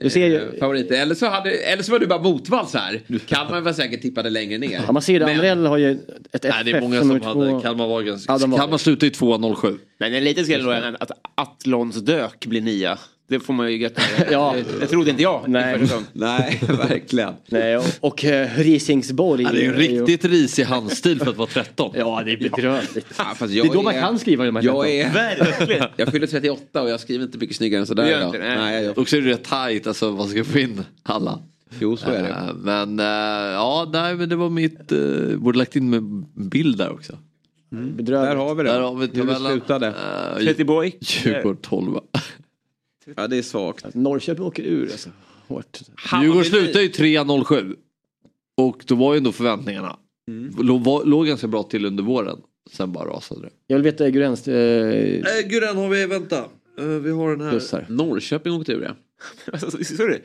Du ser ju, eh, favoriter. Eller så, hade, eller så var du bara motvalls här. Kalmar var säkert tippade längre ner. ja, man ser det. Men- Andrell har ju ett FF Nej det är många som som hade, två. Kalmar var ganska, Ja, var- Kalmar slutade i 2-0-7. Men en liten skräll då är att Atlons dök blir nia. Det får man ju gratulera. Ja. Det trodde inte jag. Nej. Nej. Verkligen. Nej, och, och uh, Risingsborg. Ja, det är ju en riktigt risig handstil för att vara 13. Ja, det är bedrövligt. Ja, Det är då man kan skriva de här Jag 13. är... Verkligen. Jag fyller 38 och jag skriver inte mycket snyggare än sådär idag. Nej, jag... Och så är det rätt tajt, alltså man ska få in alla. Jo, så är det. Eh, Men eh, ja, nej men det var mitt, uh, borde lagt in med bild där också. Bedrövligt. Där har vi det. Där har vi Hur det tabellen. slutade. Uh, Göteborg. Djurgården 12. Ja, det är svagt. Norrköping åker ur alltså. Hårt. Djurgården slutade ju 3-0-7. Och då var ju ändå förväntningarna. Låg, var, låg ganska bra till under våren. Sen bara rasade det. Jag vill veta Gurens eh, Äh, Guren har vi, vänta. Eh, vi har den här. plus här. Norrköping åkte ur ja. Alltså, så är det. E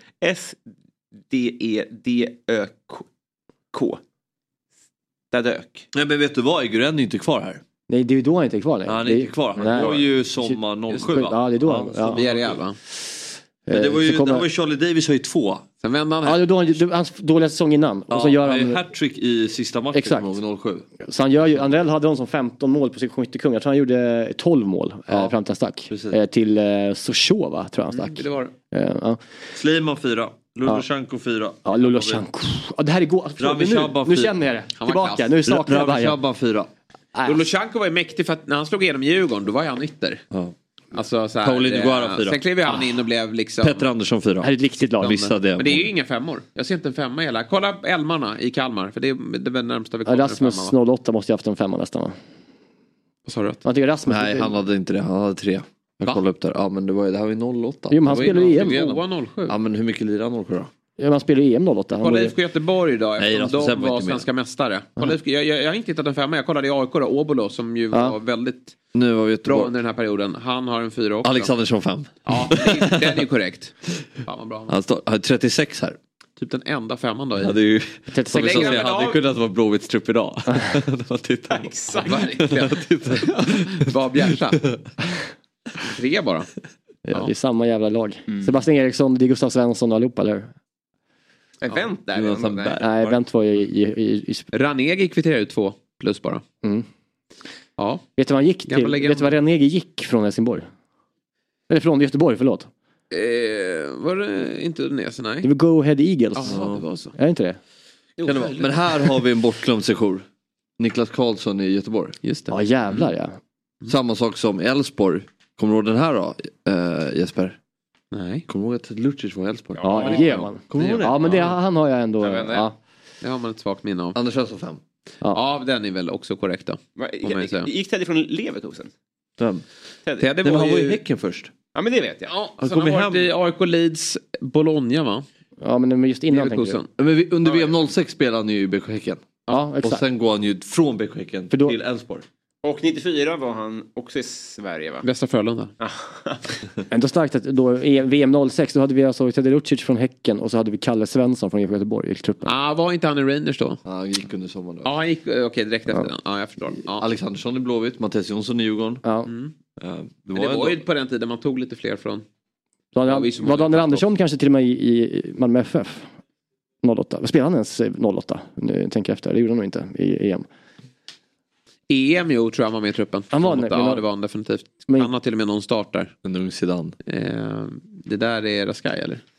S-D-E-D-Ö-K. Där dök. Nej men vet du vad, Guren är inte kvar här. Nej, det är ju då han inte är kvar längre. Ja, han är inte kvar. Han går ju sommar 07 va? Ja, det är då han... Ja, Villarreal va? Men det var eh, ju, kommer... det var ju Charlie Davis var ju två. Sen vände han hem. Ja, det var då han, hans dåliga säsong innan. Ja, och så gör han hattrick i sista matchen, Exakt. 07. Så han gör ju, Andrell hade honom som 15 mål på sin skyttekung. Jag tror han gjorde 12 mål eh, ja. eh, fram till han stack. Eh, till eh, Sochova tror jag han mm, stack. Mm, det var det. Eh, ja. Sleiman 4. Lulosjenko 4. Ja, Lulosjenko. Ja, det här är går. Nu, nu känner jag det. Tillbaka, nu saknar jag Bayern. 4. Ah, Aj. Lushanko var ju mäktig för att när han slog igenom Djurgården då var ju han ytter. Ja. Alltså, så här, Paulinho eh, Guara fyra. Sen klev han ah. in och blev liksom... Petter Andersson fyra. Det här är ett viktigt lag, missa det. Men det är ju inga femmor. Jag ser inte en femma hela. Kolla Elmarna i Kalmar, för det är det närmsta vi kommer Rasmus 08 måste ju haft en femma nästan va? Vad sa du? Att det Rasmus. Nej, han hade inte det. Han hade tre. Jag kollade upp där. Ja men det, var, det här var ju 08. Jo men han spelade ju EM. 07. Ja men hur mycket lirade han 07 då? Ja, han spelar ju EM 08. Han var Kolla IFK Göteborg då Nej, Rasmus de var var med. svenska mästare. Kolla, IFK jag, jag, jag har inte hittat en femma. Jag kollade i AIK då, Obulo som ju Ja. var väldigt Nu var vi bra under den här perioden. Han har en fyra också. Alexandersson 5. Ja, det- den är ju korrekt. Fan vad bra. Han har 36 här. Typ den enda femman då. i- Hade ju, 36 som vi han hade kunnat vara Blåvitts trupp idag. Man Exakt. Verkligen. Var Bjärsa. Tre bara. Ja, det är samma jävla lag. Sebastian Eriksson, det är Gustav Svensson och allihopa eller hur? Event där. Nej. Berg. Nej, Wendt var ju i... i, i, Ranegi kvitterar ut två plus bara. mm. Ja. Vet du vad han gick till? Vet du vad Ranegi gick från Helsingborg? Eller från Göteborg, förlåt. Eh, var det inte Udinese? Nej. Det var Go Ahead Eagles. Jaha, det var så. Är det inte det? Kan det vara? Men här har vi en bortglömd sejour. Niklas Karlsson i Göteborg. Just det. Ja jävlar ja. Samma sak som Elfsborg. Kommer du ihåg den här då äh, Jesper? Nej. Kommer du ihåg att Lucic var i Elfsborg? Ja, det det kommer man. Kommer du ihåg det? Ja men det, han har jag ändå. Jag vet inte. Ja. Det har man ett svagt minne av. Anders Svensson 5. Ja, den är väl också korrekt då. Säga. Gick Teddy från Leverkusen? Vem? Teddy. Teddy Nej, men var han var ju... i Häcken först. Ja men det vet jag. Ja, Han kom han hem- i AIK Leeds Bologna va? ja men just innan tänker Leverkusen. jag. Men vi, under VM 06 spelade han ju i BK Häcken. Ja Och exakt. sen går han ju från BK Häcken till Elfsborg. Och 94 var han också i Sverige va? Västra Frölunda. Ändå starkt att då i VM 06 då hade vi alltså Teddy Lucic från Häcken och så hade vi Kalle Svensson från IFK Göteborg i truppen. Ah, var inte han i Rangers då? Ja, han gick under sommaren då. Ja, han gick eh, okej direkt efter den. Ja, jag förstår. Ja. Alexandersson i Blåvitt, Mattias Jonsson i Djurgården. Ja. Mm. Eh, Det Men var, det var ju på den tiden man tog lite fler från... Daniel, Ja, var Daniel Andersson kanske till och med i, i Malmö FF? 08. Spelade han ens eh, 08? Nu tänker jag efter. Det gjorde han nog inte i EM. EM jo, tror jag han var med i truppen. Han var det, Ja, det var han definitivt. Men- Han har till och med någon start där. En ung Zidane. Eh, det där är Raskai eller?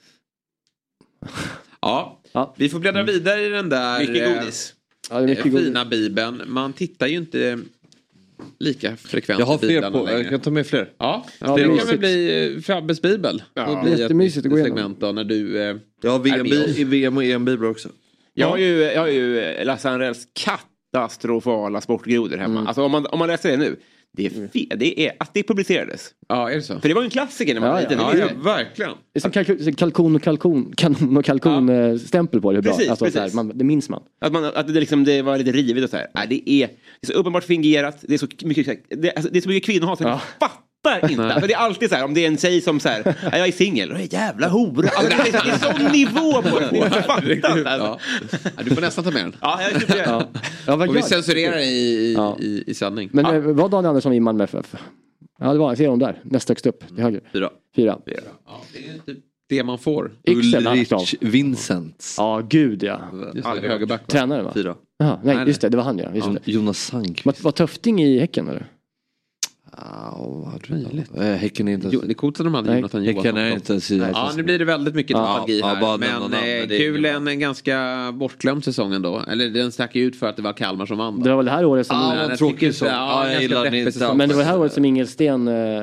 Ja, Ja. vi får bläddra vidare i den där Mycket eh, godis. Ja, det är mycket eh, godis. fina bibeln. Man tittar ju inte lika frekvent Jag har fler på, längre. jag kan ta med fler. Ja, Ja, det kan väl bli eh, Fabbes bibel. Ja. Det blir ett Jättemysigt att gå igenom. segment då när du... Eh, Jag har VM, VM och EM-biblar också. Jag har ju, jag har ju eh, Lasse Anrells katastrofala sportgrodor hemma. Mm. Alltså om man, om man läser det nu. Det är fel. Det är att det publicerades. ja, är det så? För det var ju en klassiker när man Ja, var ja. liten. Ja, ja, visste- verkligen. Det är som kalkun, kalkon och kalkon, kanon och kalkon eh, stämpel på det. Hur bra. Precis, alltså, så här, precis. man, det minns man. Att, man, att det, liksom, det var lite rivigt och så här. Nej, det, är, det är så uppenbart fingerat. Det är så mycket, det, alltså, det är så mycket kvinnohat. så Jag fattar inte. För det är alltid så här om det är en tjej som så här. "Ja, Jag är singel. "Åh, Jävla hora. Alltså, det, är, det är sån nivå på det. Det fattat. Alltså. Ja. Ja, du får nästan ta med den. Ja, jag. Ja. Ja, Och vi censurerar i, i, Ja. i, i sändning. Men eh, var Daniel Andersson i Malmö FF? Ja det var han. Ser honom där. Näst högst upp. Till höger. Fyra. Fyra. Ja, det är typ det man får. Ulrich Vincents. Ja gud ja. Högerback. Tränare va? Fyra. Jaha, nej, Nej, just det. Det var han ja. Just Ja, det. Jonas Sank. Var, var Töfting i Häcken eller? Ja, såklart. Eh, häcken är inte Jo, det är coolt att de hade Nej, Jonathan Häcken Johansson. är inte ens i- Ja, nu blir det väldigt mycket Ja, nostalgi ja, här. nämna men namn, eh, men det är kul, en, en ganska bortglömd säsong ändå. Eller den stack ju ut för att det var Kalmar som vann. då. Det var väl det här året som... Ja, en tråkig säsong. Ja, Ja, jag ganska gillar den inte säsong. Men det var det här året som Ingelsten eh,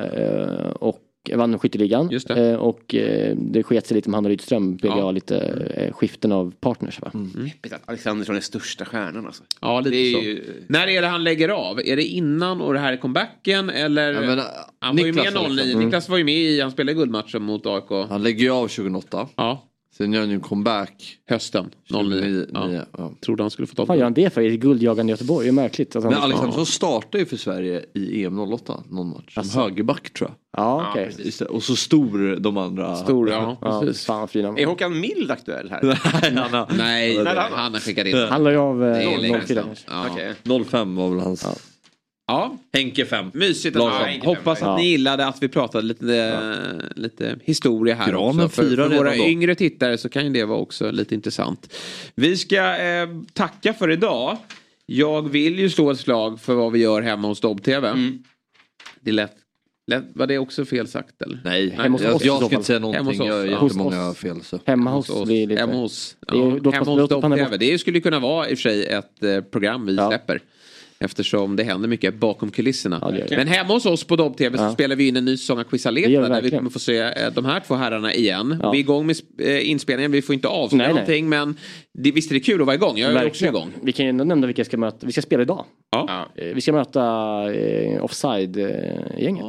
och vann skytteligan. Just det. Eh, och eh, det sket sig lite med han och Rydström. PGA lite eh, skiften av partners va? Deppigt att Alexandersson är största stjärnan alltså. Ja, lite Det är så. ju- När är det han lägger av? Är det innan och det här är comebacken eller? Ja, men, han var ju Niklas med 09. liksom. Niklas var ju med i, han spelade guldmatchen mot AIK. Han lägger ju av 2008. Ja. Sen gör han ju en comeback. Hösten 09. Ja. Ja. Trodde han skulle få ta Vad gör han det för i guldjagande Göteborg? Det är märkligt. Att han Men Alexandersson startade ju för Sverige i EM 08 någon match. Som högerback tror jag. Ja. Just det. Och så stor de andra. Stor, ja. Ja, Precis. fan fina. Är Håkan Mild aktuell här? Nej, han har, Nej, han, skickat in. Han la ju av Det är eh, länge 04 sedan. kanske. Ja. Okej. 05 var väl hans. Ja. Henke 5. Mysigt. Larsson. Ja, hoppas att Ja. ni gillade att vi pratade lite, lite historia här Granen också. För, för våra då. yngre tittare så kan ju det vara också lite intressant. Vi ska eh, tacka för idag. Jag vill ju slå ett slag för vad vi gör hemma hos Dobb-TV. Mm. Det är lätt. lätt. Var det också fel sagt eller? Nej, Hemma hos jag, oss jag ska inte säga Hemma någonting. hos Jag oss, har ja. jättemånga fel. Så. Hemma Hos hos oss. lite... Hemma hos, ja, hos Dobb-TV. Det skulle kunna vara i och för sig ett eh, program vi Ja. släpper. Eftersom det händer mycket bakom kulisserna. Ja, det det. Men hemma hos oss på Dobb-TV så Ja. spelar vi in en ny säsong av vi Där vi kommer få se eh, de här två herrarna igen. Ja. Vi är igång med eh, inspelningen. Vi får inte avslöja Nej, nej. någonting. Men det, visst är det kul att vara igång. Jag är också Verkligen. igång. Vi kan ju ändå nämna vilka vi ska möta. Vi ska spela idag. Ja. Eh, Vi ska möta eh, Offside-gänget.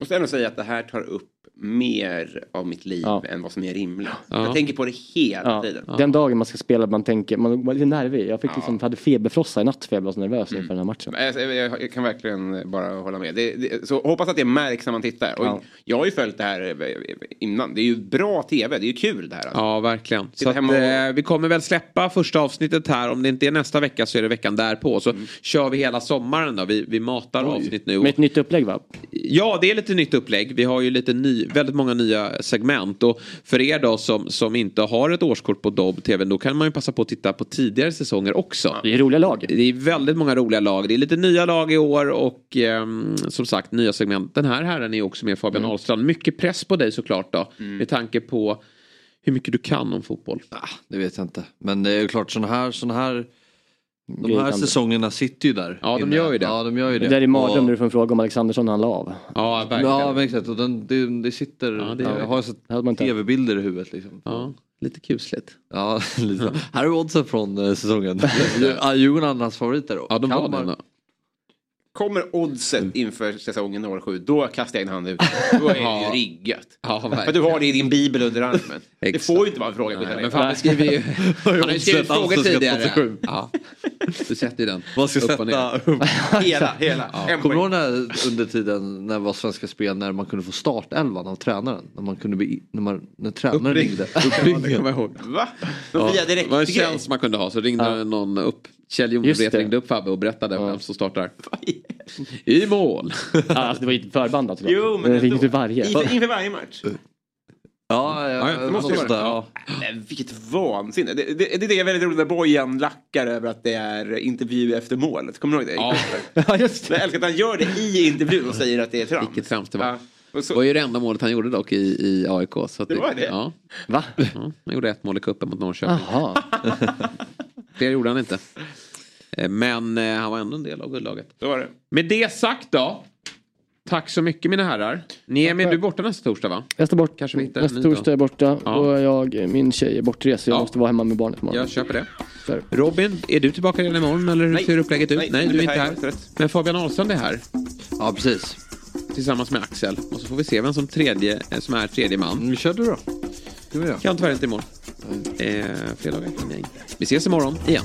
Måste ändå säga att det här tar upp mer av mitt liv Ja. än vad som är rimligt. Ja. Jag tänker på det hela Ja. tiden. Den dagen man ska spela, man tänker, man var lite nervig. Jag fick liksom, hade feberfrossa i natt för jag var så nervös Mm. inför den här matchen. Jag, jag, jag kan verkligen bara hålla med. Det, det, så hoppas att det märks när man tittar. Och Ja. Jag har ju följt det här eh, innan. Det är ju bra tv. Det är ju kul det här. Alltså. Ja, verkligen. Så att, och- eh, vi kommer väl släppa första avsnittet här. Om det inte är nästa vecka så är det veckan därpå. Så Mm. kör vi hela sommaren då. Vi, vi matar avsnitt nu. Med ett nytt upplägg va? Ja, det är lite nytt upplägg. Vi har ju lite ny, väldigt många nya segment. Och för er då som, som inte har ett årskort på Dobb TV, då kan man ju passa på att titta på tidigare säsonger också. Det är roliga lag. Det är väldigt många roliga lag. Det är lite nya lag i år och ehm, som sagt nya segment. Den här herren är också med Fabian Ahlstrand. Mycket press på dig såklart då. Med tanke på hur mycket du kan om fotboll. Ah, det vet jag inte. Men det är ju klart sådana här, såna här de här det. säsongerna sitter ju där. Ja, de inne. gör ju det. Ja, de gör ju det. Det där är mardröm Och- när du får en fråga om Alexandersson han la av. Ja, verkligen. Ja, men exakt. Och den, det, det sitter... Ja, det jag har sett tv-bilder i huvudet liksom. Ja, lite kusligt. Ja, lite. Här är oddsen från eh, säsongen. Djurgården hans favoriter då. Ja, de var Kalmar. den då. Kommer oddset inför säsongen 07, då kastar jag in handen ut. Då är det Ja. ju riggat. Ja, För du har det i din bibel under armen. det får ju inte vara en fråga. Nej, men fan, skriver ju, han har ju skrivit frågor tidigare. 87. Ja. Du sätter ju den. Man ska sätta... hela, hela. En Kommer du ihåg när, under tiden när det var Svenska Spel när man kunde få startelvan av tränaren? När man kunde bli, när, man, när tränaren ringde. Ja, ihåg. Va? Ja, Via det direkt var en tjänst man kunde ha så ringde någon upp. Kjell Jonevret det. ringde upp Fabbe och berättade vem som startar. I mål. Ja, alltså, det var ju förbandat. såklart. Jo, men det ringde varje. Inför, inför varje match. Ja, ja, Ja, det måste ju vara ja. Nej, vilket vansinne. Det, det, det är det jag är väldigt roligt när Bojan lackar över att det är intervju efter målet. Kommer du ihåg det? Ja. Ja, just Men jag älskar att han gör det i intervjun och säger att det är trams. Vilket trams det var. Ja. Och Det så, var ju det enda målet han gjorde dock i, i AIK. Så att Det var det? Ja, Va? ja, han gjorde ett mål i cupen mot Norrköping. Jaha. Fler gjorde han inte. Eh, Men eh, han var ändå en del av guldlaget. så var det. Med det sagt då. Tack så mycket mina herrar. Niemi, du är borta nästa torsdag va? Jag står bort. Kanske vi hittar Nästa torsdag är jag borta. Ja. Och jag, min tjej är bortrest jag Ja. måste vara hemma med barnet imorgon. Jag köper det. Så är det. Robin, är du tillbaka redan imorgon eller hur Nej. ser upplägget ut? Nej, Nej, du är inte här. Men Fabian Ahlstrand är här. Ja, precis. Tillsammans med Axel. Och så får vi se vem som, tredje, eh, som är tredje man. Vi kör du då. Du och jag. Kan tyvärr inte imorgon. Eh, fredagar kan jag inte. Vi ses imorgon igen.